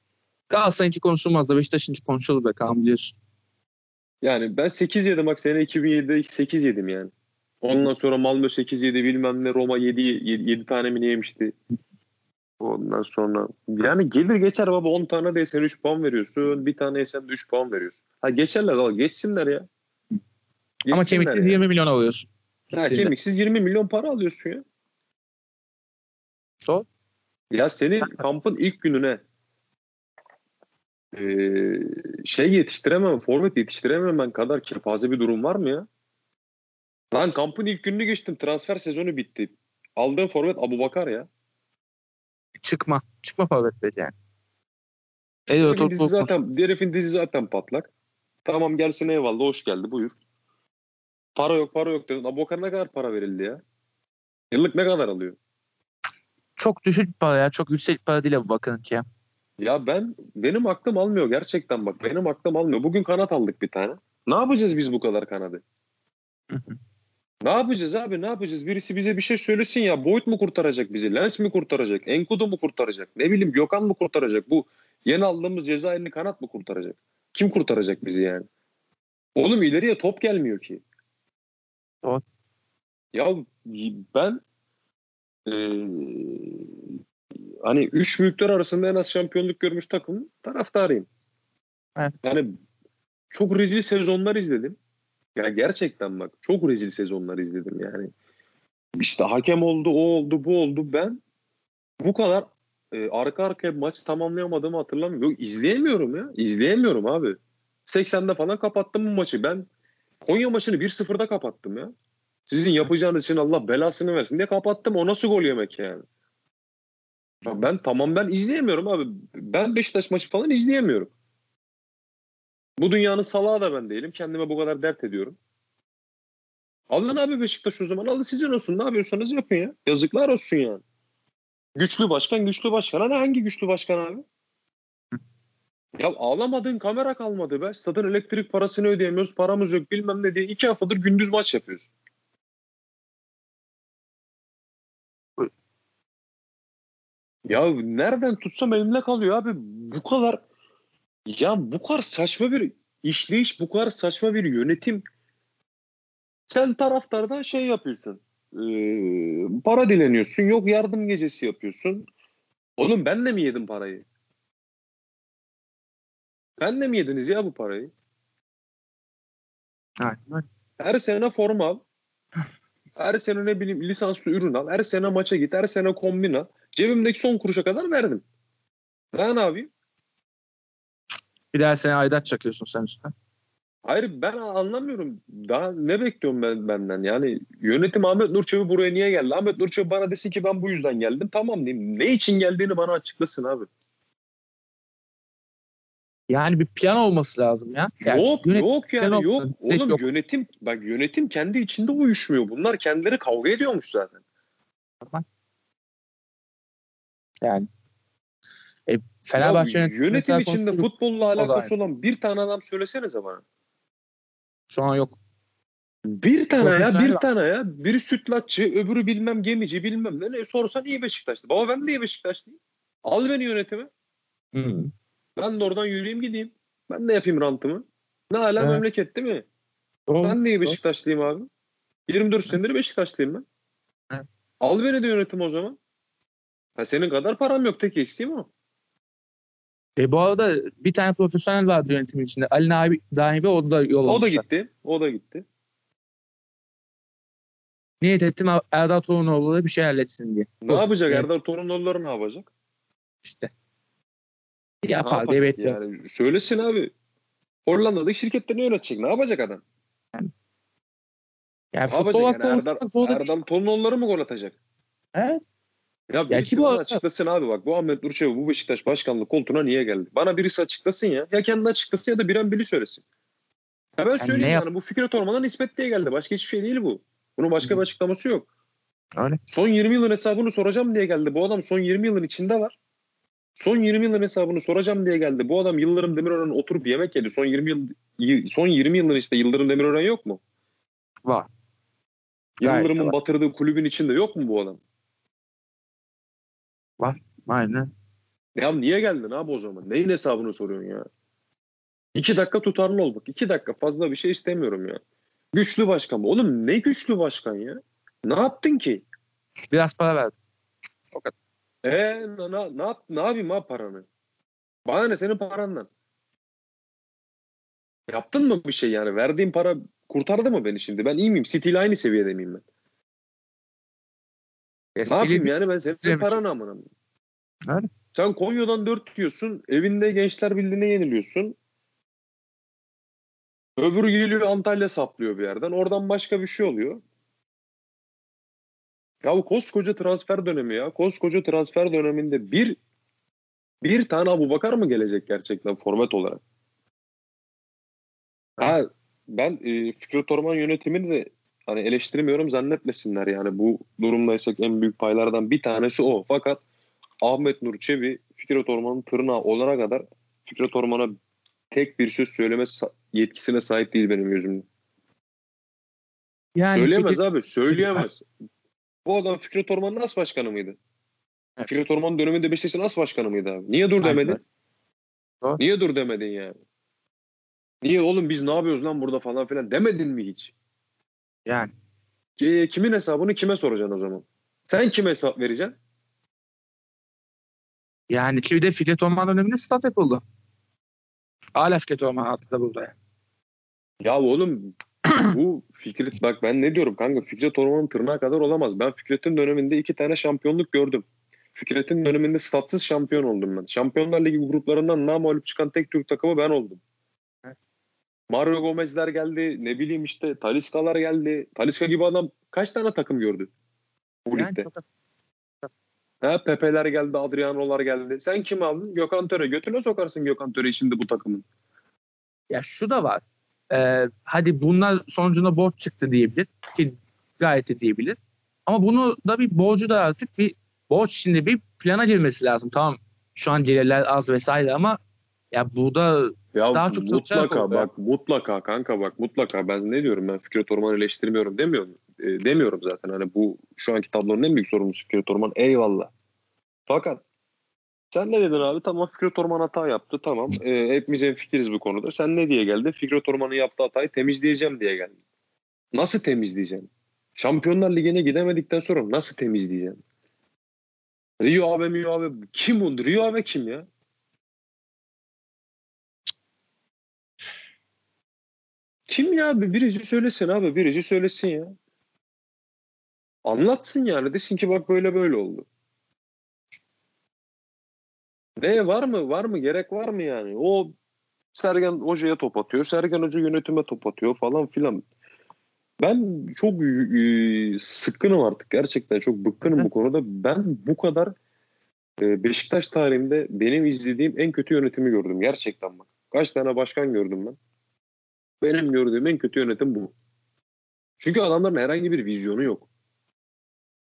Galatasaray'ınki konuşulmaz da Beşiktaş'ınki konuşulur be Kaan biliyorsun. Yani ben 8 yedim bak sene 2007'de 8 yedim yani. Ondan sonra Malmö 8 yedi bilmem ne Roma 7, 7, 7 tane mi ne yemişti. Ondan sonra yani gelir geçer baba 10 tane de sen 3 puan veriyorsun. Bir tane sen de 3 puan veriyorsun. Ha geçerler al geçsinler ya. Ama Geçsinler kemiksiz ya. 20 milyon alıyorsun. Ha, kemiksiz 20 milyon para alıyorsun ya. Doğru. Ya senin [LAUGHS] kampın ilk gününe eee, şey yetiştiremem, forvet yetiştirememen kadar kepaze bir durum var mı ya? Lan kampın ilk gününü geçtim. Transfer sezonu bitti. Aldığın forvet Abubakar ya. Çıkma. Çıkma forvet yani. Herifin Evet, dizi zaten, herifin dizi zaten patlak. Tamam gelsin eyvallah hoş geldi buyur. Para yok para yok dedin. Abubakar ne kadar para verildi ya? Yıllık ne kadar alıyor? çok düşük para ya. Çok yüksek para değil bakın ki. Ya ben benim aklım almıyor gerçekten bak benim aklım almıyor. Bugün kanat aldık bir tane. Ne yapacağız biz bu kadar kanadı? Ne yapacağız abi ne yapacağız? Birisi bize bir şey söylesin ya. Boyut mu kurtaracak bizi? Lens mi kurtaracak? Enkudu mu kurtaracak? Ne bileyim Gökhan mı kurtaracak? Bu yeni aldığımız Cezayirli kanat mı kurtaracak? Kim kurtaracak bizi yani? Oğlum ileriye top gelmiyor ki. Doğru. Ya ben eee, hani üç büyükler arasında en az şampiyonluk görmüş takım taraftarıyım. Evet. Yani çok rezil sezonlar izledim. Ya gerçekten bak çok rezil sezonlar izledim yani. İşte hakem oldu, o oldu, bu oldu. Ben bu kadar e, arka arkaya maç tamamlayamadığımı hatırlamıyorum. Yok izleyemiyorum ya. İzleyemiyorum abi. 80'de falan kapattım bu maçı. Ben Konya maçını 1-0'da kapattım ya. Sizin yapacağınız için Allah belasını versin diye kapattım. O nasıl gol yemek yani? Ya ben tamam ben izleyemiyorum abi. Ben Beşiktaş maçı falan izleyemiyorum. Bu dünyanın salağı da ben değilim. Kendime bu kadar dert ediyorum. Alın abi Beşiktaş o zaman. Alın sizin olsun. Ne yapıyorsanız yapın ya. Yazıklar olsun yani. Güçlü başkan, güçlü başkan. Hani hangi güçlü başkan abi? Ya ağlamadığın kamera kalmadı be. Stadın elektrik parasını ödeyemiyoruz. Paramız yok bilmem ne diye. iki haftadır gündüz maç yapıyoruz. Ya nereden tutsam elimde kalıyor abi. Bu kadar ya bu kadar saçma bir işleyiş, bu kadar saçma bir yönetim. Sen taraftardan şey yapıyorsun. Ee, para dileniyorsun. Yok yardım gecesi yapıyorsun. Oğlum ben de mi yedim parayı? Ben de mi yediniz ya bu parayı? Aynen. Her sene forma al. Her sene ne bileyim lisanslı ürün al. Her sene maça git. Her sene kombin al. Cebimdeki son kuruşa kadar verdim. Ben ne yapayım? Bir daha sene aidat çakıyorsun sen üstüne. Hayır ben anlamıyorum. Daha ne bekliyorum ben benden? Yani yönetim Ahmet Nurçevi buraya niye geldi? Ahmet Nurçevi bana desin ki ben bu yüzden geldim. Tamam diyeyim. Ne için geldiğini bana açıklasın abi. Yani bir plan olması lazım ya. Yani yok yönet- yok yani yok. Oğlum yok. yönetim bak yönetim kendi içinde uyuşmuyor. Bunlar kendileri kavga ediyormuş zaten. Yani. E, Fenerbahçe Ya yönetimi yönetim içinde konuştuk. futbolla alakası olan bir tane adam söylesenize bana. Şu an yok. Bir tane ya bir var. tane ya. Biri sütlaççı öbürü bilmem gemici bilmem ne. ne sorsan iyi Beşiktaşlı. Baba ben de iyi Beşiktaşlıyım. Al beni yönetime. Ben de oradan yürüyeyim gideyim. Ben de yapayım rantımı. Ne hala Evet. memleket değil mi? Doğru. Ben de iyi Beşiktaşlıyım abi. 24 senedir Beşiktaşlıyım ben. Evet. Al beni de yönetim o zaman. Ha, senin kadar param yok tek eksiğim o. E, bu arada bir tane profesyonel vardı yönetimin içinde. Ali Nabi, Dahibi o da yol O da gitti. O da gitti. Niyet ettim Erdal Torunoğlu'yla bir şey halletsin diye. Ne Yok, yapacak? evet. Erdal Torunoğulları ne yapacak? İşte. Yapar diye bekliyorum. yani? Söylesin abi. Hollanda'daki şirketleri yönetecek. Ne yapacak adam? Yani Ne yapacak yani? Erdal. Erdal Torunoğulları mı gol atacak? Evet. Ya birisi bu arada- açıklasın abi bak bu Ahmet Nurçevi bu Beşiktaş başkanlık koltuğuna niye geldi? Bana birisi açıklasın ya. Ya kendi açıklasın ya da Biren Bili söylesin. Ya ben söyleyeyim ne yap- yani bu Fikret Orman'dan nispet diye geldi. Başka hiçbir şey değil bu. Bunun başka bir açıklaması yok. Öyle. Son 20 yılın hesabını soracağım diye geldi. Bu adam son 20 yılın içinde var. Son 20 yılın hesabını soracağım diye geldi. Bu adam Yıldırım Demirören'e oturup yemek yedi. Son 20 yıl son 20 yılın işte Yıldırım Demirören yok mu? Var. Yıldırım'ın var. batırdığı kulübün içinde yok mu bu adam? Aynen. Ya niye geldin abi o zaman? Neyin hesabını soruyorsun ya? İki dakika tutarlı ol bak. İki dakika fazla bir şey istemiyorum ya. Güçlü başkan mı? Oğlum ne güçlü başkan ya? Ne yaptın ki? Biraz para verdim. Ee, ne, ne, ne, ne yapayım abi paranı? Bana ne senin parandan? Yaptın mı bir şey yani? Verdiğin para kurtardı mı beni şimdi? Ben iyi miyim? City ile aynı seviyede miyim ben? Ne Eski yapayım lig- yani ben senin paranı amına. Sen Konya'dan 4 yiyorsun. Evinde Gençler Birliği'ne yeniliyorsun. Öbürü geliyor Antalya saplıyor bir yerden. Oradan başka bir şey oluyor. Ya bu koskoca transfer dönemi ya. Koskoca transfer döneminde bir bir tane Abu Bakar mı gelecek gerçekten forvet olarak? Ha, ben e, Fikret Orman yönetimini de hani eleştirmiyorum zannetmesinler yani bu durumdaysak en büyük paylardan bir tanesi o. Fakat Ahmet Nur Çebi Fikret Orman'ın tırnağı olana kadar Fikret Orman'a tek bir söz söyleme yetkisine sahip değil benim gözümde. yani söyleyemez Fikret- abi söyleyemez. Bu adam Fikret Orman'ın as başkanı mıydı? Evet. Fikret Orman döneminde Beşiktaş'ın as başkanı mıydı abi? Niye dur demedin? Doğru. Niye dur demedin yani? Niye oğlum biz ne yapıyoruz lan burada falan filan demedin mi hiç? Yani Ki- Kimin hesabını kime soracaksın o zaman? Sen kime hesap vereceksin? yani ki bir de Fikret Orman döneminde stat yapıldı. Hala Fikret Orman altında burada. yani. Ya oğlum bu Fikret bak ben ne diyorum kanka Fikret Orman'ın tırnağı kadar olamaz. Ben Fikret'in döneminde iki tane şampiyonluk gördüm. Fikret'in döneminde statsız şampiyon oldum ben. Şampiyonlar Ligi gruplarından namağlup çıkan tek Türk takımı ben oldum. Mario Gomez'ler geldi. Ne bileyim işte Taliska'lar geldi. Taliska gibi adam kaç tane takım gördü bu Yani ligde? çok. Ha, Pepe'ler geldi, Adriano'lar geldi. Sen kim aldın? Gökhan Töre. Götüne sokarsın Gökhan Töre'yi şimdi bu takımın. Ya şu da var. Ee, hadi bunlar sonucunda borç çıktı diyebilir ki gayet de diyebilir. Ama bunu da bir borcu da artık bir borç içinde bir plana girmesi lazım. Tamam şu an gelirler az vesaire ama ya burada Ya Daha çok mutlaka oldu ya. bak mutlaka kanka bak mutlaka ben ne diyorum ben Fikret Orman'ı eleştirmiyorum demiyorum. E, demiyorum zaten hani bu şu anki tablonun en büyük sorumlusu Fikret Orman eyvallah. Fakat sen ne dedin abi? Tamam Fikret Orman hata yaptı. Tamam. E, hepimiz fikiriz bu konuda. Sen ne diye geldin? Fikret Orman'ın yaptığı hatayı temizleyeceğim diye geldin. Nasıl temizleyeceğim? Şampiyonlar Ligi'ne gidemedikten sonra nasıl temizleyeceğim? Rio abi Rio abi kim bu? Rio abi kim ya? Kim ya? Bir- Birisi söylesin abi. Birisi söylesin ya. Anlatsın yani. Desin ki bak böyle böyle oldu. Ne var mı? Var mı? Gerek var mı yani? O Sergen Hoca'ya top atıyor. Sergen Hoca yönetime top atıyor falan filan. Ben çok e, sıkkınım artık. Gerçekten çok bıkkınım bu konuda. Ben bu kadar e, Beşiktaş tarihinde benim izlediğim en kötü yönetimi gördüm. Gerçekten bak. Kaç tane başkan gördüm ben. Benim gördüğüm en kötü yönetim bu. Çünkü adamların herhangi bir vizyonu yok.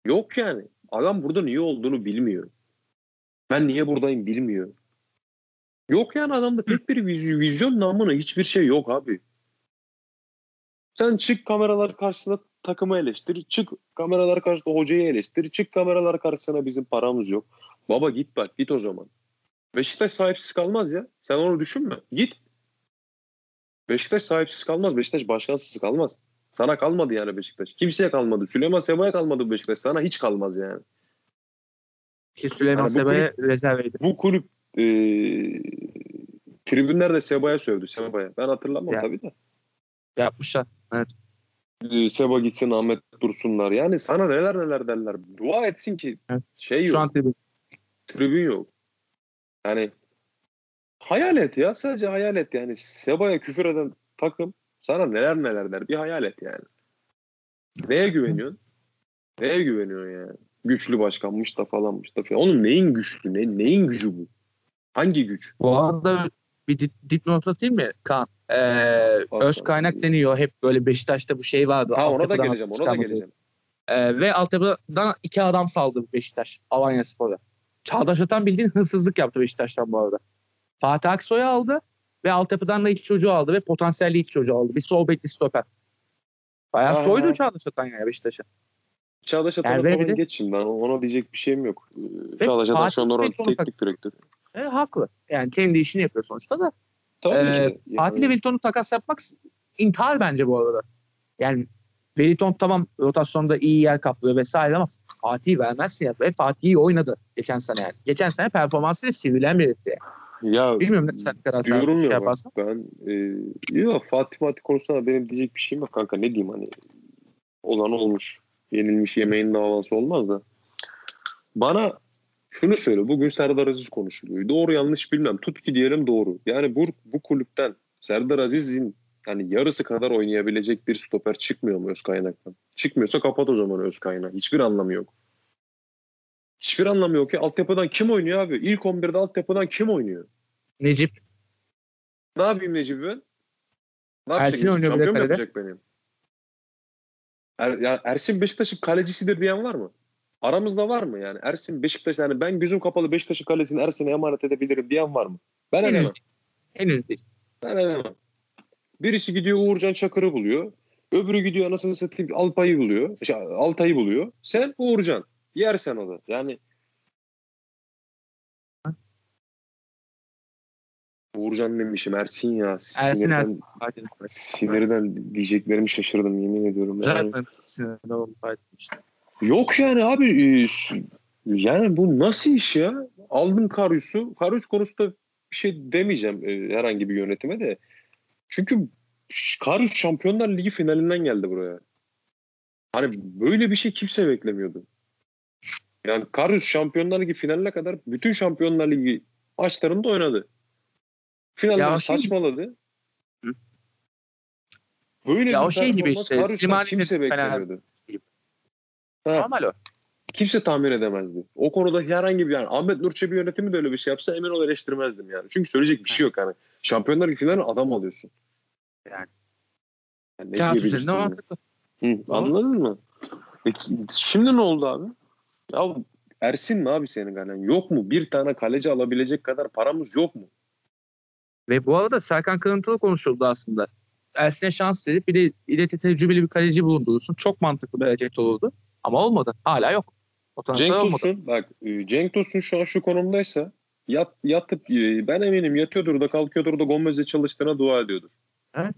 Yok yani. Adam burada niye olduğunu bilmiyor. Ben niye buradayım bilmiyor. Yok yani adamda tek bir vizyon, vizyon namına hiçbir şey yok abi. Sen çık kameralar karşısında takımı eleştir. Çık kameralar karşısında hocayı eleştir. Çık kameralar karşısına bizim paramız yok. Baba git bak git o zaman. Beşiktaş sahipsiz kalmaz ya. Sen onu düşünme. Git. Beşiktaş sahipsiz kalmaz. Beşiktaş başkansız kalmaz. Sana kalmadı yani Beşiktaş. Kimseye kalmadı. Süleyman Seba'ya kalmadı Beşiktaş. Sana hiç kalmaz yani. ki Süleyman Yani Seba'ya rezerveydi. Bu kulüp e, tribünler de Seba'ya sövdü. Seba'ya. Ben hatırlamam Ya. tabii de. Yapmışlar. E, Seba gitsin Ahmet Dursunlar. Yani sana neler neler derler. Dua etsin ki Evet. şey yok. Şu an tribün. tribün yok. Yani hayal et ya. Sadece hayal et yani. Seba'ya küfür eden takım sana neler neler der. Bir hayal et yani. Neye güveniyorsun? Neye güveniyorsun yani? Güçlü başkanmış da falanmış da falan. Onun neyin güçlü? Ne, neyin gücü bu? Hangi güç? Bu arada bir dip, dipnot atayım mı Kaan? Ee, öz kaynak deniyor. Hep böyle Beşiktaş'ta bu şey vardı. Ha ona da geleceğim. Ona da geleceğim. Ee, ve altyapıdan iki adam saldı Beşiktaş. Alanya Spor'a. Çağdaş Atan bildiğin hırsızlık yaptı Beşiktaş'tan bu arada. Fatih Aksoy'u aldı ve altyapıdan da iki çocuğu aldı ve potansiyelli iki çocuğu aldı. Bir sol bekli stoper. Bayağı Aha. soydu Çağdaş Atan yani Beşiktaş'ı. Çağdaş Atan'a Yani falan de-. Ben ona diyecek bir şeyim yok. Ee, Ve Çağdaş Atan şu an Fatih oranın teknik direktörü. E, haklı. Yani kendi işini yapıyor sonuçta da. Tabii Ee, ki. Yani- Fatih ile Wellington'u takas yapmak intihar bence bu arada. Yani Wellington tamam rotasyonda iyi yer kaplıyor vesaire ama Fatih'i vermezsin ya. Ve Fatih iyi oynadı geçen sene yani. Geçen sene performansıyla sivrilen bir yani. Ya Bilmiyorum ne sen kadar sen şey ya yaparsan. ben e, yok Fatih Fatih konusunda benim diyecek bir şeyim yok kanka. Ne diyeyim hani olan olmuş yenilmiş yemeğin davası olmaz da. Bana şunu söyle bugün Serdar Aziz konuşuluyor. Doğru yanlış bilmem. Tut ki diyelim doğru. Yani bu, bu kulüpten Serdar Aziz'in hani yarısı kadar oynayabilecek bir stoper çıkmıyor mu öz kaynaktan çıkmıyorsa kapat o zaman öz kaynağı hiçbir anlamı yok. Hiçbir anlamı yok ya altyapıdan kim oynuyor abi? İlk 11'de altyapıdan kim oynuyor Necip ne yapayım Necip ben? Ne yapacak? Ersin oynuyor bir de Şampiyon mu kalede. yapacak benim? Er, ya Ersin Beşiktaş'ın kalecisidir diyen var mı? Aramızda var mı yani? Ersin Beşiktaş yani ben gözüm kapalı Beşiktaş'ın kalesini Ersin'e emanet edebilirim diyen var mı? Ben henüz edemem. değil. Henüz değil. Ben edemem. Birisi gidiyor Uğurcan Çakır'ı buluyor. Öbürü gidiyor anasını satayım Alpay'ı buluyor. Şey, Altay'ı buluyor. Sen Uğurcan. Yersen o da. Yani Uğurcan demişim Ersin ya. Ersin Sinirden, etmez. sinirden diyeceklerimi şaşırdım yemin ediyorum. Yani, Zaten yok yani abi e, yani bu nasıl iş ya? Aldım Karyus'u. Karyus konusunda bir şey demeyeceğim e, herhangi bir yönetime de. Çünkü Karyus Şampiyonlar Ligi finalinden geldi buraya. Hani böyle bir şey kimse beklemiyordu. Yani Karyus Şampiyonlar Ligi finaline kadar bütün Şampiyonlar Ligi maçlarında oynadı. Finalde Ya şey- saçmaladı. Hı. Böyle Ya bir o şey gibi işte, Slimani'nin kimse beklemiyordu. Ha, Normal o. kimse tahmin edemezdi. O konuda herhangi bir yani Ahmet Nur Çebi yönetimi de öyle bir şey yapsa emin ol eleştirmezdim yani. Çünkü söyleyecek bir şey yok yani. Şampiyonlar Ligi finaline adam alıyorsun. Yani. Yani ne Kağıt üzerinde mantıklı. Hı, anladın mı? Peki, şimdi ne oldu abi? Ya Ersin mi abi senin kalen? Yok mu? Bir tane kaleci alabilecek kadar paramız yok mu? Ve bu arada Serkan Kırıntılı konuşuldu aslında. Ersin'e şans verip bir de ileri tecrübeli bir kaleci bulundurursun. Çok mantıklı bir hareket olurdu. Ama olmadı. Hala yok. O Cenk. Tosun bak e, Cenk Tosun şu an şu konumdaysa yat, yatıp e, ben eminim yatıyordur da kalkıyordur da Gomez'le çalıştığına dua ediyordur. Evet.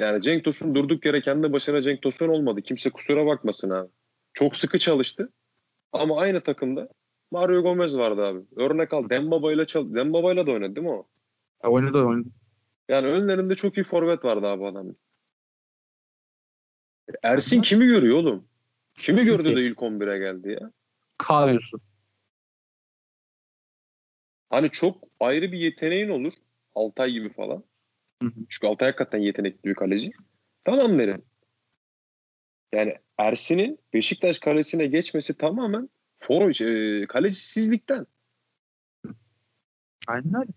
Yani Cenk Tosun durduk yere kendi başına Cenk Tosun olmadı. Kimse kusura bakmasın abi. Çok sıkı çalıştı. Ama aynı takımda Mario Gomez vardı abi. Örnek al. Dembaba'yla çal Dembaba'yla da oynadı değil mi o? Ya Oynadı oynadı. Yani önlerinde çok iyi forvet vardı abi adamın. Ersin kimi görüyor oğlum? Kimi gördü de ilk 11'e geldi ya? Kahvıyorsun. Hani çok ayrı bir yeteneğin olur. Altay gibi falan. Hı hı. Çünkü Altay hakikaten yetenekli bir kaleci. Tamam derim. Yani Ersin'in Beşiktaş kalesine geçmesi tamamen for, e, kalecisizlikten. Aynen öyle.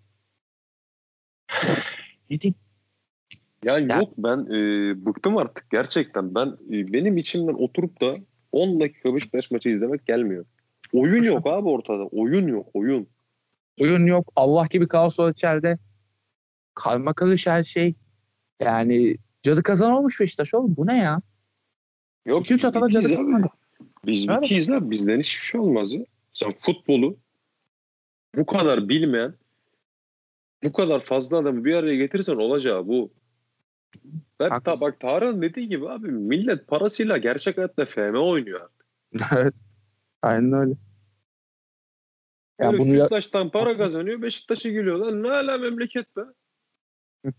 Diyeyim? Yani Ya- yok ben e, bıktım artık gerçekten. Ben e, benim içimden oturup da 10 dakika Beşiktaş maçı izlemek gelmiyor. Oyun yok abi ortada. Oyun yok. Oyun. Oyun yok. Allah gibi kaos var içeride. Karma karış her şey. Yani cadı kazan olmuş Beşiktaş oğlum. Bu ne ya? Yok 2-3 biz haftada cadı kazanmadı. Biz Evet. bitiyiz abi. Bizden hiçbir şey olmaz ya. Sen futbolu bu kadar bilmeyen bu kadar fazla adamı bir araya getirirsen olacağı bu. Bak, ta, bak Tarık'ın dediği gibi abi millet parasıyla gerçek hayatta FM oynuyor. [LAUGHS] evet. Aynen öyle. Ya Yani bunu ya- Beşiktaş'tan para kazanıyor. Beşiktaş'a geliyor lan. Ne hala memleket be. [LAUGHS]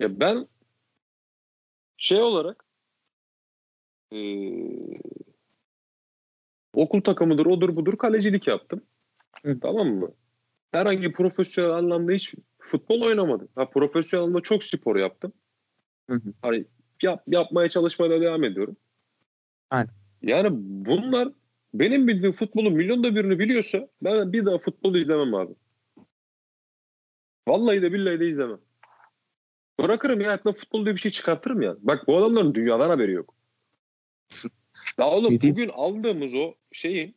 ya ben şey olarak eee, okul takımıdır odur budur kalecilik yaptım. Hı. Tamam mı? Herhangi profesyonel anlamda hiç futbol oynamadım. Ha, profesyonel anlamda çok spor yaptım. Hı hı. Hani yap, yapmaya çalışmaya da devam ediyorum. Aynen. Yani bunlar benim bildiğim futbolun milyonda birini biliyorsa ben bir daha futbol izlemem abi. Vallahi de billahi de izlemem. Bırakırım ya hayatımda futbol diye bir şey çıkartırım ya. Bak bu adamların dünyadan haberi yok. [LAUGHS] Ya oğlum diyeyim? bugün aldığımız o şeyin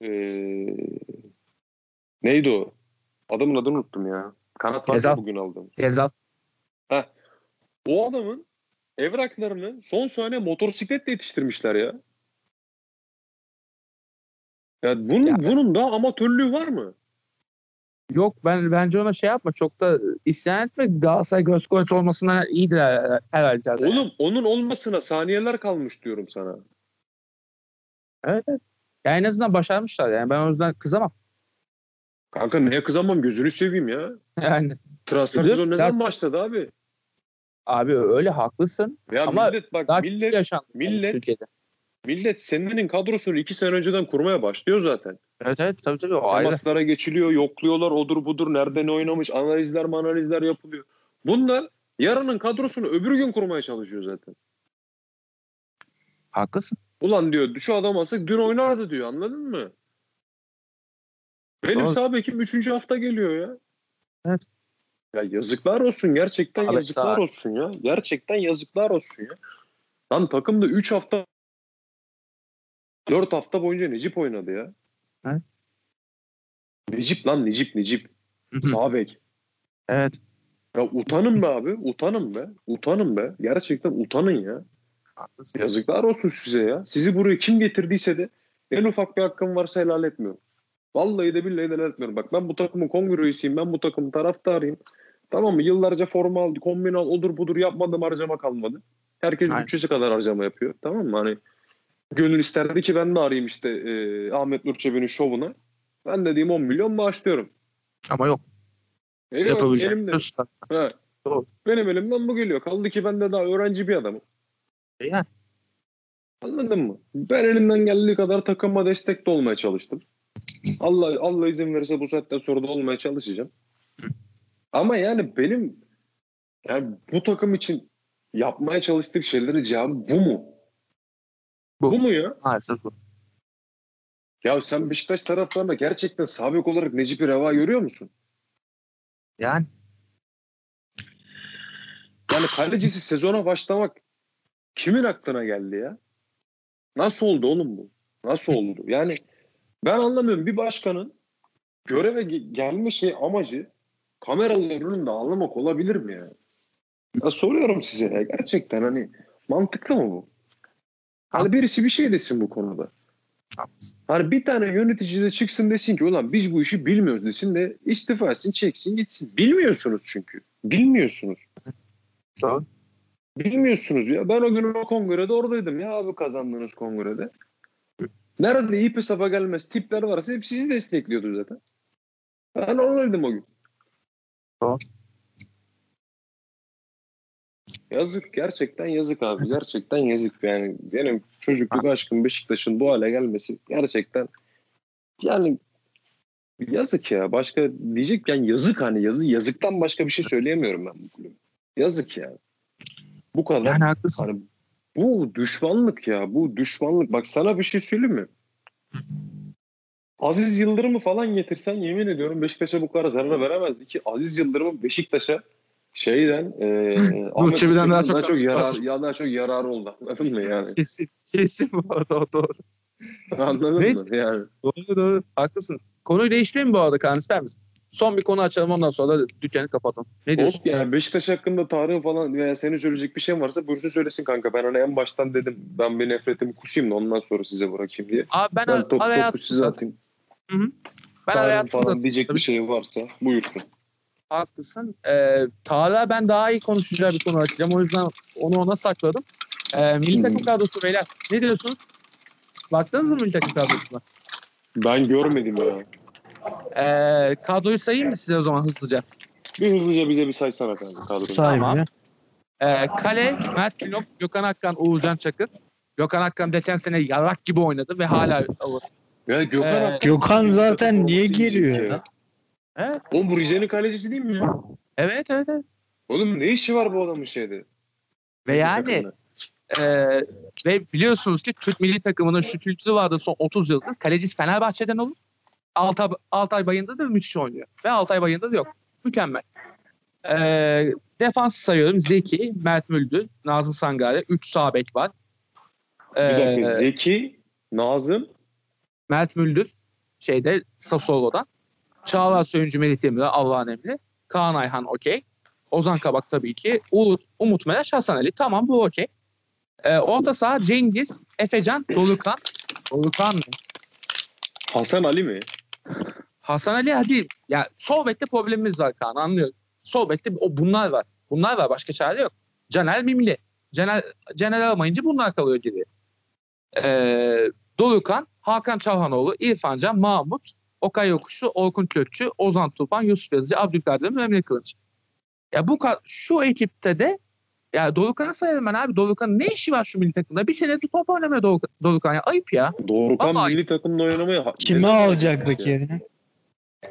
eee, neydi o? Adamın adını unuttum ya. Kanat vardı Gezal. bugün aldığım. Gezal. O adamın evraklarını son saniye motosikletle yetiştirmişler ya. Ya bunun, Ya. bunun da amatörlüğü var mı? Yok ben bence ona şey yapma. Çok da isyan etme. Galatasaray göz konusu olmasına iyidir her- herhalde. Oğlum onun olmasına saniyeler kalmış diyorum sana. Evet. Yani en azından başarmışlar yani ben o yüzden kızamam. Kanka neye kızamam gözünü seveyim ya. Yani Transfer sezonu ne zaman başladı abi? abi öyle haklısın. Ya Ama millet bak Daha millet millet, yaşandı yani millet- Türkiye'de. millet senenin kadrosunu iki sene önceden kurmaya başlıyor zaten. Evet evet tabii tabii o ayrı. Temaslara geçiliyor, yokluyorlar, odur budur, nerede ne oynamış, analizler analizler yapılıyor. Bunlar yarının kadrosunu öbür gün kurmaya çalışıyor zaten. Haklısın. Ulan diyor şu adam alsak dün oynardı diyor anladın mı? Benim Doğru. sağ bekim 3. hafta geliyor ya. Evet. Ya yazıklar olsun gerçekten Abi yazıklar sağ- olsun ya. Gerçekten yazıklar olsun ya. Lan takımda 3 hafta 4 hafta boyunca Necip oynadı ya. Evet. Necip lan Necip Necip. Sağ bek. evet. Ya utanın be abi. Utanın be. Utanın be. Gerçekten utanın ya. Haklısın. Yazıklar olsun size ya. Sizi buraya kim getirdiyse de en ufak bir hakkım varsa helal etmiyorum. Vallahi de billahi de helal etmiyorum. Bak ben bu takımın kongre üyesiyim. Ben bu takımın taraftarıyım. Tamam mı? Yıllarca forma aldı, kombin al, odur budur yapmadım harcama kalmadı. Herkes Aynen. bütçesi kadar harcama yapıyor. Tamam mı? Hani gönül isterdi ki ben de arayayım işte e, Ahmet Nur Çebi'nin şovuna. Ben de diyeyim 10 milyon bağışlıyorum. Ama yok. E yok, elimde. Usta. Ha. Doğru. Benim elimden bu geliyor. Kaldı ki ben de daha öğrenci bir adamım. Yani. Anladın mı? Ben elimden geldiği kadar takıma destek de olmaya çalıştım. Allah Allah izin verirse bu saatten sonra da olmaya çalışacağım. Ama yani benim yani bu takım için yapmaya çalıştığım şeylerin cevabı bu mu? Bu. Bu, mu ya? Maalesef bu. Ya sen Beşiktaş taraftarına gerçekten sabit olarak Necip'i reva görüyor musun? Yani Yani kalecisi sezona başlamak kimin aklına geldi ya? Nasıl oldu oğlum bu? Nasıl oldu? Yani ben anlamıyorum. Bir başkanın göreve ge- gelme şey amacı kameraların önünde ağlamak olabilir mi ya? Ya soruyorum size ya gerçekten hani mantıklı mı bu? Hani birisi bir şey desin bu konuda. Hani bir tane yönetici de çıksın desin ki ulan biz bu işi bilmiyoruz desin de istifa etsin çeksin gitsin. Bilmiyorsunuz çünkü. Bilmiyorsunuz. Doğru. Bilmiyorsunuz ya. Ben o gün o kongrede oradaydım ya abi kazandığınız kongrede. Nerede iyi hesaba gelmez tipler varsa hep sizi destekliyordu zaten. Ben oradaydım o gün. Doğru. Yazık gerçekten yazık abi gerçekten yazık yani benim çocukluk aşkım Beşiktaş'ın bu hale gelmesi gerçekten yani yazık ya başka diyecek yani yazık hani yazı yazıktan başka bir şey söyleyemiyorum ben bu kulübe. Yazık ya. Bu kadar. Yani haklısın. Hani bu düşmanlık ya. Bu düşmanlık. Bak sana bir şey söyleyeyim mi? Aziz Yıldırım'ı falan getirsen yemin ediyorum Beşiktaş'a bu kadar zarar veremezdi ki Aziz Yıldırım'ın Beşiktaş'a şeyden e, [LAUGHS] Ahmet Çebi'den daha çok- çok yarar ya daha çok yararı oldu. Anladın mı yani? [LAUGHS] Kesin, kesin bu arada o doğru. Anladın Neyse. mı? Yani. Doğru doğru. Haklısın. Konuyu değiştirelim bu arada Kaan ister misin? Son bir konu açalım ondan sonra da dükkanı kapatalım. Ne diyorsun? Hop yani Beşiktaş hakkında Tarık falan veya senin söyleyecek bir şeyin varsa buyursun söylesin kanka. Ben hani en baştan dedim ben bir nefretimi kusayım da ondan sonra size bırakayım diye. Abi ben, Ben top, araya topu size atayım. Ben Tarık araya attım da falan diyecek bir şey varsa buyursun. Haklısın. Ee, Tağla ben daha iyi konuşacağı bir konu açacağım. O yüzden onu ona sakladım. Ee, milli Hı. takım kadrosu beyler. Ne diyorsunuz? Baktınız mı milli takım kadrosuna? Ben görmedim ya. Ee, kadroyu sayayım mı size o zaman hızlıca? Bir hızlıca bize bir saysana kanka kadroyu. Sahibi. Tamam. Ee, kale, Mert Günok, Gökhan Akkan, Uğurcan Çakır. Gökhan Akkan geçen sene yarak gibi oynadı ve hala Ya Gökhan Ee, Gökhan zaten niye diyecek ya? Evet, Oğlum bu Rize'nin kalecisi değil mi ya? evet, evet. evet. Oğlum ne işi var bu adamın şeyde? Ve yani. Ee, ve biliyorsunuz ki Türk milli takımının şu kültürü vardı son 30 yıldır. Kalecisi Fenerbahçe'den olur. Altay, Altay Bayındır da müthiş oynuyor. Ve Altay Bayındır da yok. Mükemmel. Ee, defans sayıyorum. Zeki, Mert Müldür, Nazım Sangare. 3 sağ bek var. Bir dakika Ee, Zeki, Nazım, Mert Müldür şeyde Sassuolo'dan. Çağlar Söyüncü Melih Demirel Allah'ın emri. Kaan Ayhan okey. Ozan Kabak tabii ki. Umut, Umut Meraş Hasan Ali. Tamam bu okey. Ee, orta saha Cengiz, Efecan, Dolukan. Dolukan mı? Hasan Ali mi? Hasan Ali hadi. Ya sol bekte problemimiz var Kaan anlıyorum. Sol bekte o bunlar var. Bunlar var başka çare yok. Caner Mimli. Caner, Caner almayınca bunlar kalıyor geriye. Ee, Dolukan, Hakan Çalhanoğlu, İrfan Can, Mahmut, Okay Yokuşu, Orkun Kökçü, Ozan Tufan, Yusuf Yazıcı, Abdülkadir ve Emre Kılıç. Ya bu şu ekipte de ya Dolukan'ı sayarım ben abi. Dolukan'ın ne işi var şu milli takımda? Bir senedir top oynamıyor Dolukan, Dolukan ya. Ayıp ya. Doğrukan Vallahi- milli takımda oynamaya Kimi alacak peki ya? yerine?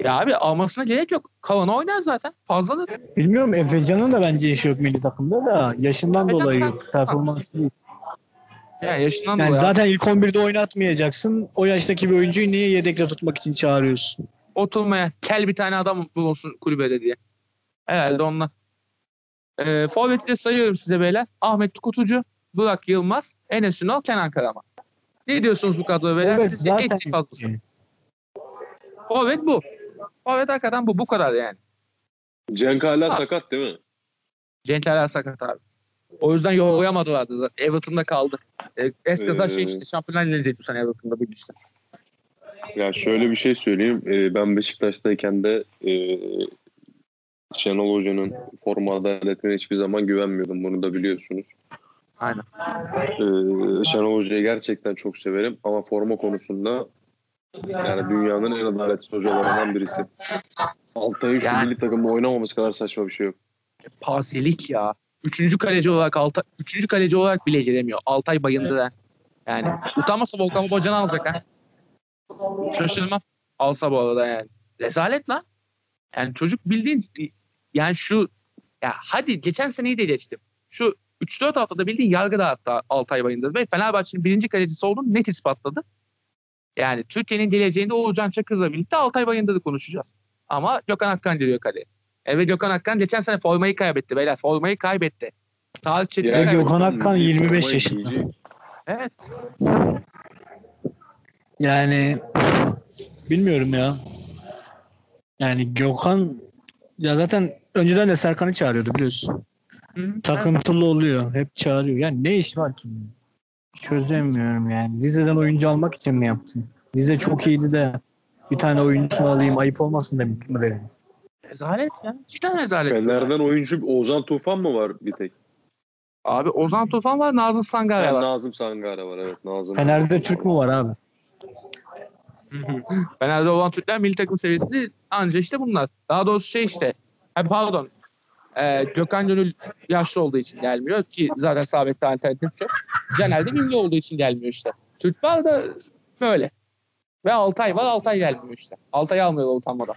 Ya abi almasına gerek yok. Kalanı oynar zaten. Fazladır. Bilmiyorum Efecan'ın da bence işi yok milli takımda da yaşından Efecan dolayı yok. Performansı değil. Yani yaşından Yani dolayı. zaten ilk 11'de oynatmayacaksın. O yaştaki bir oyuncuyu niye yedekle tutmak için çağırıyorsun? oturmaya kel bir tane adam bulunsun kulübede diye. Herhalde ondan. Ee, Forvet'i de sayıyorum size beyler. Ahmet Kutucu, Burak Yılmaz, Enes Ünal, Kenan Karaman. Ne diyorsunuz bu kadroya beyler? Evet Sizce zaten eksik iyi. Forvet bu. Forvet hakikaten bu. Bu kadar yani. Cenk hala Ha. sakat değil mi? Cenk hala sakat abi. O yüzden yollayamadılardı. zaten. Everton'da kaldı. Ee, Eskaza şey Ee, işte şampiyonlar gelecek bu sene Everton'da bu işte. Ya şöyle bir şey söyleyeyim. Ee, ben Beşiktaş'tayken de e, Şenol Hoca'nın forma adaletine hiçbir zaman güvenmiyordum. Bunu da biliyorsunuz. Aynen. Ee, Şenol Hoca'yı gerçekten çok severim ama forma konusunda yani dünyanın en adaletsiz hocalarından birisi. Altay'ın şu Yani- milli takımda oynamaması kadar saçma bir şey yok. Pazilik ya. Üçüncü kaleci olarak Altay, üçüncü kaleci olarak bile giremiyor. Altay bayındır ha. Yani utanmasa Volkan Babacan'ı alacak ha. Şaşırmam. Alsa bu arada yani. Rezalet lan. Yani çocuk bildiğin yani şu ya hadi geçen seneyi de geçtim. Şu 3-4 haftada bildiğin yargı dağıttı Altay Bayındır ve Fenerbahçe'nin birinci kalecisi olduğunu net ispatladı. Yani Türkiye'nin geleceğinde Oğuzcan Çakır'la birlikte Altay Bayındır'ı konuşacağız. Ama Gökhan Akkan geliyor kaleye. Evet Gökhan Akkan geçen sene formayı kaybetti beyler. Formayı kaybetti. Tarık Çetin'i Ya kaybetti. Gökhan Akkan milli 25 formayı yaşında. Evet. Yani bilmiyorum ya. Yani Gökhan ya zaten önceden de Serkan'ı çağırıyordu biliyorsun. Hı-hı. Takıntılı oluyor. Hep çağırıyor. Yani ne iş var ki? Çözemiyorum yani. Rize'den oyuncu almak için mi yaptın? Rize çok iyiydi de bir tane oyuncusunu alayım ayıp olmasın demek mi dedim. Rezalet ya. Cidden rezalet. Fener'den oyuncu Ozan Tufan mı var bir tek? Abi Ozan Tufan var, Nazım Sangare var. Nazım Sangare var evet Nazım. Fener'de Türk mü var abi? Hı [LAUGHS] hı. Fener'de olan Türkler milli takım seviyesinde anca işte bunlar. Daha doğrusu şey işte. Ha, pardon. Ee, Gökhan Gönül yaşlı olduğu için gelmiyor ki zaten sabit alternatif çok. Caner de milli olduğu için gelmiyor işte. Türk var da böyle. Ve Altay var Altay gelmiyor işte. Altay almıyorlar utanmadan.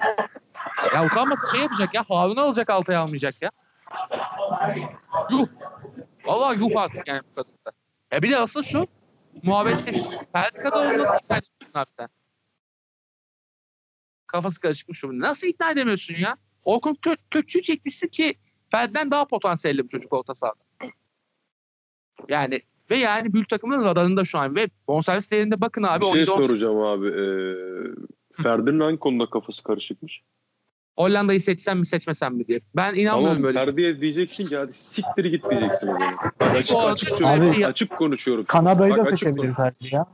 Ya utanmasa şey yapacak ya. Harun'u alacak Altay almayacak ya. Yuh. Valla yuh artık yani bu kadında. Ya bir de asıl şu. Muhabbette şu. İkna ediyorsun abi sen? Kafası karışıkmış şu. Nasıl ikna edemiyorsun ya? Orkun Kö Kökçü'yü çekmişsin ki Ferdi'den daha potansiyelli bir çocuk orta sahada. Yani ve yani büyük takımın radarında şu an ve bonservis değerinde bakın abi. bir şey soracağım abi. Ee, Ferdi'nin hangi konuda kafası karışıkmış? Hollanda'yı seçsem mi seçmesem mi diye. Ben inanmıyorum Tamam böyle. Ferdi'ye diyeceksin ki hadi siktir git diyeceksin. Bak açık, açık, söylüyorum, Abi- açık konuşuyorum. Kanada'yı Bak, da seçebilir Ferdi ya.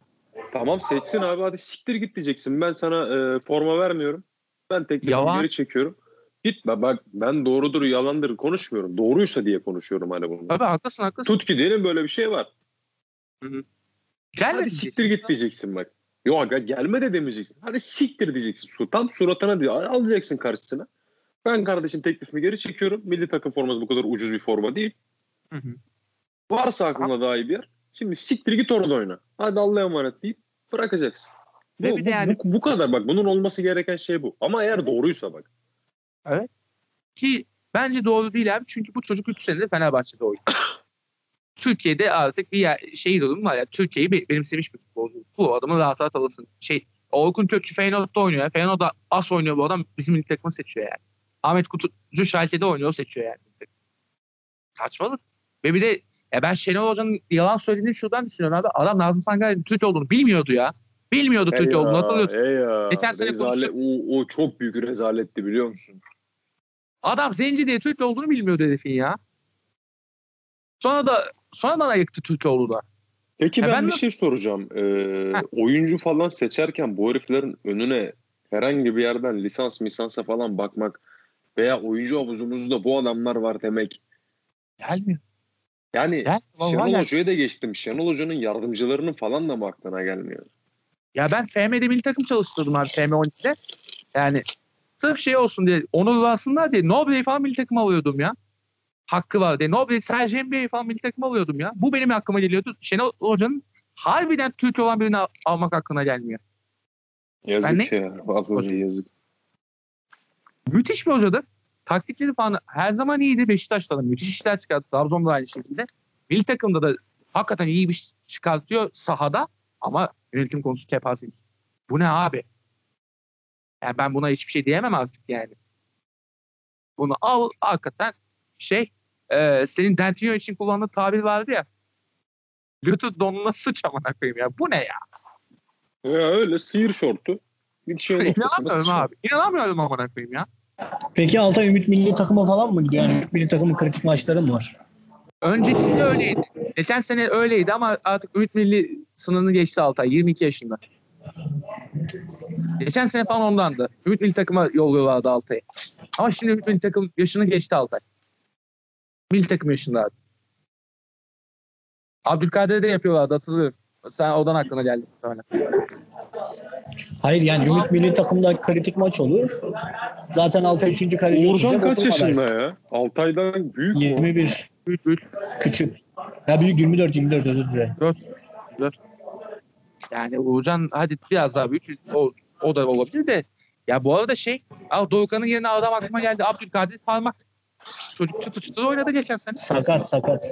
Tamam seçsin abi hadi siktir git diyeceksin. Ben sana e, forma vermiyorum. Ben teklifimi geri çekiyorum. Gitme bak ben doğrudur yalandır konuşmuyorum. Doğruysa diye konuşuyorum hani bunu. Tabii haklısın haklısın. Tut ki diyelim böyle bir şey var. Gelmedi Hadi diyeceksin. siktir git diyeceksin bak. Yok aga gelme de demeyeceksin. Hadi siktir diyeceksin. Tam suratına diye alacaksın karşısına. Ben kardeşim teklifimi geri çekiyorum. Milli takım forması bu kadar ucuz bir forma değil. Hı hı. Varsa aklında daha iyi bir yer. Şimdi siktir git orada oyna. Hadi Allah'a emanet deyip bırakacaksın. Bu, Ve bir de yani- bu, bu kadar bak bunun olması gereken şey bu. Ama eğer doğruysa bak. Ki bence doğru değil abi. Çünkü bu çocuk 3 senedir Fenerbahçe'de oynuyor. Türkiye'de artık bir yer, şey durum var ya. Türkiye'yi be- benimsemiş bir futbolcu. Bu adamı rahat rahat alırsın. Şey, Orkun Kökçü Feyenoord'da oynuyor. ya. Feyenoord'da as oynuyor bu adam. Bizim milli takımı seçiyor yani. Ahmet Kutucu Schalke'de oynuyor seçiyor yani. Saçmalık. Ve bir de ya ben Şenol Hoca'nın yalan söylediğini şuradan düşünüyorum abi. Adam Nazım Sangar'ın Türk olduğunu bilmiyordu ya. Bilmiyordu Türk olduğunu hatırlıyorsun. ya. Geçen sene Rezalet, o, o çok büyük rezaletti biliyor musun? Adam zenci diye Türk olduğunu bilmiyordu herifin ya. Sonra da sonradan ayıktı Türkoğlu da. Peki ben, ben bir de- şey soracağım. Ee, Heh. oyuncu falan seçerken bu heriflerin önüne herhangi bir yerden lisans misansa falan bakmak veya oyuncu havuzumuzda bu adamlar var demek. Gelmiyor. Yani Gel, Şenol. Hoca'ya da geçtim. Şenol Hoca'nın yardımcılarının falan da mı aklına gelmiyor? Ya ben FM'de milli takım çalıştırdım abi FM 12'de. Yani sırf şey olsun diye onurlansınlar diye Noble'yi falan milli takım alıyordum ya. Hakkı var diye. Noble, Serge Mba'yı falan milli takım alıyordum ya. Bu benim aklıma geliyordu. Şenol Hoca'nın harbiden Türk olan birini al- almak aklına gelmiyor. Yazık Ben ne- ya. Vallahi yazık. Müthiş bir hocadır. Taktikleri falan her zaman iyiydi. Beşiktaş'ta da müthiş işler çıkarttı. Trabzon'da da aynı şekilde. Milli takımda da hakikaten iyi bir iş çıkartıyor sahada ama yönetim konusu kepazelik. Bu ne abi? Yani ben buna hiçbir şey diyemem artık yani. Bunu al hakikaten şey e, senin Dentino için kullandığın tabir vardı ya. Lütfü donuna sıç amına koyayım ya. Bu ne ya? Ya öyle sıyır şortu. Bir şey [LAUGHS] İnanamıyorum abi. İnanamıyorum amına koyayım ya. Peki Altay Ümit milli takıma falan mı gidiyor? Yani Ümit milli takımın kritik maçları mı var? Öncesinde öyleydi. Geçen sene öyleydi ama artık Ümit Milli sınırını geçti Altay. 22 yaşında. Geçen sene falan ondandı. Ümit Milli takıma yolluyorlardı Altay'ı. Ama şimdi Ümit Milli takım yaşını geçti Altay. Milli takım yaşında abi. Abdülkadir'e de yapıyorlardı hatırlıyorum. Sen odan aklına geldi. Hayır yani Ümit milli takımda kritik maç olur. Zaten Altay 3. kaleci Uğurcan kaç yaşında ya? Altay'dan büyük mü? 21. Büyük büyük. Küçük. Ya büyük 24 24 özür dilerim. Yani Uğurcan hadi biraz daha büyük. O, o da olabilir de. Ya bu arada şey. Al Doğukan'ın yerine adam aklıma geldi. Abdülkadir Parmak. Çocuk çıtı çıtı oynadı geçen sene. Sakat sakat.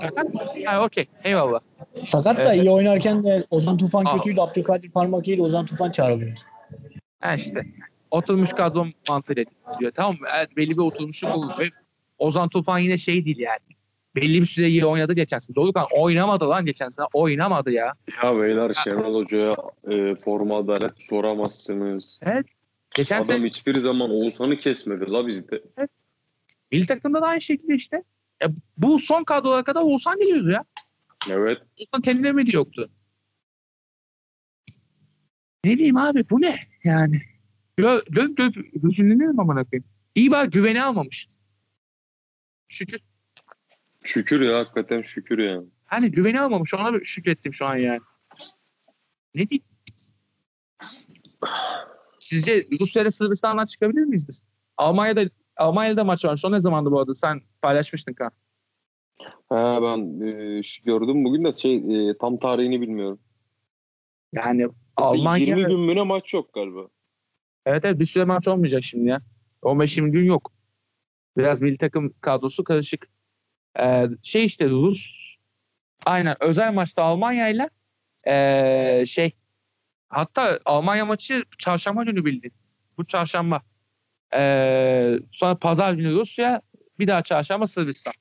Sakat mı? Ha okey. Eyvallah. Sakat da Evet. iyi oynarken de Ozan Tufan Aa. kötüydü. Abdülkadir parmak iyiydi. Ozan Tufan çağrılıyor. Ha işte. Oturmuş kadro mantığıyla diyor. Tamam mı? Evet, belli bir oturmuşluk olur. Ve Ozan Tufan yine şey değil yani. Belli bir süre iyi oynadı geçen sene. Doğukan oynamadı lan geçen sene. Oynamadı ya. Ya beyler Şenol Hoca'ya e, forma adalet soramazsınız. Evet. Geçen Adam sene hiçbir zaman Oğuzhan'ı kesmedi la bizde. Milli takımda da aynı şekilde işte. E, bu son kadrolara kadar Oğuzhan geliyordu ya. Evet. Oğuzhan kendine mi yoktu? Ne diyeyim abi bu ne yani? Gö gö gö hüzünleniyorum amına koyayım. İyi bak güveni almamış. Şükür. Şükür ya hakikaten şükür ya. Hani güveni almamış. Ona şükrettim şu an yani. Ne diyeyim? Sizce Rusya ile Sırbistan'dan çıkabilir miyiz biz? Almanya'da Almanya'da maç var. Son ne zamandı bu arada? Sen paylaşmıştın kan. Ha ben e, gördüm bugün de şey e, tam tarihini bilmiyorum. Yani Almanya 20 gün müne maç yok galiba. Evet evet bir süre maç olmayacak şimdi ya. 15-20 gün yok. Biraz milli takım kadrosu karışık. Ee, şey işte Rus aynen özel maçta Almanya ile ee, şey hatta Almanya maçı çarşamba günü bildi. Bu çarşamba. Ee, sonra pazar günü Rusya bir daha çarşamba Sırbistan.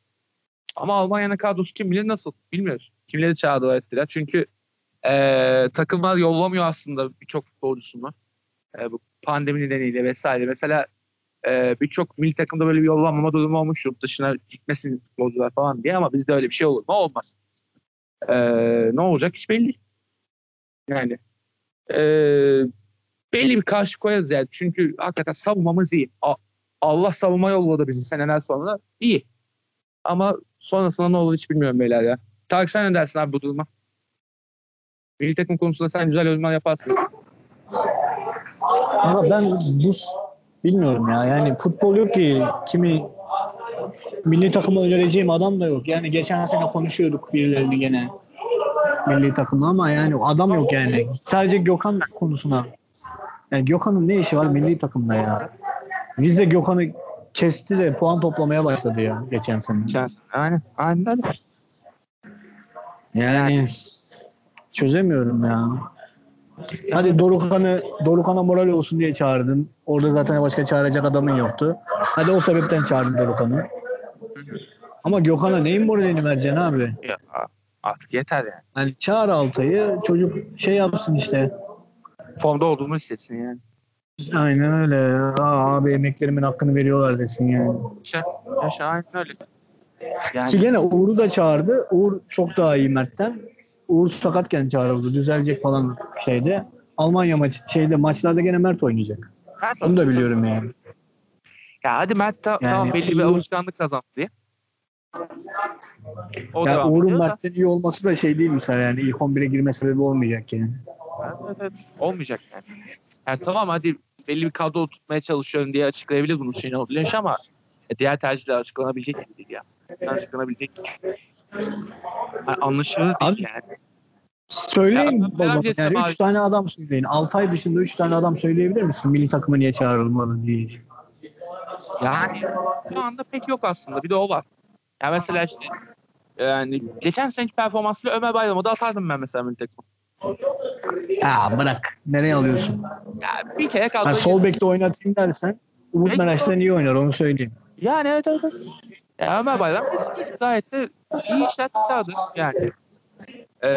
Ama Almanya'nın kadrosu kim bilir nasıl bilmiyoruz. Kimleri çağırdılar ettiler. Çünkü ee, takımlar yollamıyor aslında birçok futbolcusunu. Ee, bu pandemi nedeniyle vesaire. Mesela e, birçok milli takımda böyle bir yollanmama durumu olmuş yurt dışına gitmesin futbolcular falan diye ama bizde öyle bir şey olur mu? Olmaz. Ee, ne olacak hiç belli. Yani e, belli bir karşı koyarız yani. Çünkü hakikaten savunmamız iyi. Allah savunma yolladı bizi seneler sonra. iyi. Ama sonrasında ne olur hiç bilmiyorum beyler ya. Tarık sen ne dersin abi bu duruma? Milli takım konusunda sen güzel yorumlar yaparsın. Ama ben bu bilmiyorum ya. Yani futbol yok ki kimi milli takıma önereceğim adam da yok. Yani geçen sene konuşuyorduk birilerini gene milli takımla ama yani adam yok yani. Sadece Gökhan konusuna. Yani Gökhan'ın ne işi var milli takımda ya? Biz de Gökhan'ı kesti de puan toplamaya başladı ya geçen sene. Aynen. Aynen. Yani çözemiyorum ya. Hadi Dorukhan'ı Dorukhan'a moral olsun diye çağırdın. Orada zaten başka çağıracak adamın yoktu. Hadi o sebepten çağırdın Dorukhan'ı. Ama Gökhan'a neyin moralini vereceksin abi? Ya, artık yeter yani. Yani çağır Altay'ı çocuk şey yapsın işte. Formda olduğumu hissetsin yani. Aynen öyle. Aa, abi emeklerimin hakkını veriyorlar desin yani. Yaşa, yaşa aynen öyle. Yani Ki gene Uğur'u da çağırdı. Uğur çok daha iyi Mert'ten. Uğur sakatken çağrıldı. Düzelecek falan şeyde. Almanya maçı şeyde maçlarda gene Mert oynayacak. Mert- Onu da biliyorum yani. ya hadi Mert ta- Yani tamam belli bir alışkanlık kazandı diye. O Ya Uğur'un. Mert'ten iyi olması da şey değil mesela yani ilk 11'e girme sebebi olmayacak yani. Evet, evet. Olmayacak yani. Yani tamam hadi belli bir kadro tutmaya çalışıyorum diye açıklayabilir bunu Şenol Güneş ama diğer tercihler açıklanabilecek gibi değil ya. Aslında açıklanabilecek gibi. Yani anlaşılır değil Abi, yani. Söyleyin Ya, o zaman. Yani abi- üç tane adam söyleyin. Altay dışında üç tane adam söyleyebilir misin? Milli takıma niye çağrılmalı diye. Yani şu anda pek yok aslında. Bir de o var. Ya mesela işte yani geçen seneki performansıyla Ömer Bayram'ı da atardım ben mesela milli takıma. Ya bırak. Nereye alıyorsun? Ya bir kere Ben kadroya sol bekte oynatayım dersen Umut. Meraş'tan iyi oynar onu söyleyeyim. Yani evet evet. evet. Ya Ömer Bayram gayet de iyi işler tutardı yani. Ee,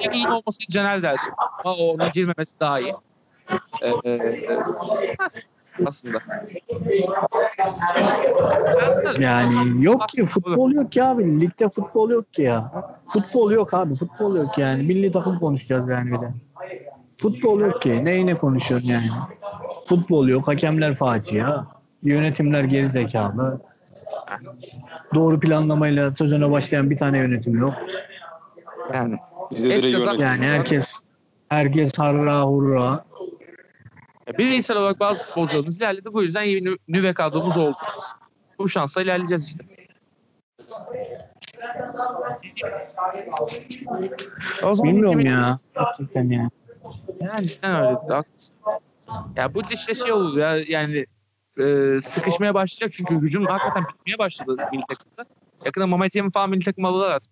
en iyi olması Caner derdi. Ama ona girmemesi daha iyi. Ee, aslında. Yani yok ki futbol yok ki abi. Ligde futbol yok ki ya. Futbol yok abi. Futbol yok yani. Milli takım konuşacağız yani bir de. Futbol yok ki. Neyine konuşuyorsun yani? Futbol yok. Hakemler facia. Yönetimler geri zekalı. Doğru planlamayla sözüne başlayan bir tane yönetim yok. Yani. Bizde direkt Eski yönetim. Yani herkes herkes harra hurra. Ya Bireysel olarak bazı futbolcularımız ilerledi. Bu yüzden nü- nüve kadromuz oldu. Bu şansla ilerleyeceğiz işte. Bilmiyorum 2000 ya. Gerçekten ya. Yani cidden öyle. Haklısın. Ya bu işte şey olur ya yani e, sıkışmaya başlayacak çünkü hücum hakikaten bitmeye başladı milli takımda. Yakında Mehmet Emin falan milli takım alırlar.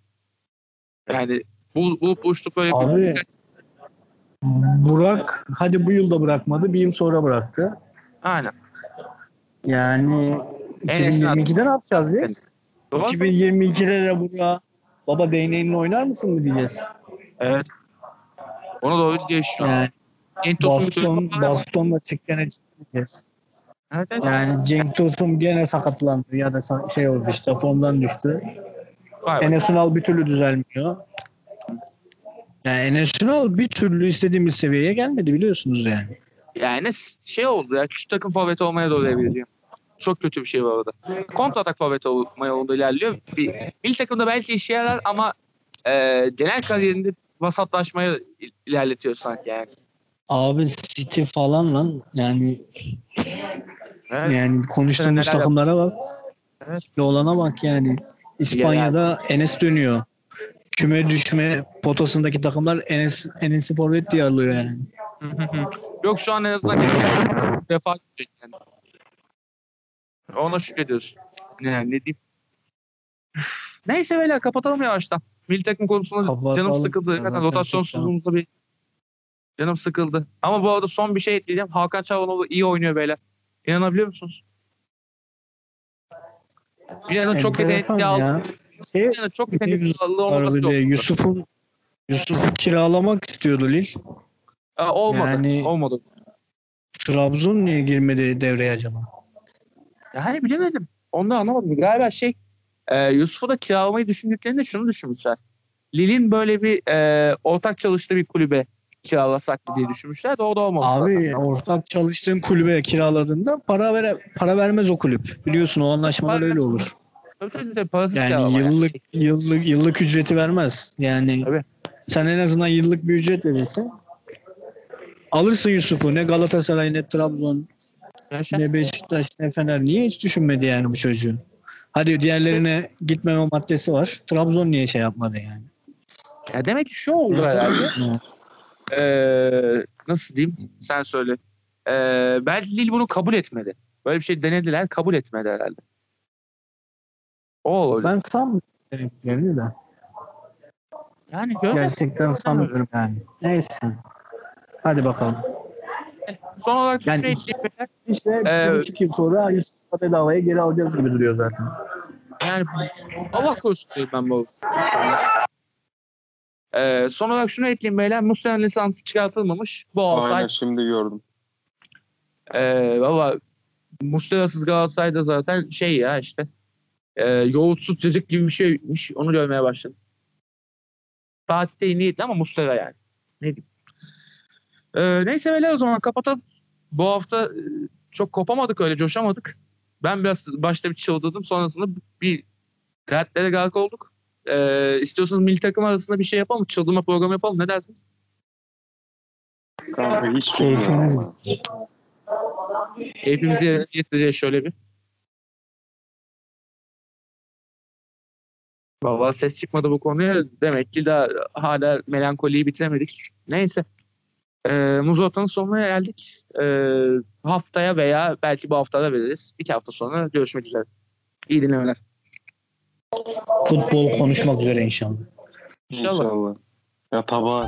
Yani bu bu boşluk böyle Abi, bir Burak hadi bu yılda bırakmadı. Bir yıl sonra bıraktı. Aynen. Yani Enes'in 2022'de ne yapacağız biz? Doğru. 2022'de de Burak baba değneğinle oynar mısın mı diyeceğiz? Evet. Ona doğru gidiyor şu an. Yani baston, bastonla çıkkana diyeceğiz. Evet, evet. Yani Cenk Tosun gene sakatlandı ya da şey oldu işte formdan düştü. Vay. Enes Ünal bir türlü düzelmiyor. Yani Enes bir türlü istediğimiz seviyeye gelmedi biliyorsunuz yani. Yani şey oldu ya küçük takım forveti olmaya doğru. Çok kötü bir şey var orada. Kontra atak forveti olmaya yolunda ilerliyor. Bir, milli takımda belki işe yarar ama e, genel kariyerinde vasatlaşmaya il- ilerletiyor sanki yani. Abi City falan lan yani Evet. yani konuştuğumuz takımlara bak. Evet. City olana bak yani. İspanya'da Enes dönüyor. Küme düşme potasındaki takımlar Enes Enes'i forvet diye alıyor yani. [LAUGHS] Yok şu an en azından defa edecek yani. Ona şükrediyoruz. Ne, ne diyeyim. [SIGHS] Neyse böyle kapatalım yavaştan. Milli takım konusunda Kapatalım. canım sıkıldı. Zaten rotasyonsuzluğumuzda bir canım sıkıldı. Ama bu arada son bir şey ekleyeceğim. Hakan Çalhanoğlu iyi oynuyor beyler. İnanabiliyor musunuz? Bir yana çok yetenekli aldı. Şey, yana çok Yusuf. Yusuf'un Yusuf'u kiralamak istiyordu Lil. Aa, olmadı. Yani- Olmadı. Trabzon niye girmedi devreye acaba? Yani bilemedim. Onu da anlamadım. Galiba şey e, Yusuf'u da kiralamayı düşündüklerinde şunu düşünmüşler. Lille'in böyle bir e, ortak çalıştığı bir kulübe kiralasak diye düşünmüşler de o da olmadı. Abi ortak çalıştığın kulübe kiraladığında para vere, para vermez o kulüp. Biliyorsun o anlaşmalar öyle olur. Tabii tabii tabii parasız Yani kiralama yıllık yıllık yıllık ücreti vermez. Yani Tabii. sen en azından yıllık bir ücret verirsin. Alırsın Yusuf'u. Ne Galatasaray ne Trabzon Yaşa. ne Beşiktaş ne Fener. Niye hiç düşünmedi yani bu çocuğu? Hadi diğerlerine gitmeme maddesi var. Trabzon niye şey yapmadı yani? Ya demek ki şu oldu herhalde. [CLEARS THROAT] Ee, nasıl diyeyim? Sen söyle. Ee, belki Lille bunu kabul etmedi. Böyle bir şey denediler, kabul etmedi herhalde. O oldu. Ben sanmıyorum gerektiğini de. Yani. Gerçekten sanmıyorum yani. Neyse. Hadi bakalım. Son olarak Yani- şunu ekleyeyim beyler. İşte Ee, bir buçuk yıl sonra Yusuf'u bedavaya geri alacağız gibi duruyor zaten. Yani Allah korusun diyorum ben bu. Ee, son olarak şunu ekleyeyim beyler. Muslera lisansı çıkartılmamış. Bu ay. Aynen şimdi gördüm. Ee, valla Muslera'sız Galatasaray'da zaten şey ya işte e, yoğurtsuz cacık gibi bir şeymiş. Onu görmeye başladım. Fatih de iyi niyetli ama Muslera yani. Ne diyeyim. Ee, neyse beyler o zaman kapatalım. Bu hafta e, çok kopamadık öyle coşamadık. Ben biraz başta bir çıldırdım. Sonrasında bir dertlere gark olduk. Ee, istiyorsanız milli takım arasında bir şey yapalım. Çıldırma programı yapalım. Ne dersiniz? Kanka hiç bilmiyorum. Hepimizi yerine getireceğiz şöyle bir. Valla ses çıkmadı bu konuya. Demek ki daha hala melankoliyi bitiremedik. Neyse. Ee, Muzota'nın sonuna geldik. Ee, haftaya veya belki bu haftada veririz. İki hafta sonra görüşmek üzere. İyi dinlemeler. Futbol konuşmak üzere inşallah. İnşallah. İnşallah. Ya tabağı.